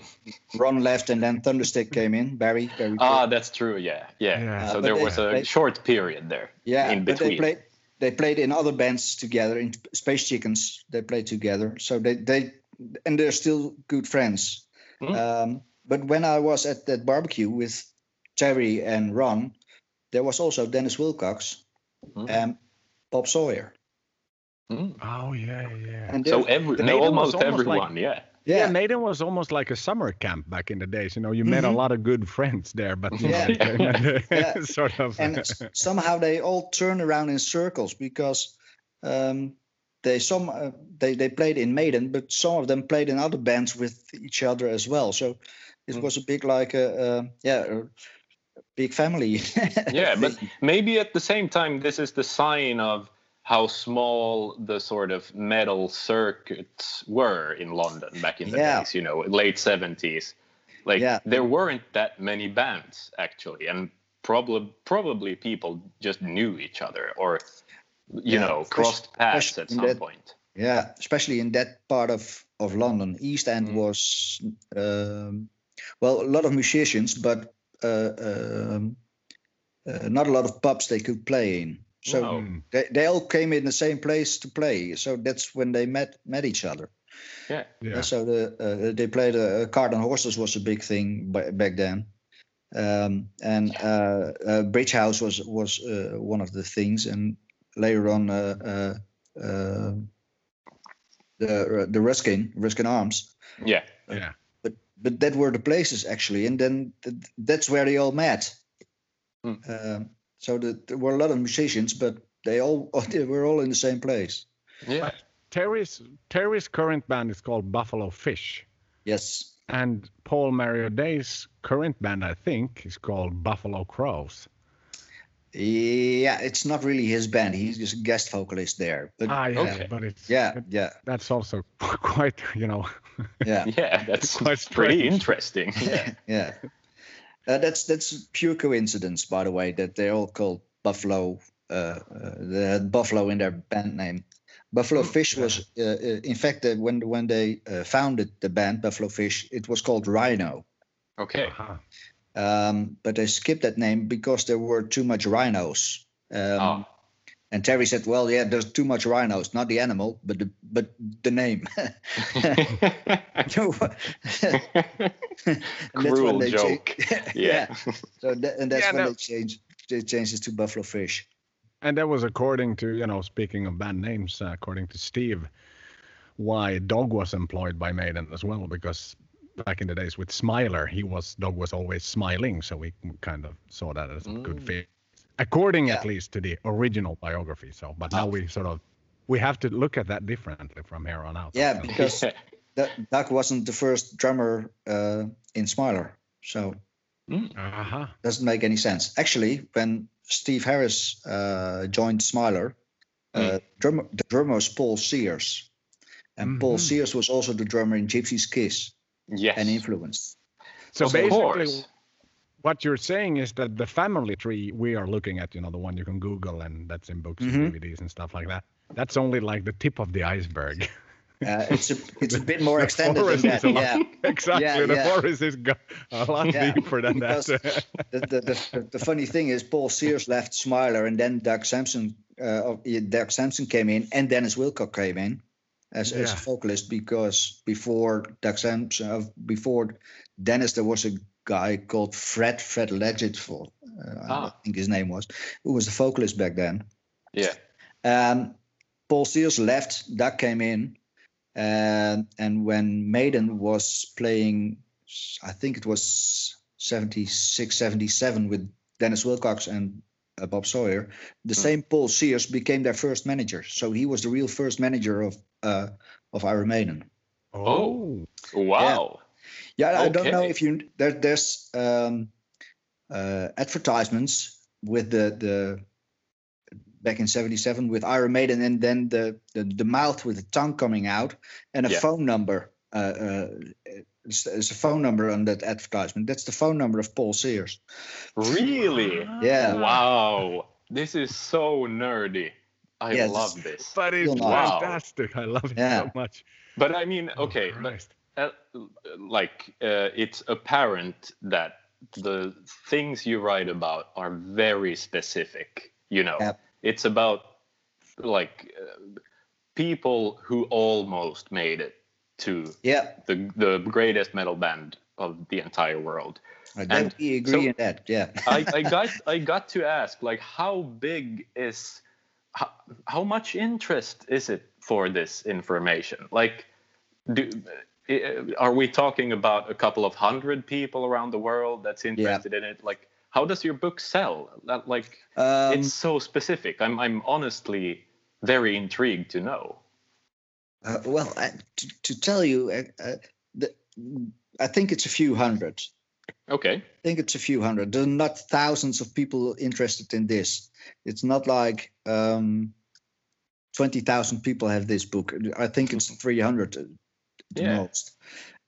C: Ron left, and then Thunderstick came in. Barry, Barry.
D: Ah, that's true. Yeah, yeah.
A: Yeah.
D: So
C: Uh, but
D: there was a
C: they-
D: short period there.
C: yeah,
D: in
C: but they
D: between.
C: played. They played in other bands together. In Space Chickens, they played together. So they they and they're still good friends.
D: Mm.
C: Um, but when I was at that barbecue with Terry and Ron, there was also Dennis Wilcox
D: Mm.
C: and Bob Sawyer.
D: Mm.
A: Oh yeah, yeah.
C: And
D: So every no,
A: Maiden was
D: almost,
A: almost
D: everyone. yeah.
A: Yeah.
C: yeah,
A: Maiden was almost like a summer camp back in the days. You know, you met a
C: Mhm.
A: lot of good friends there, but
C: Yeah. *laughs*
A: know, *laughs* *laughs*
C: Yeah.
A: sort of.
C: and somehow they all turn around in circles because um, they some uh, they they played in Maiden, but some of them played in other bands with each other as well. So it
D: Mm.
C: was a big like a, uh yeah a big family. *laughs*
D: yeah but maybe at the same time this is the sign of how small the sort of metal circuits were in london back in the
C: Yeah.
D: days you know late 70s like
C: Yeah.
D: there weren't that many bands actually and probably probably people just knew each other or you
C: Yeah,
D: know
C: especially-
D: crossed paths at some
C: that-
D: point
C: yeah, especially in that part of of London, East End
D: Mm.
C: was um, well a lot of musicians, but uh, um, uh, not a lot of pubs they could play in. So
D: Wow.
A: Mm.
C: they, they all came in the same place to play. So that's when they met met each other.
D: yeah
A: yeah.
C: So the uh, they played uh, cart and horses was a big thing ba- back then, um, and uh, uh, Bridge House was was uh, one of the things, and later on uh, uh, uh, the the Ruskin Ruskin Arms,
D: yeah
A: yeah.
C: but but that were the places actually, and then th- that's where they all met. Um, so the, there were a lot of musicians, but they all *laughs* they were all in the same place.
D: yeah
A: Terry's Terry's current band is called Buffalo Fish,
C: Yes.
A: and Paul Mario Day's current band, I think, is called Buffalo Crows.
C: Yeah, it's not really his band. He's just a guest vocalist there. But
A: Ah, yeah,
D: Okay.
A: but it's
C: yeah,
A: it-
C: yeah,
A: that's also *laughs* quite, you know,
C: yeah, *laughs*
D: yeah that's
A: Quite
D: pretty
A: strange.
D: interesting *laughs* yeah
C: yeah. Uh, that's that's pure coincidence, by the way, that they're all called Buffalo. Uh, uh, they had Buffalo in their band name. Buffalo Fish was, uh, uh, in fact, uh, when when they uh, founded the band Buffalo Fish, it was called Rhino.
D: okay
A: uh-huh.
C: Um, but they skipped that name because there were too much rhinos. Um,
D: Ah.
C: And Terry said, "Well, yeah, there's too much rhinos, not the animal, but the but the name." *laughs* *laughs* And
D: Cruel joke. *laughs*
C: cha-
D: yeah.
C: So that, and that's
A: Yeah,
C: when
A: no.
C: they changed they changed it to Buffalo Fish.
A: And that was according to, you know, speaking of band names, uh, according to Steve, why Dog was employed by Maiden as well, because back in the days with Smiler, he was Dog was always smiling, so we kind of saw that as a good
D: Mm.
A: fit, according at least to the original biography. So, but now we sort of we have to look at that differently from here on out.
C: Yeah, because *laughs* that Doug wasn't the first drummer uh, in Smiler, so
A: uh-huh.
C: doesn't make any sense. Actually, when Steve Harris uh, joined Smiler, uh, drummer, the drummer was Paul Sears, and Paul
A: Mhm.
C: Sears was also the drummer in Gypsy's Kiss
D: yes
C: and Influence.
A: So
D: of
A: basically,
D: course
A: what you're saying is that the family tree we are looking at, you know, the one you can Google and that's in books
C: Mhm.
A: and DVDs and stuff like that. That's only like the tip of the iceberg.
C: Uh, *laughs* it's a it's a bit more
A: The
C: extended than
A: forest
C: that.
A: is a lot-
C: Yeah, *laughs*
A: exactly.
C: Yeah,
A: the
C: yeah.
A: forest is go- a lot
C: Yeah,
A: deeper than that.
C: the, the, the, the funny thing is, Paul Sears left Smiler, and then Doug Sampson, uh, Doug Sampson came in, and Dennis Wilcock came in as, as a vocalist because before Doug Sampson, uh, before Dennis, there was a guy called Fred Fred Legend, for uh,
D: Ah.
C: I think his name was, who was the vocalist back then.
D: yeah
C: Um, Paul Sears left, Doug came in, and and when Maiden was playing, I think it was 76, 77 with Dennis Wilcox and uh, Bob Sawyer, the same Paul Sears became their first manager. So he was the real first manager of uh, of Iron Maiden.
A: oh,
D: wow
C: Yeah, I don't know if you there, there's um, uh, advertisements with the the back in '77 with Iron Maiden, and then the, the the mouth with the tongue coming out, and a
D: Yeah.
C: phone number. Uh, uh, it's, it's a phone number on that advertisement. That's the phone number of Paul Sears.
D: really
C: Yeah,
D: wow this is so nerdy i
C: Yeah,
D: love
C: this-
D: this
A: but it's
D: Wow.
A: fantastic. I love it
C: Yeah.
A: so much.
D: but i mean
A: Oh,
D: okay but
B: uh, like uh, it's apparent that the things you write about are very specific. You know,
C: Yep.
B: it's about like uh, people who almost made it to
C: Yeah,
B: the the greatest metal band of the entire world.
C: I
B: And
C: definitely agree
B: so-
C: in that. Yeah.
B: I, I *laughs* got I got to ask like how big is how, how much interest is it for this information? Like, do are we talking about a couple of hundred people around the world that's interested in it? Like, how does your book sell? That like
C: Um,
B: it's so specific. I'm I'm honestly very intrigued to know.
C: Uh, well, I, to, to tell you, uh, uh, the, I think it's a few hundred.
B: Okay.
C: I think it's a few hundred. There are not thousands of people interested in this. It's not like um, 20,000 people have this book. I think it's 300 at the
B: Yeah.
C: most.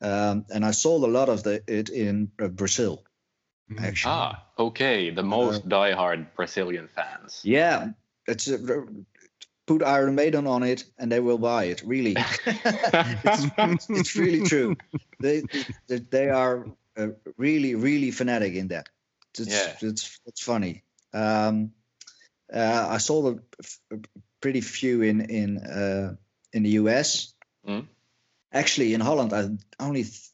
C: Um, and I sold a lot of the, it in uh, Brazil,
A: Mm.
C: actually.
B: Ah, okay. The most diehard Brazilian fans.
C: Yeah, it's a, put Iron Maiden on it and they will buy it. Really, *laughs* it's, it's really true. They they, they are uh, really really fanatic in that. It's,
B: Yeah.
C: it's it's funny. Um, uh, I sold a, f- a pretty few in in uh, in the US.
B: Mm.
C: Actually, in Holland, I only th-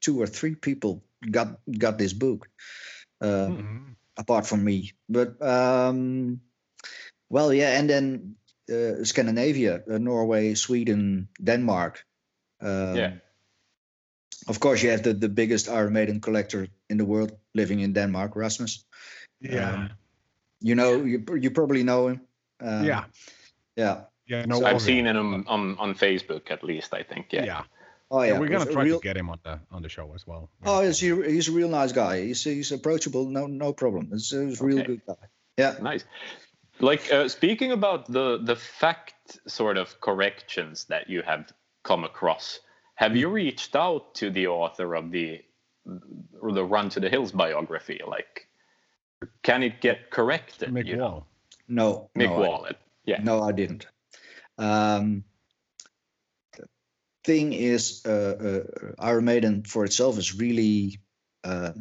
C: two or three people got got this book. Uh,
A: Mm.
C: apart from me. But um, well, yeah, and then Scandinavia, uh, Norway, Sweden, Denmark. Um,
B: Yeah.
C: Of course, you have the, the biggest Iron Maiden collector in the world living in Denmark, Rasmus.
A: Yeah.
C: Um, You know, you you probably know him. Um,
A: yeah.
C: yeah.
A: Yeah. No.
C: So
B: I've seen him on, on on Facebook at least. I think. Yeah.
A: Yeah.
C: Oh
A: Yeah,
C: yeah,
A: we're gonna
C: a
A: try
C: real-
A: to get him on the on the show as well.
C: Oh, he's, he's a real nice guy. He's he's approachable. No no problem. He's, he's a real
B: Okay.
C: good guy. Yeah.
B: Nice. Like uh, speaking about the the fact sort of corrections that you have come across, have you reached out to the author of the or the Run to the Hills biography? Like, can it get corrected?
A: Mick
B: you know?
A: Wall.
C: No.
B: Mick
C: no, I-
B: Wallet. Yeah.
C: No, I didn't. Um, the thing is, uh, uh, Iron Maiden for itself is really uh,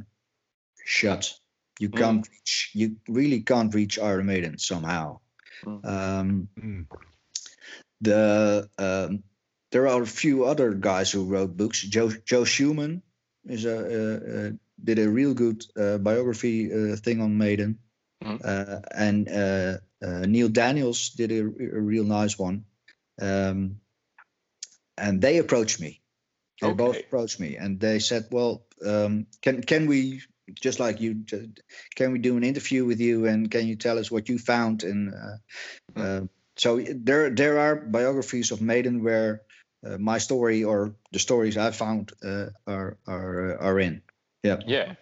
C: shut. You
B: Mm.
C: can't reach. You really can't reach Iron Maiden somehow.
B: Mm.
C: Um,
A: Mm.
C: the um, there are a few other guys who wrote books. Joe Joe Schumann is a uh, uh, did a real good uh, biography uh, thing on Maiden,
B: Mhm.
C: uh, and uh, uh, Neil Daniels did a, a real nice one. Um, and they approached me. They both approached me, and they said, "Well, um, can can we just like you? Can we do an interview with you? And can you tell us what you found?" And uh, uh, so there there are biographies of Maiden where uh, my story or the stories I found uh, are are uh, are in. Yeah.
B: Yeah.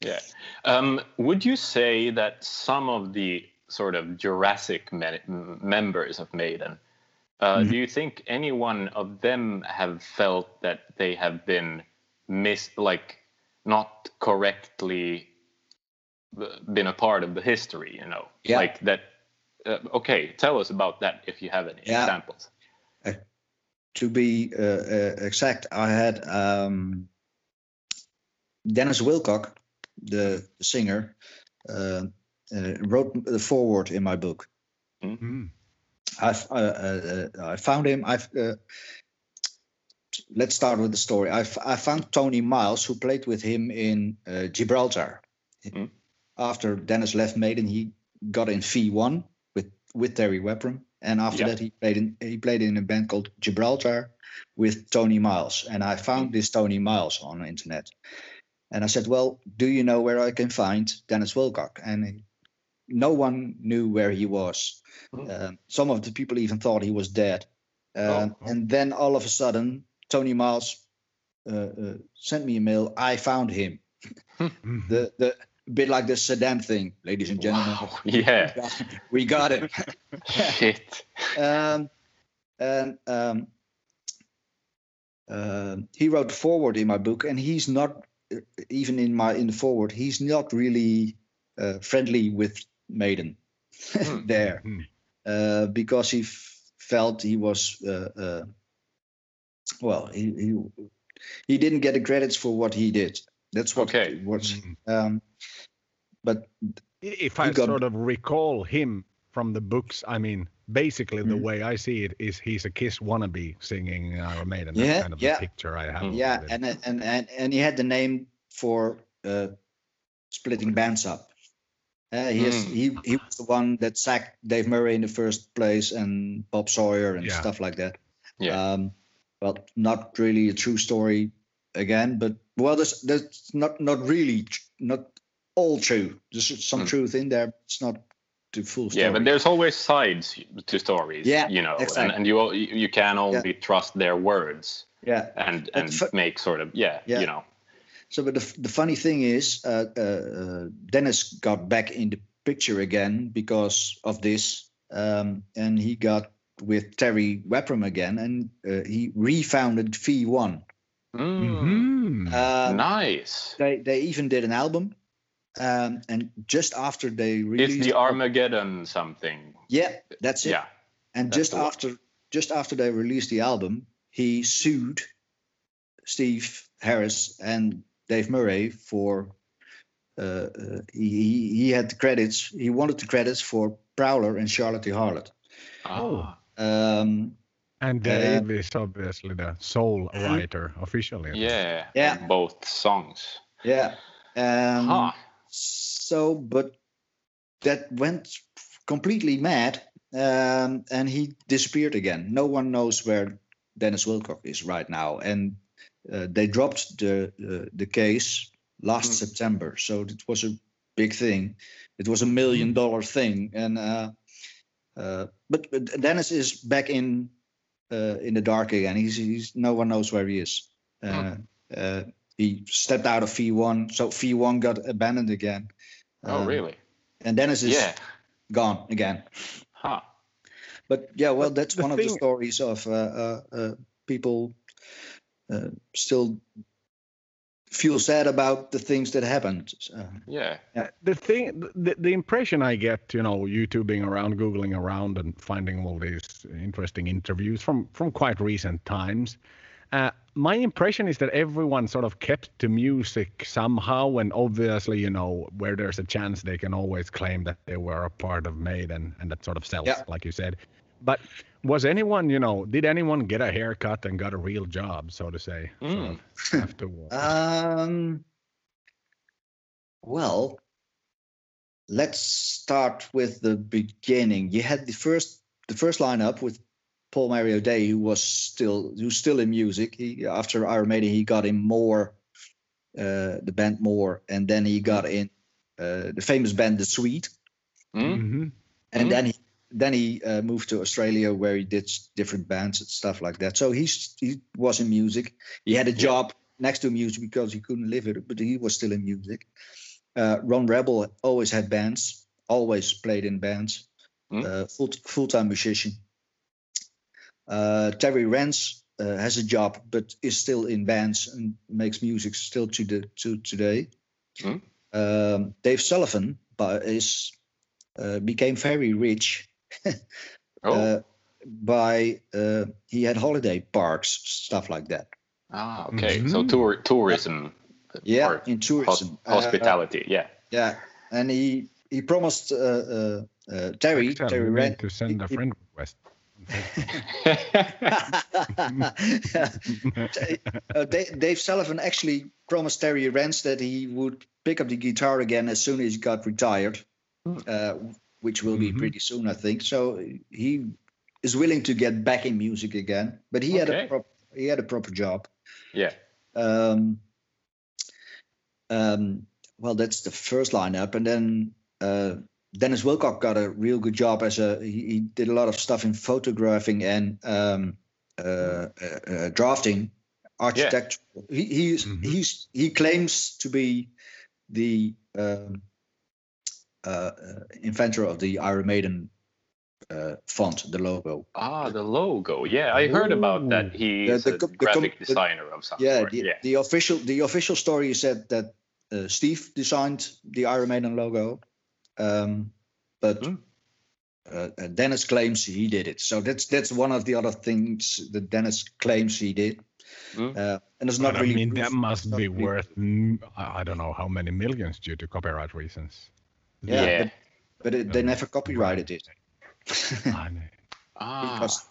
B: Yeah. Um, would you say that some of the sort of Jurassic me- members of Maiden, uh,
C: Mhm.
B: do you think any one of them have felt that they have been mis like not correctly been a part of the history? You know,
C: Yeah.
B: like that. Uh, okay, tell us about that if you have any
C: Yeah.
B: examples.
C: To be uh, uh, exact, I had um, Dennis Wilcock, the, singer, uh, uh, wrote the foreword in my book.
A: Mm.
C: I've, uh, uh, uh, I found him. I've uh, let's start with the story. I, f- I found Tony Miles, who played with him in uh, Gibraltar.
B: Mm.
C: After Dennis left Maiden, he got in V1 with with Terry Webram, and after
B: Yeah.
C: that he played in he played in a band called Gibraltar with Tony Miles. And I found this Tony Miles on the internet, and I said, "Well, do you know where I can find Dennis Wilcock?" And he- no one knew where he was.
B: Mm.
C: Um, some of the people even thought he was dead. Um,
A: Oh.
C: And then all of a sudden, Tony Miles uh, uh, sent me a mail. I found him.
A: Mhm.
C: The the bit like the Saddam thing, ladies and gentlemen.
B: Wow. *laughs* Yeah.
C: we got it.
B: Shit.
C: um, and um, um, he wrote the forward in my book, and he's not uh, even in my in the forward. He's not really uh, friendly with Maiden *laughs*
B: Hmm.
C: there
A: Mhm.
C: uh, because he f- felt he was uh, uh, well. He, he he didn't get the credits for what he did. That's what
D: Okay.
C: it was. Um, but
A: If I
C: He got-
A: sort of recall him from the books, I mean, basically the
C: Mhm.
A: way I see it is he's a Kiss wannabe singing Iron Maiden. That's
C: Yeah,
A: kind of
C: yeah.
A: the picture I have.
C: yeah, and and and and he had the name for uh, splitting bands up. Uh, he, is,
D: Mm.
C: he he was the one that sacked Dave Murray in the first place and Bob Sawyer and
A: Yeah.
C: stuff like that.
D: Yeah.
C: Um, well, not really a true story again, but well, there's there's not not really not all true. There's some
D: Mm.
C: truth in there. But it's not the full story.
D: Yeah, but there's always sides to stories.
C: Yeah,
D: you know, and,
C: exactly.
D: and you all- you you can only trust their words
C: yeah.
D: and and
C: fu-
D: make sort of yeah,
C: Yeah.
D: you know.
C: So, but the, the funny thing is, uh, uh, Dennis got back in the picture again because of this, um, and he got with Terry Wepram again, and uh, he refounded Fee One.
D: Mm,
A: Mhm.
C: Uh,
D: nice.
C: They they even did an album, um, and just after they released,
D: It's the Armageddon something.
C: yeah, that's it.
D: Yeah.
C: And
D: That's
C: just
D: the one.
C: after just after they released the album, he sued Steve Harris and Dave Murray for uh, uh, he, he he had the credits. He wanted the credits for Prowler and Charlotte the Harlot.
D: Ah,
C: Um,
A: And
C: Uh,
A: Dave is obviously the sole writer officially.
D: yeah.
C: Yeah.
D: Both songs.
C: yeah. Um,
D: huh.
C: So, but that went completely mad, um, and he disappeared again. No one knows where Dennis Wilcock is right now, and uh, they dropped the uh, the case last
D: Hmm.
C: September. So it was a big thing. It was a million dollar thing, and uh, uh, but, but Dennis is back in uh, in the dark again. He's, he's no one knows where he is. Uh, uh, he stepped out of V1, so V1 got abandoned again.
D: Oh,
C: Um,
D: really?
C: And Dennis is
D: Yeah.
C: gone again.
D: Huh.
C: But yeah, well,
A: But
C: that's
A: the
C: one of the stories of uh, uh, uh, people uh, still feel sad about the things that happened. Uh,
D: Yeah.
A: the thing the, the impression i get you know youtubing around googling around and finding all these interesting interviews from from quite recent times uh, my impression is that everyone sort of kept to music somehow and obviously you know where there's a chance they can always claim that they were a part of maiden and that sort of sells
C: Yeah.
A: like you said but was anyone you know did anyone get a haircut and got a real job so to say sort
D: Mm.
A: of *laughs* afterwards
C: Um, well, let's start with the beginning. You had the first the first lineup with Paul Mario Day, who was still who's still in music. He after Iron Maiden, he got in more, uh, the band more, and then he got in uh, the famous band The Sweet,
D: Mm?
A: Mhm.
C: and
D: Mm.
C: then he then he uh, moved to Australia where he did different bands and stuff like that. So he's he was in music. He had a job next to music because he couldn't live it, but he was still in music. Uh, Ron Rebel always had bands, always played in bands,
D: Mm.
C: uh, full full time musician. Uh, Terry Rance uh, has a job, but is still in bands and makes music still to the to today.
D: Mm.
C: Um, Dave Sullivan is uh, became very rich *laughs*
D: Oh.
C: uh, by uh, he had holiday parks, stuff like that.
D: ah, okay. So
A: Mhm.
D: tour tourism.
C: Yeah,
D: or
C: in
D: hos-
C: tourism. Uh,
D: hospitality. yeah.
C: yeah, and he he promised uh, uh, uh, Terry
A: Excel,
C: Terry
A: you
C: Ren
A: need to send a friend request *laughs*
C: uh, Dave, Dave Sullivan actually promised Terry Rance that he would pick up the guitar again as soon as he got retired, uh, which will be
A: Mhm.
C: pretty soon, I think. So he is willing to get back in music again, but he had a prop, he had a proper job.
D: yeah.
C: Um, um, well, that's the first lineup, and then uh, Dennis Wilcock got a real good job as a. He, he did a lot of stuff in photographing and um, uh, uh, uh, drafting, architecture. He he's,
A: Mhm.
C: he's he claims to be the um, inventor of the Iron Maiden uh, font, the logo.
D: Ah, the logo. Yeah, I heard about that.
A: Ooh.
D: He's
C: The-
D: a
C: the com- the
D: graphic
C: the-
D: designer of some
C: yeah,
D: sort.
C: the,
D: yeah.
C: the official the official story said that uh, Steve designed the Iron Maiden logo, um, but
D: Hmm.
C: uh, uh, Dennis claims he did it. So that's that's one of the other things that Dennis claims he did.
D: Mm.
C: Uh, and it's not
A: But,
C: really.
A: I mean,
C: proof-
A: that must
C: not
A: be
C: really-
A: worth mm, I I don't know how many millions due to copyright reasons.
C: Yeah,
D: Yeah.
C: But, but it, they never copyrighted it. *laughs*
A: I know.
D: Ah.
C: because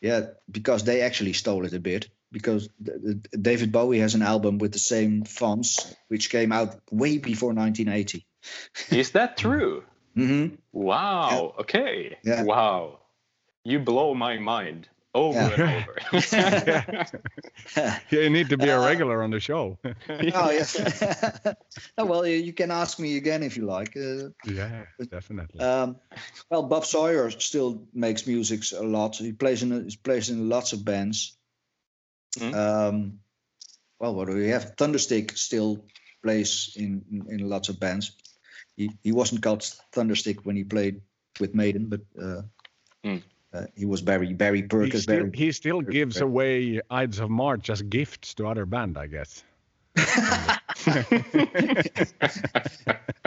C: yeah because they actually stole it a bit because th- th- david bowie has an album with the same fonts which came out way before 1980 *laughs*
D: Is that true?
C: hmm
D: Wow. Okay.
C: Yeah.
D: Wow. You blow my mind over
C: Yeah.
D: and over. *laughs* *laughs*
A: Yeah, you need to be a
C: Uh,
A: regular on the show. *laughs*
C: oh yes oh, well you, you can ask me again if you like uh,
A: yeah, definitely.
C: um, well bob sawyer still makes music a lot he plays in he plays in lots of bands
D: Hmm.
C: um, well what do we have thunderstick still plays in, in in lots of bands he, he wasn't called thunderstick when he played with maiden but uh,
D: Hmm.
C: Uh, he was barry barry
A: he,
C: Perkins,
A: still,
C: barry
A: he still
C: Very-
A: gives
C: very-
A: away Ides of March as gifts to other band, I guess. *laughs*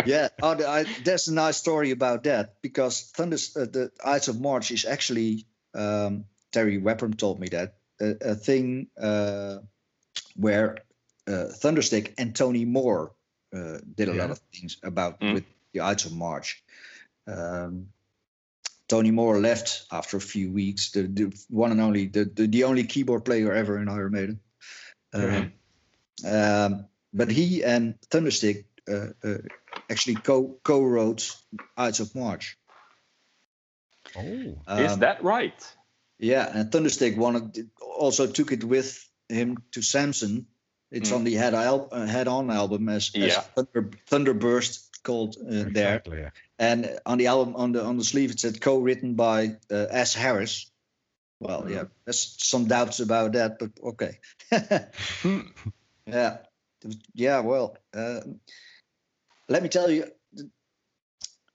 C: yeah, oh, the, I, there's a nice story about that because Thunder, uh, the Ides of March is actually um, Terry Wepham told me that a, a thing uh, where uh, Thunderstick and Tony Moore uh, did a
A: Yeah.
C: lot of things about
D: Mm.
C: with the Ides of March. Um, Tony Moore left after a few weeks. The, the one and only, the, the the only keyboard player ever in Iron Maiden. Um, um, but he and Thunderstick uh, uh, actually co co-wrote Ides of March.
A: Oh,
D: Is
C: Um,
D: that right?
C: Yeah, and Thunderstick wanted also took it with him to Samson. It's
D: Mm.
C: on the head al- uh, head on album as, as
D: Yeah.
C: Thunder, Thunderburst called uh, there.
A: Yeah.
C: and on the album on the on the sleeve it said co-written by uh, S. Harris. Well, yeah, there's some doubts about that, but okay. *laughs* yeah, yeah. Well, uh, let me tell you,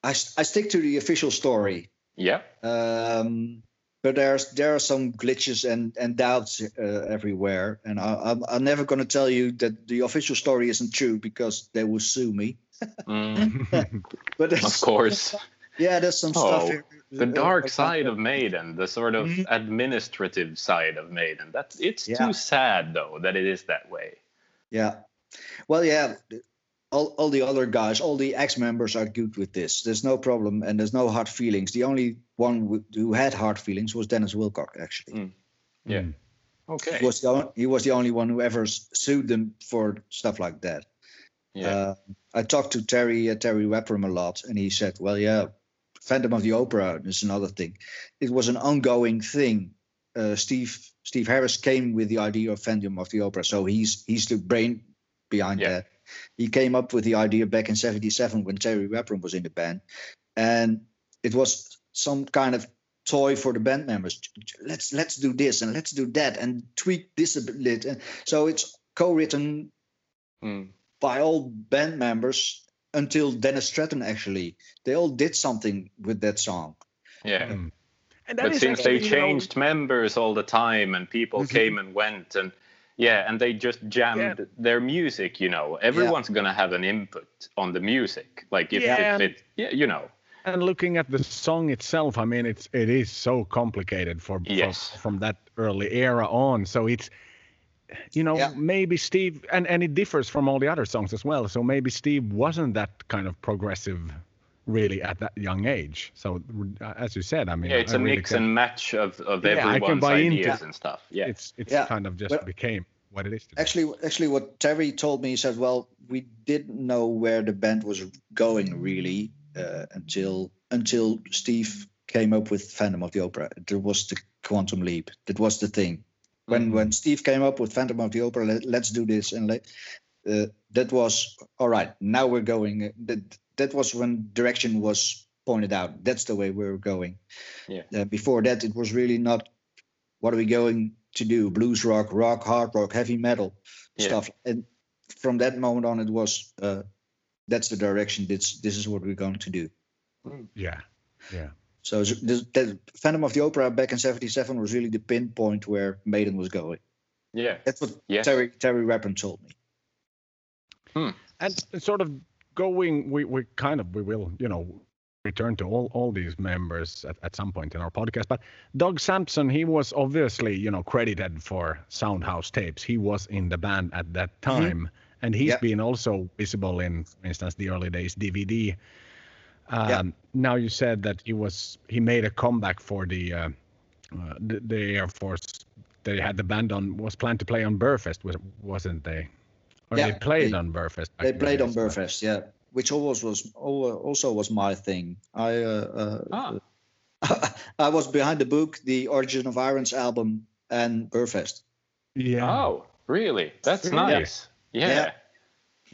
C: I I stick to the official story.
D: Yeah.
C: Um, but there's there are some glitches and and doubts uh, everywhere, and I, I'm I'm never going to tell you that the official story isn't true because they will sue me.
D: Mm, *laughs*
C: But
D: of course. *laughs*
C: yeah, there's some stuff.
D: Oh,
C: here,
D: The dark
C: about
D: side of Maiden, the sort of
C: Mhm.
D: administrative side of Maiden. That's it's
C: Yeah.
D: too sad though that it is that way.
C: Yeah. Well, yeah. All, all the other guys, all the ex members are good with this. There's no problem and there's no hard feelings. The only one who- who had hard feelings was Dennis Wilcock, actually.
D: Mm. Yeah.
A: Mm.
D: Okay.
C: He, was the, on- he was the only one who ever sued them for stuff like that.
D: Yeah.
C: Uh, I talked to Terry uh, Terry Wepham a lot, and he said, "Well, yeah, Phantom of the Opera is another thing. It was an ongoing thing. Uh, Steve Steve Harris came with the idea of Phantom of the Opera, so he's he's the brain behind
D: Yeah.
C: that. He came up with the idea back in '77 when Terry Wepham was in the band, and it was some kind of toy for the band members. Let's let's do this and let's do that and tweak this a bit. And so it's co-written
D: Mm.
C: By all band members until Dennis Stratton actually. They all did something with that song.
D: Yeah.
A: Mm. And that
D: But
A: is
D: since they
A: actually, you know,
D: changed members all the time and people
C: Mhm.
D: came and went and yeah, and they just jammed their music, you know. Everyone's gonna have an input on the music. Like if,
A: Yeah.
D: if it yeah, you know.
A: And looking at the song itself, I mean, it's it is so complicated for, for- from that early era on. So it's you know
C: Yeah.
A: maybe Steve and and it differs from all the other songs as well. So maybe Steve wasn't that kind of progressive really at that young age. So uh, as you said, I mean,
D: Yeah, it's
A: I
D: a
A: really
D: mix
A: can-
D: and match of, of
A: Yeah, I can
D: everyone's
A: buy into-
D: ideas and stuff. Yeah.
A: It's it's
C: Yeah,
A: kind of just
C: but-
A: became what it is. Today.
C: Actually, actually, what Terry told me, he said, "Well, we didn't know where the band was going really uh, until until Steve came up with Phantom of the Opera. There was the quantum leap. That was the thing. When
A: Mhm.
C: when Steve came up with Phantom of the Opera, let, let's do this, and let, uh, that was all right. Now we're going. That that was when direction was pointed out. That's the way we're going.
D: Yeah.
C: Uh, before that, it was really not. What are we going to do? Blues rock, rock, hard rock, heavy metal
D: Yeah.
C: stuff. And from that moment on, it was uh, that's the direction. This this is what we're going to do.
A: yeah, yeah.
C: So s- the, the Phantom of the Opera back in '77 was really the pinpoint where Maiden was going.
D: Yeah.
C: That's what
D: Yeah.
C: Terry Terry Rappin told me. Hmm.
A: and sort of going we, we kind of we will you know return to all, all these members at, at some point in our podcast. But Doug Sampson, he was obviously, you know, credited for Soundhouse tapes. He was in the band at that mm-hmm. time. And he's
C: Yeah.
A: been also visible in, for instance, the early days DVD. Um,
C: Yeah.
A: Now you said that he was he made a comeback for the uh, uh, the, the Air Force. They had the band on was planned to play on Burfest, was- wasn't they? Or
C: Yeah,
A: they played
C: they-
A: on Burfest.
C: They played on Burfest, yeah, which always was also was my thing. I uh, uh,
D: Ah. *laughs*
C: I was behind the book, the Origin of Irons album, and Burfest.
A: Yeah.
D: Oh, really? That's
A: Really?
D: nice. Yeah.
C: Yeah.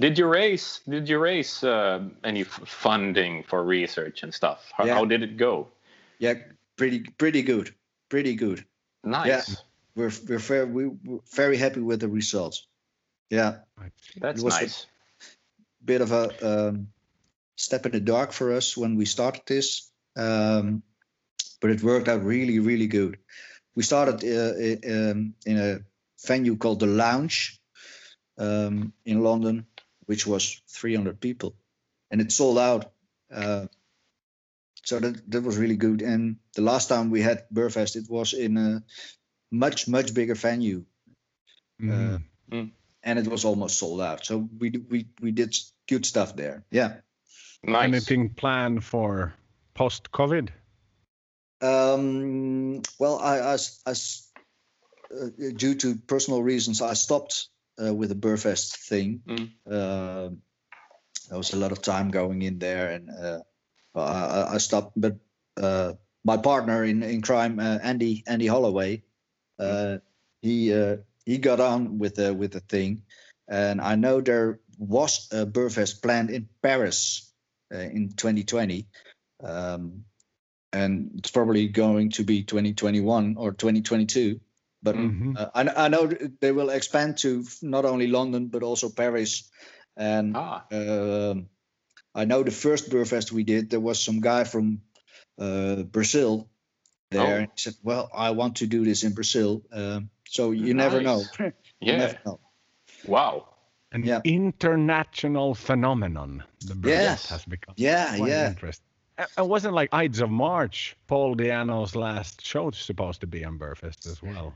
D: Did you raise Did you raise uh, any f- funding for research and stuff? How,
C: Yeah.
D: how did it go?
C: Yeah, pretty pretty good, pretty good.
D: Nice.
C: We're we're very we, we're very happy with the results. Yeah,
D: That's
C: It was a-
D: nice.
C: bit of a um, step in the dark for us when we started this, um, but it worked out really really good. We started uh, i- um, in a venue called the Lounge um, in London, which was 300 people, and it sold out. Uh, so that that was really good. And the last time we had Burfest, it was in a much much bigger venue,
A: Mhm.
C: and it was almost sold out. So we we we did good stuff there. Yeah.
D: Nice.
A: Anything planned for post COVID?
C: Um, well, I uh, due to personal reasons, I stopped uh, with the Burfest thing.
D: Mm.
C: Uh, there was a lot of time going in there, and uh, I, I- stopped. But uh, my partner in in crime, uh, Andy Andy Holloway, uh, he uh, he got on with the with the thing, and I know there was a Burfest planned in Paris uh, in 2020. Um, and it's probably going to be 2021 or 2022. But
A: Mhm.
C: uh, I, I know they will expand to not only London but also Paris. And
D: ah,
C: um, I know the first Burfest we did, there was some guy from uh, Brazil there.
D: Oh.
C: And he said, "Well, I want to do this in Brazil." Um, so you never know.
D: Nice.
C: You *laughs*
D: yeah.
C: never know.
D: Wow.
A: An
C: Yeah.
A: international phenomenon. The Burfest
C: Yes.
A: has become.
C: Yeah,
A: quite
C: yeah.
A: interesting. Uh, It wasn't like Ides of March. Paul Diano's last show is supposed to be on Burfest as well.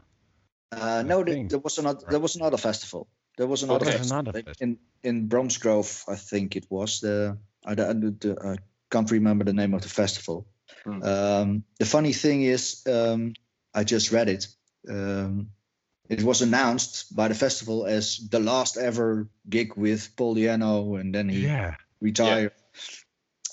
C: Uh, no, there,
A: think.
C: there was another. There was another festival. There was another,
D: Okay.
C: festival
A: Another
C: in-
A: festival.
C: in in Bromsgrove, I think it was. The I, don't- the, I can't remember the name of the festival.
D: Hmm.
C: Um, the funny thing is, um, I just read it. Um, it was announced by the festival as the last ever gig with Paul Diano, and then he
A: Yeah.
C: retired.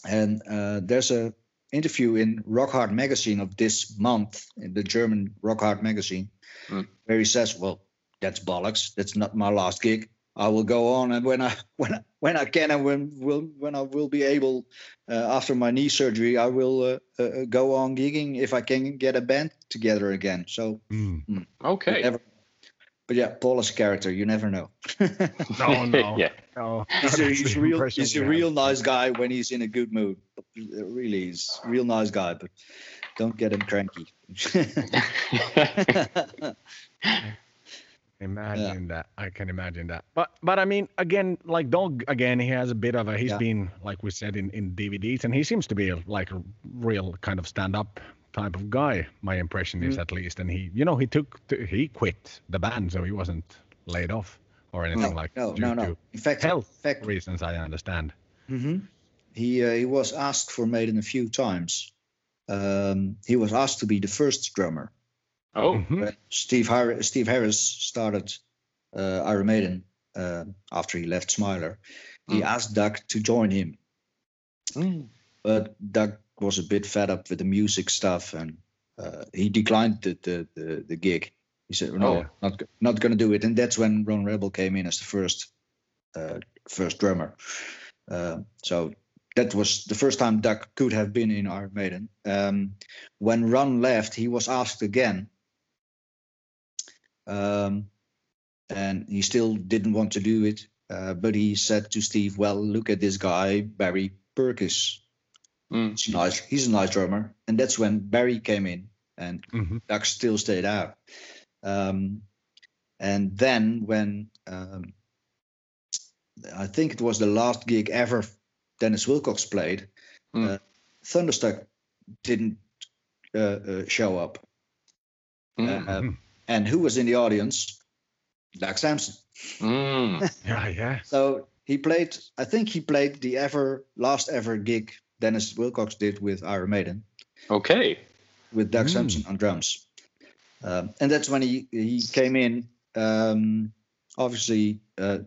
C: And uh, there's a interview in Rock Hard magazine of this month, in the German Rock Hard magazine,
D: Mm.
C: where he says, "Well, that's bollocks. That's not my last gig. I will go on, and when I *laughs* when I, when I can and when will when I will be able, uh, after my knee surgery, I will uh, uh, go on gigging if I can get a band together again." So,
A: Mm.
D: Okay.
C: you never, but yeah, Paul is a character. You never know. *laughs*
A: No, no. *laughs*
D: yeah.
A: no.
C: he's a, he's real, he's a real nice guy when he's in a good mood. Really, he's a real nice guy, but don't get him cranky. *laughs*
A: Imagine that. I can imagine that. But but I mean, again, like Dog, again, he has a bit of a. He's
C: Yeah.
A: been like we said in in DVDs, and he seems to be a, like a real kind of stand up type of guy. My impression is
C: Mm.
A: at least, and he, you know, he took to, he quit the band, so he wasn't laid off or anything
C: no,
A: like
C: no,
A: due
C: no, no.
A: to
C: In fact,
A: health
C: in fact,
A: reasons. I understand.
C: mhm. he uh, he was asked for Maiden a few times. Um, he was asked to be the first drummer.
D: Oh,
A: Mhm.
C: Steve Har- Steve Harris started uh, Iron Maiden uh, after he left Smiler. He
D: Mm.
C: asked Doug to join him,
D: Mm.
C: but Doug was a bit fed up with the music stuff, and uh, he declined the, the the the gig. He said, "No,
A: Oh.
C: not not going to do it." And that's when Ron Rebel came in as the first uh, first drummer. Uh, so that was the first time Doug could have been in Iron Maiden. Um, when Ron left, he was asked again, um, and he still didn't want to do it. Uh, but he said to Steve, "Well, look at this guy, Barry Purkis.
D: Mm.
C: He's nice. He's a nice drummer." And that's when Barry came in, and
A: Mhm.
C: Doug still stayed out. Um, and then when um, I think it was the last gig ever Dennis Wilcox played,
D: Mm.
C: uh, Thunderstruck didn't uh, uh, show up.
B: Mm.
C: Uh, and who was in the audience? Doug Sampson.
B: Mm. *laughs*
A: Yeah, yeah.
C: So he played. I think he played the ever last ever gig Dennis Wilcox did with Iron Maiden
B: Okay.
C: with Doug
A: Mm.
C: Sampson on drums. Um, and that's when he he came in. Um, obviously, uh,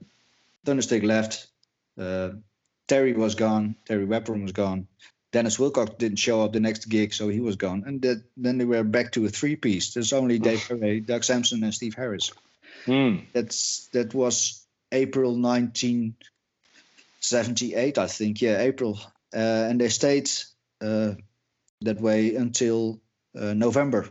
C: Thunderstick left. Uh, Terry was gone. Terry Webber was gone. Dennis Wilcox didn't show up the next gig, so he was gone. And that, then they were back to a three-piece. There's only Dave Perry, Doug Sampson, and Steve Harris.
B: Mm.
C: That's that was April 1978, I think. Yeah, April, and they stayed uh, that way until uh, November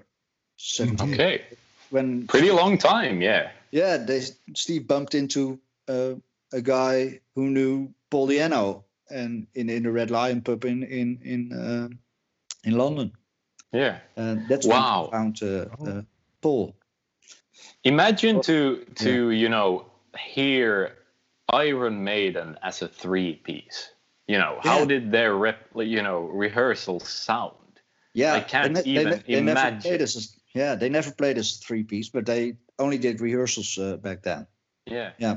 C: 78.
B: Okay.
C: When
B: Pretty long time. Yeah.
C: yeah, they Steve bumped into uh, a guy who knew Paul Diano and in in the Red Lion pub in in in uh, in London.
B: Yeah.
C: And that's
B: Wow.
C: when he found uh, uh, Paul.
B: Imagine to to you know hear Iron Maiden as a three piece. You know how
C: Yeah.
B: did their rep you know rehearsals sound?
C: Yeah,
B: I can't
C: they,
B: even
C: they, ne- they never
B: imagine.
C: played as yeah, they never played as three piece, but they only did rehearsals uh, back then.
B: Yeah.
C: Yeah,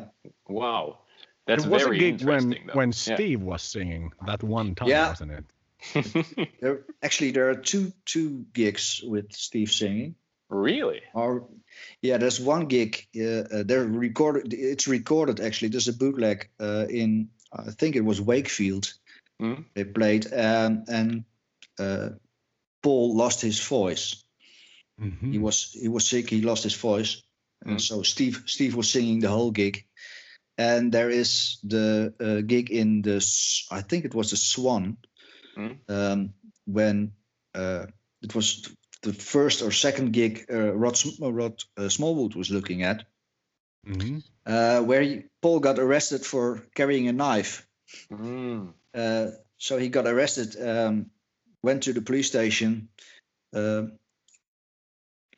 B: Wow. That's
A: There was a gig when
B: interesting. though.
A: when
B: Yeah.
A: Steve was singing that one time,
C: Yeah.
A: wasn't it? *laughs*
C: there actually there are two two gigs with Steve singing.
B: really?
C: Or yeah, there's one gig. Uh, uh, they're recorded. It's recorded actually. There's a bootleg uh, in I think it was Wakefield.
B: Mm.
C: They played um, and uh, Paul lost his voice.
A: Mhm.
C: He was he was sick. He lost his voice, and
B: Mm.
C: so Steve Steve was singing the whole gig. And there is the uh, gig in the I think it was the Swan,
B: Mm.
C: um, when uh, it was the first or second gig uh, Rod, uh, Rod uh, Smallwood was looking at,
A: Mhm.
C: uh, where he, Paul got arrested for carrying a knife.
B: Mm.
C: Uh, so he got arrested, um, went to the police station. Uh,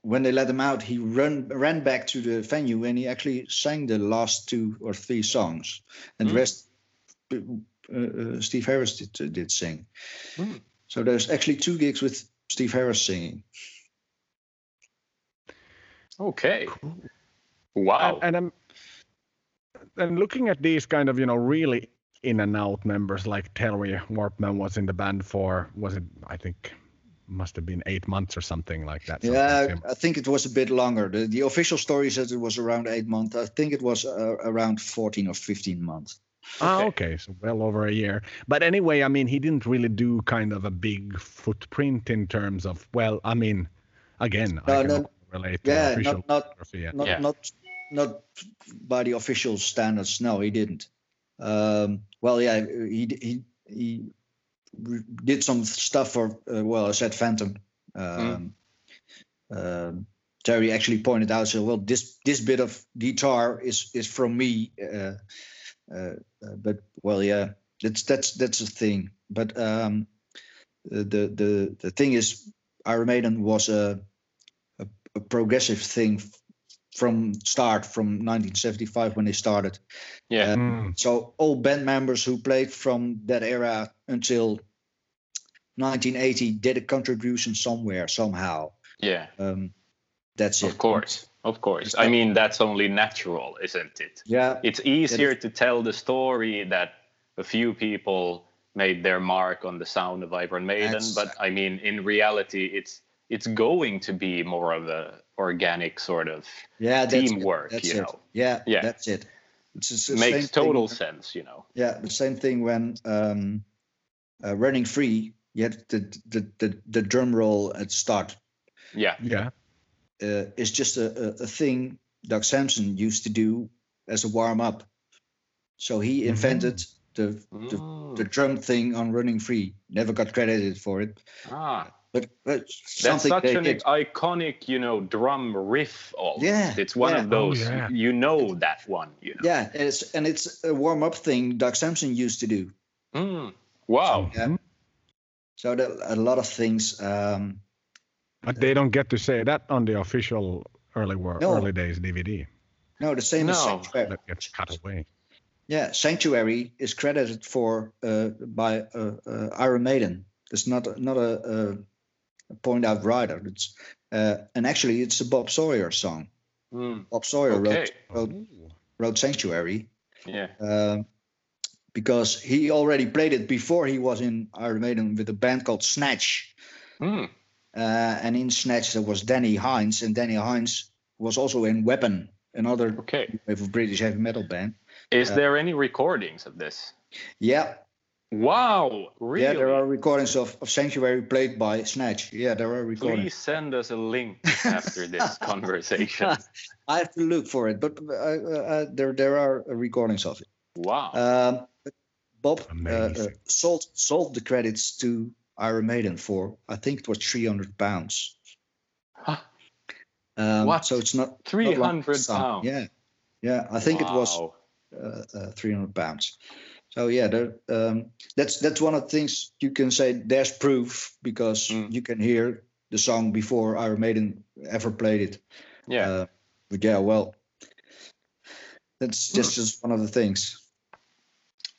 C: when they let him out, he run ran back to the venue and he actually sang the last two or three songs, and the
B: Mm.
C: rest uh, uh, Steve Harris did did sing.
B: Mm.
C: So there's actually two gigs with Steve Harris singing.
B: Okay. Wow.
A: And, and I'm and looking at these kind of you know really in and out members like Terry Warpman was in the band for was it I think must have been eight months or something like that.
C: Yeah,
A: sim-
C: I think it was a bit longer. The, the official story says it was around eight months. I think it was uh, around 14 or 15 months.
A: Ah,
B: Okay.
A: okay, so well over a year. But anyway, I mean, he didn't really do kind of a big footprint in terms of, well, I mean, again,
C: No,
A: I can
C: no,
A: only relate to
C: yeah,
A: the official
C: not- not- Not
B: Yeah.
C: not not by the official standards. No, he didn't. Um, well, yeah, he he he did some stuff for uh, well, I said Phantom. Um, um, Terry actually pointed out, so well, this this bit of guitar is is from me. Uh, uh, uh, but well, yeah, that's that's that's a thing. But um, the the the thing is, Iron Maiden was a a, a progressive thing from start from 1975 when they started.
B: yeah.
A: Mm,
C: So all band members who played from that era until 1980 did a contribution somewhere somehow.
B: yeah.
C: Um, that's it.
B: Of course. Of course. I mean, that's only natural, isn't it?
C: Yeah.
B: It's easier to tell the story that a few people made their mark on the sound of Iron Maiden,
C: That's-
B: but I mean, in reality, it's it's going to be more of a organic sort of
C: Yeah.
B: Teamwork,
C: It. That's
B: you
C: it.
B: know.
C: Yeah.
B: Yeah.
C: That's it. It's just
B: makes
C: same thing-
B: total sense, you know.
C: Yeah, the same thing when um, uh, running free. You had the, the the the drum roll at start.
B: Yeah.
A: yeah.
C: uh, is just a, a, a thing Doug Sampson used to do as a warm up. So he invented the, the
B: Mm.
C: the drum thing on Running Free. Never got credited for it,
B: Ah,
C: but, but
B: that's such
C: they
B: an
C: did.
B: iconic, you know, drum riff. Almost.
C: Yeah,
B: it's one
C: yeah.
B: of those.
A: Oh, yeah.
B: You know that one. You know.
C: Yeah, and it's and it's a warm up thing Doug Sampson used to do.
B: Mm. Wow.
C: Yeah. So that, a lot of things. Um,
A: But they don't get to say that on the official early wor-
C: No.
A: early days DVD.
C: no, the same as
B: No.
C: Sanctuary.
A: That gets cut away.
C: Yeah, Sanctuary is credited for uh, by uh, uh, Iron Maiden. It's not not a, a, a point out writer. It's uh, and actually it's a Bob Sawyer song.
D: Mm,
C: Bob Sawyer
D: Okay.
C: wrote, wrote wrote Sanctuary
D: yeah.
C: um, because he already played it before he was in Iron Maiden with a band called Snatch.
D: Mm,
C: Uh, and in Snatch there was Danny Hines, and Danny Hines was also in Weapon, another
D: okay.
C: British heavy metal band.
D: Is
C: Uh,
D: there any recordings of this?
C: Yeah,
D: Wow, really?
C: yeah, there are recordings of, of Sanctuary played by Snatch. Yeah, there are recordings.
D: Please send us a link after this *laughs* conversation.
C: I have to look for it, but uh, uh, there there are recordings of it.
D: Wow.
C: Um, Bob uh, uh, sold sold the credits to Iron Maiden for I think it was three hundred pounds.
D: Huh.
C: Um,
D: What?
C: So it's not not
D: 300 pounds?
C: Yeah, yeah. I think it was uh, uh, three hundred pounds. So yeah, there, um, that's that's one of the things you can say. There's proof because
D: Mm.
C: you can hear the song before Iron Maiden ever played it.
D: Yeah.
C: Uh, but yeah, well, that's
D: Hmm.
C: just just one of the things.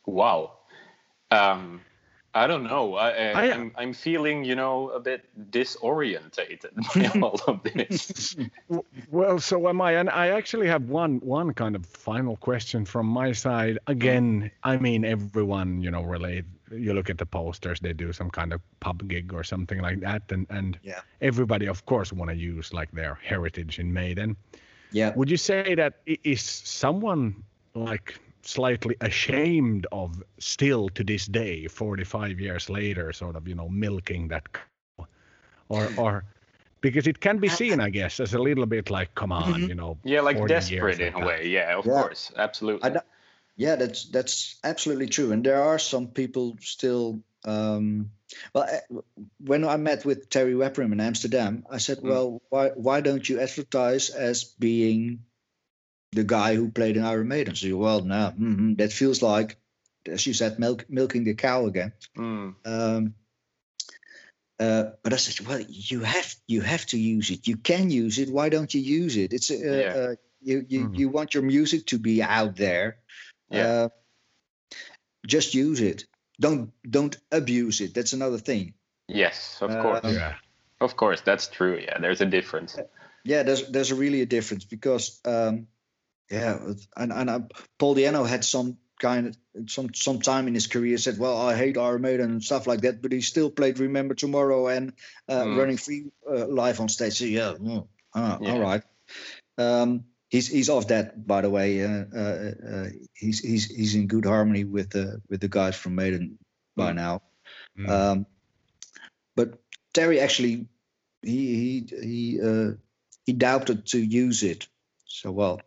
D: Wow. Um, I don't know. I, I,
A: I-
D: I'm, I'm feeling, you know, a bit disorientated *laughs* by *laughs* all of this.
A: Well, so am I, and I actually have one one kind of final question from my side. Again, I mean, everyone you know relate. You look at the posters; they do some kind of pub gig or something like that, and and
C: Yeah.
A: everybody, of course, want to use like their heritage in Maiden.
C: Yeah.
A: Would you say that is someone like slightly ashamed of still to this day, 45 years later, sort of you know milking that, cow? or or because it can be seen, I guess, as a little bit like, come on,
C: Mhm.
A: you know,
D: yeah, like desperate in
A: like
D: a way. Yeah, of
C: Yeah.
D: course. Absolutely.
C: I don't- Yeah, that's that's absolutely true, and there are some people still. Um, well, eh, when I met with Terry Wepprim in Amsterdam, I said,
D: Mm.
C: "Well, why why don't you advertise as being the guy who played in Iron Maiden?" So, well, no, mhm, that feels like, as you said, milk, milking the cow again.
D: Mm,
C: Um, uh, but I said, well, you have you have to use it. You can use it. Why don't you use it? It's uh,
D: Yeah.
C: uh, you you
A: Mhm.
C: you want your music to be out there.
D: Yeah.
C: Uh, just use it. Don't don't abuse it. That's another thing.
D: yes, of
C: Uh,
D: course.
A: yeah,
D: Of course, that's true. Yeah, there's a difference.
C: Yeah, there's there's really a difference because um, yeah, and and uh, Paul Diano had some kind of some some time in his career said, well, I hate Iron Maiden and stuff like that, but he still played Remember Tomorrow and uh,
D: Mm.
C: Running Free uh, live on stage. So yeah, mm, ah,
D: Yeah.
C: all right. Um, he's he's off that, by the way. Uh, uh, uh, he's he's he's in good harmony with the with the guys from Maiden by
D: Mm.
C: now.
A: Mm.
C: Um, but Terry actually he he he uh, he doubted to use it. So well,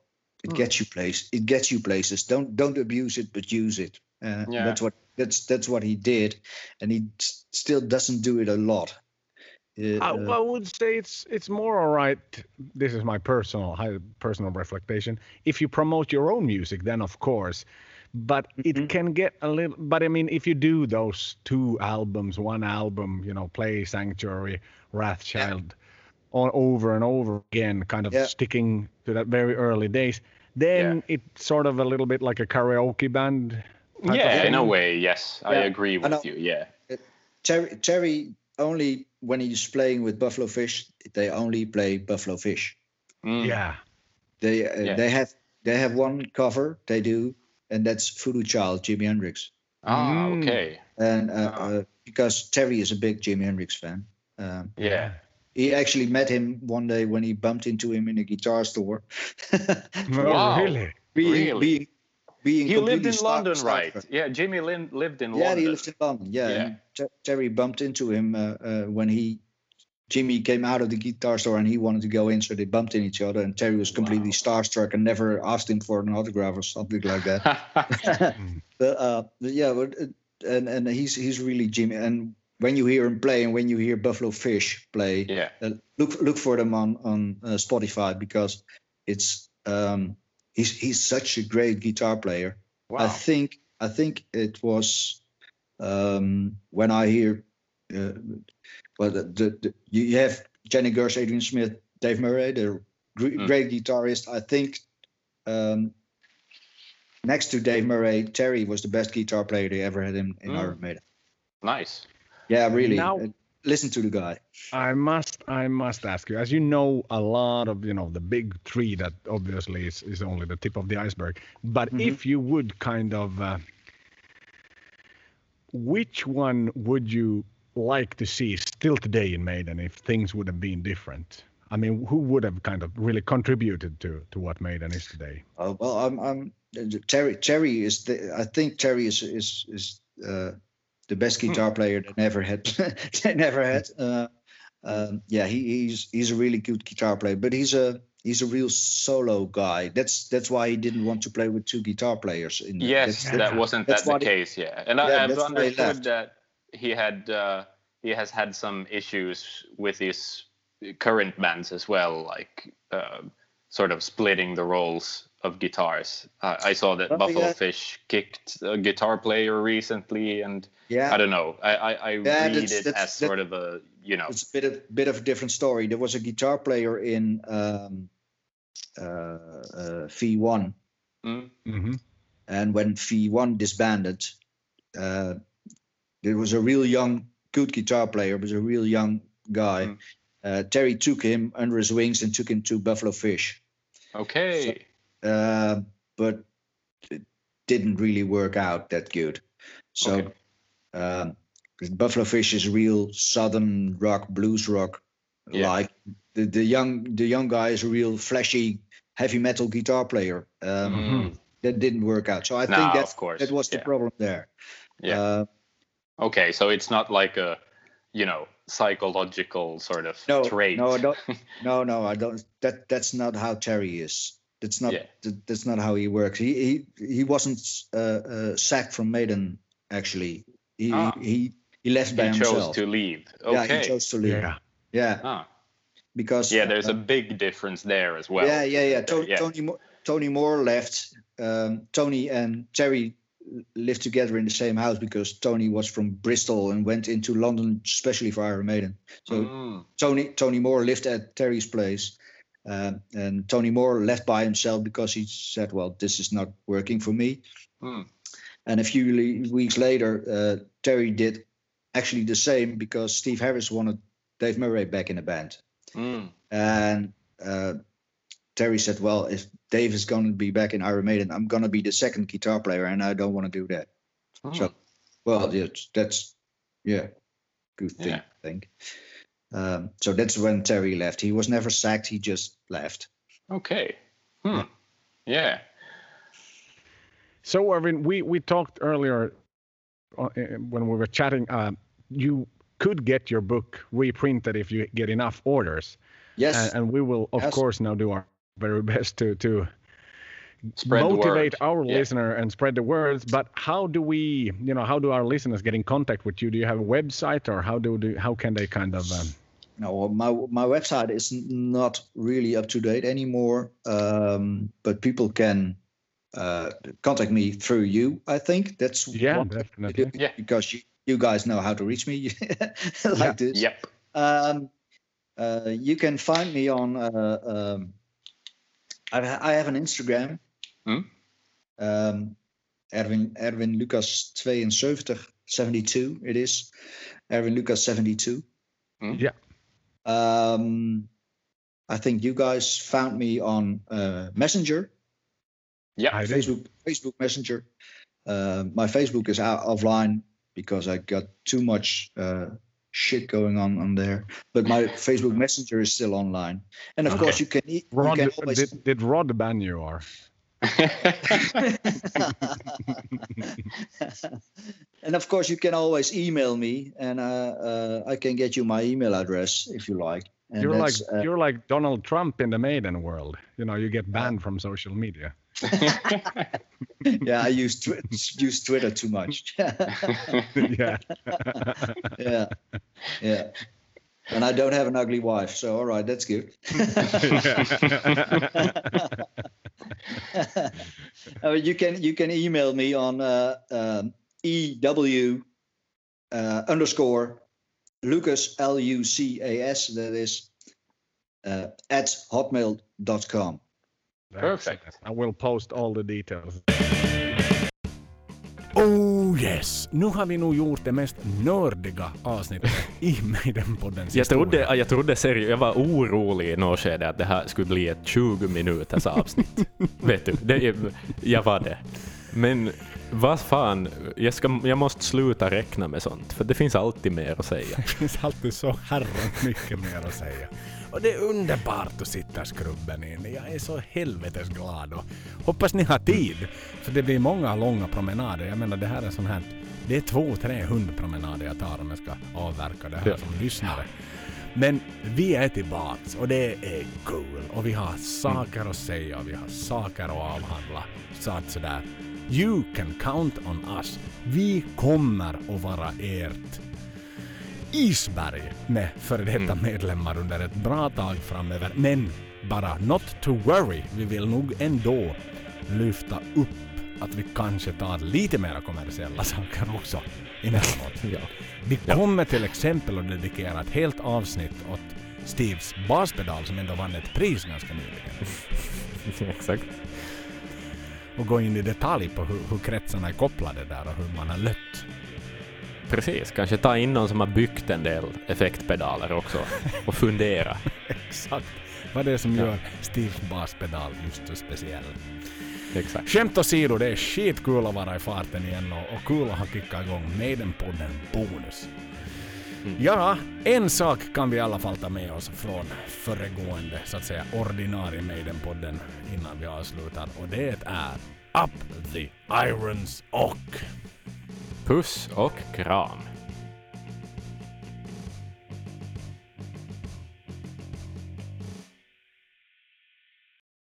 C: it
D: Hmm.
C: gets you place. It gets you places. Don't don't abuse it, but use it. Uh,
D: Yeah.
C: That's what that's that's what he did, and he s- still doesn't do it a lot. Uh,
A: I,
C: uh,
A: I would say it's it's more all right. This is my personal high, personal reflection. If you promote your own music, then of course, but it
C: Mhm.
A: can get a little. But I mean, if you do those two albums, one album, you know, play Sanctuary, Wrathchild, on over and over again, kind of
C: Yeah.
A: sticking to that very early days, then it's sort of a little bit like a karaoke band.
D: Yeah, in a way, yes, I agree
C: know.
D: with you. Yeah.
C: Terry Terry only when he's playing with Buffalo Fish, they only play Buffalo Fish.
D: Mm,
A: Yeah.
C: They uh,
D: Yeah.
C: they have they have one cover they do, and that's Voodoo Child, Jimi Hendrix.
D: Ah,
A: Mm.
D: okay.
C: and uh,
D: Ah.
C: uh, because Terry is a big Jimi Hendrix fan. Um,
D: Yeah.
C: He actually met him one day when he bumped into him in a guitar store. *laughs*
A: Oh,
D: Wow.
A: really?
C: being,
D: Really?
C: being, being
D: He lived in
C: star-
D: London, right?
C: starstruck.
D: Yeah, Jimmy Lin lived in
C: Yeah,
D: London.
C: Yeah, he lived in London. Yeah,
D: Yeah.
C: and Ter- Terry bumped into him uh, uh, when he Jimmy came out of the guitar store and he wanted to go in, so they bumped in each other. And Terry was completely
D: Wow.
C: starstruck and never asked him for an autograph or something like that. *laughs* *laughs* But, uh, but yeah, but, uh, and and he's he's really Jimmy. And when you hear him play, and when you hear Buffalo Fish play,
D: yeah.
C: uh, look look for them on on uh, Spotify because it's um, he's he's such a great guitar player.
D: Wow.
C: I think I think it was um, when I hear uh, well the, the, the you have Jenny Gers, Adrian Smith, Dave Murray, the gr-
D: Mm.
C: great guitarist. I think um, next to Dave Murray, Terry was the best guitar player they ever had in, in
D: Mm.
C: Iron Maiden.
D: Nice.
C: Yeah, really.
A: Now-
C: listen to the guy.
A: I must I must ask you, as you know a lot of you know the big three that obviously is, is only the tip of the iceberg. But if you would kind of uh, which one would you like to see still today in Maiden if things would have been different? I mean, who would have kind of really contributed to to what Maiden is today?
C: Uh, well, I'm, I'm Terry. Terry is the. I think Terry is is is uh, the best guitar player that never had. *laughs* they never had. Uh, um, yeah, he, he's he's a really good guitar player, but he's a he's a real solo guy. That's that's why he didn't want to play with two guitar players. In the-
D: Yes,
C: that's-
D: that wasn't that the
C: what he-
D: case. Yeah, and I,
C: Yeah, why he
D: understood that he had uh, he has had some issues with his current bands as well, like uh, sort of splitting the roles of guitars. Uh, I saw that
C: Oh,
D: Buffalo
C: yeah.
D: Fish kicked a guitar player recently, and
C: Yeah,
D: I don't know. I I, I
C: Yeah,
D: read
C: that's-
D: it
C: that's-
D: as
C: that-
D: sort of a you know.
C: it's a bit of bit of a different story. There was a guitar player in um, uh, uh, V1
D: Mm,
A: Mm-hmm.
C: And when V1 disbanded, uh, there was a real young, good guitar player, was a real young guy.
D: Mm.
C: Uh, Terry took him under his wings and took him to Buffalo Fish,
D: okay.
C: Uh, but it didn't really work out that good. So,
D: Okay.
C: um, Buffalo Fish is real southern rock, blues rock.
D: Yeah.
C: Like the, the young the young guy is a real flashy heavy metal guitar player. Um,
D: Mm,
C: That didn't work out. So I
D: No,
C: think
D: of course,
C: that was the
D: yeah.
C: problem there.
D: Yeah.
C: Uh,
D: Okay, so it's not like a, you know, psychological sort of
C: no,
D: trait.
C: no, I don't. *laughs* No, no, I don't. That that's not how Terry is. That's not.
D: Yeah.
C: that- that's not how he works. He he he wasn't uh, uh, sacked from Maiden. Actually, he
D: Ah.
C: he he left by
D: he chose
C: himself.
D: to leave.
C: Yeah, he chose to leave.
A: Yeah.
C: Yeah,
D: Ah.
C: because
D: Yeah, there's
C: uh,
D: a big difference there as well.
C: yeah, yeah, yeah. To-
D: Yeah.
C: Tony Mo- Tony Moore left. Um, Tony and Terry lived together in the same house because Tony was from Bristol and went into London especially for Iron Maiden. So
D: Mm,
C: Tony Tony Moore lived at Terry's place, um, and Tony Moore left by himself because he said, "Well, this is not working for me."
D: mm.
C: And a few le- weeks later, uh, Terry did actually the same because Steve Harris wanted Dave Murray back in the band,
D: Mm.
C: and uh, Terry said, "Well, if Dave is going to be back in Iron Maiden, I'm going to be the second guitar player, and I don't want to do that."
D: Mm.
C: So, well, yeah, that's yeah, good thing,
D: Yeah.
C: I think. Um, so that's when Terry left. He was never sacked. He just left.
D: Okay. Hmm. Yeah.
A: So, Erwin, we, we talked earlier uh, uh, when we were chatting. Uh, you could get your book reprinted if you get enough orders,
C: Yes,
A: and, and we will, of
C: Yes.
A: course, now do our very best to to
D: Spread the
A: motivate our
D: Yeah.
A: listener and spread the words. But how do we, you know, how do our listeners get in contact with you? Do you have a website, or how do, do how can they kind of? Um,
C: no, my my website is not really up to date anymore. Um, but people can uh, contact me through you. I think that's
A: yeah,
C: what-
A: definitely.
D: Yeah.
C: because you, you guys know how to reach me *laughs* like
A: Yeah.
C: this.
D: Yep.
C: Um, uh, you can find me on. Uh, um, I, I have an Instagram.
D: Hmm?
C: Um, Erwin Erwin Lucas 72 72 it is. Erwin Lucas 72.
A: Yeah.
C: Um, I think you guys found me on uh, Messenger,
D: Yeah.
A: I did.
C: Facebook Facebook Messenger. Uh, my Facebook is out offline because I got too much uh, shit going on on there. But my *laughs* Facebook Messenger is still online, and of
D: Okay.
C: course you can. e- You
A: Rod,
C: can always,
A: did, did Rod ban you or? *laughs*
C: and of course you can always email me, and uh, uh, I can get you my email address if you like. And
A: you're like
C: uh,
A: you're like Donald Trump in the Maiden world. You know, you get banned from social media. *laughs*
C: yeah, I use twi- use Twitter too much. *laughs*
A: yeah.
C: yeah, yeah. And I don't have an ugly wife, so all right, that's good. *laughs* Uh, you can you can email me on uh, um, ew uh, underscore Lucas L U C A S. That is uh, at hotmail.com.
D: Perfect.
A: I will post all the details. Oh yes! Nu har vi nog gjort det mest nördiga avsnittet i Maiden-poddens
B: Jag trodde, jag trodde seriöst, jag var orolig i något skede att det här skulle bli ett 20 minuters avsnitt. *laughs* Vet du, det jag var det. Men vad fan, jag, ska, jag måste sluta räkna med sånt, för det finns alltid mer att säga.
A: Det finns alltid så herrans mycket mer att säga. Och det är underbart att sitta skrubben in. Jag är så helvetes glad och hoppas ni har tid. För det blir många långa promenader. Jag menar det här är sån här... Det är två, tre hundpromenader jag tar om jag ska avverka det här
B: Ja.
A: som lyssnare. Men vi är tillbaks och det är cool. Och vi har saker att säga och vi har saker att avhandla. Så att sådär. You can count on us. Vi kommer att vara ert isberg med före detta medlemmar under ett bra tag framöver. Men bara not to worry. Vi vill nog ändå lyfta upp att vi kanske tar lite mera kommersiella *laughs* saker också emellanåt. *laughs*
B: Ja.
A: Vi kommer till exempel att dedikera ett helt avsnitt åt Steves baspedal som ändå vann ett pris ganska nyligen. *laughs*
B: Exakt.
A: Och gå in i detalj på hur, hur kretsarna är kopplade där och hur man har lött.
B: Precis, kanske ta in någon som har byggt en del effektpedaler också och fundera. *laughs*
A: Exakt. Vad det är som gör Steves baspedal just så speciell.
B: Exakt.
A: Skämt åsido, det är skitkul att vara i farten igen och, och kul att ha kickat igång Maiden-podden Bonus. Ja, en sak kan vi i alla fall ta med oss från föregående, så att säga, ordinarie Maiden-podden innan vi avslutar och det är Up the Irons och
B: Puss och kram.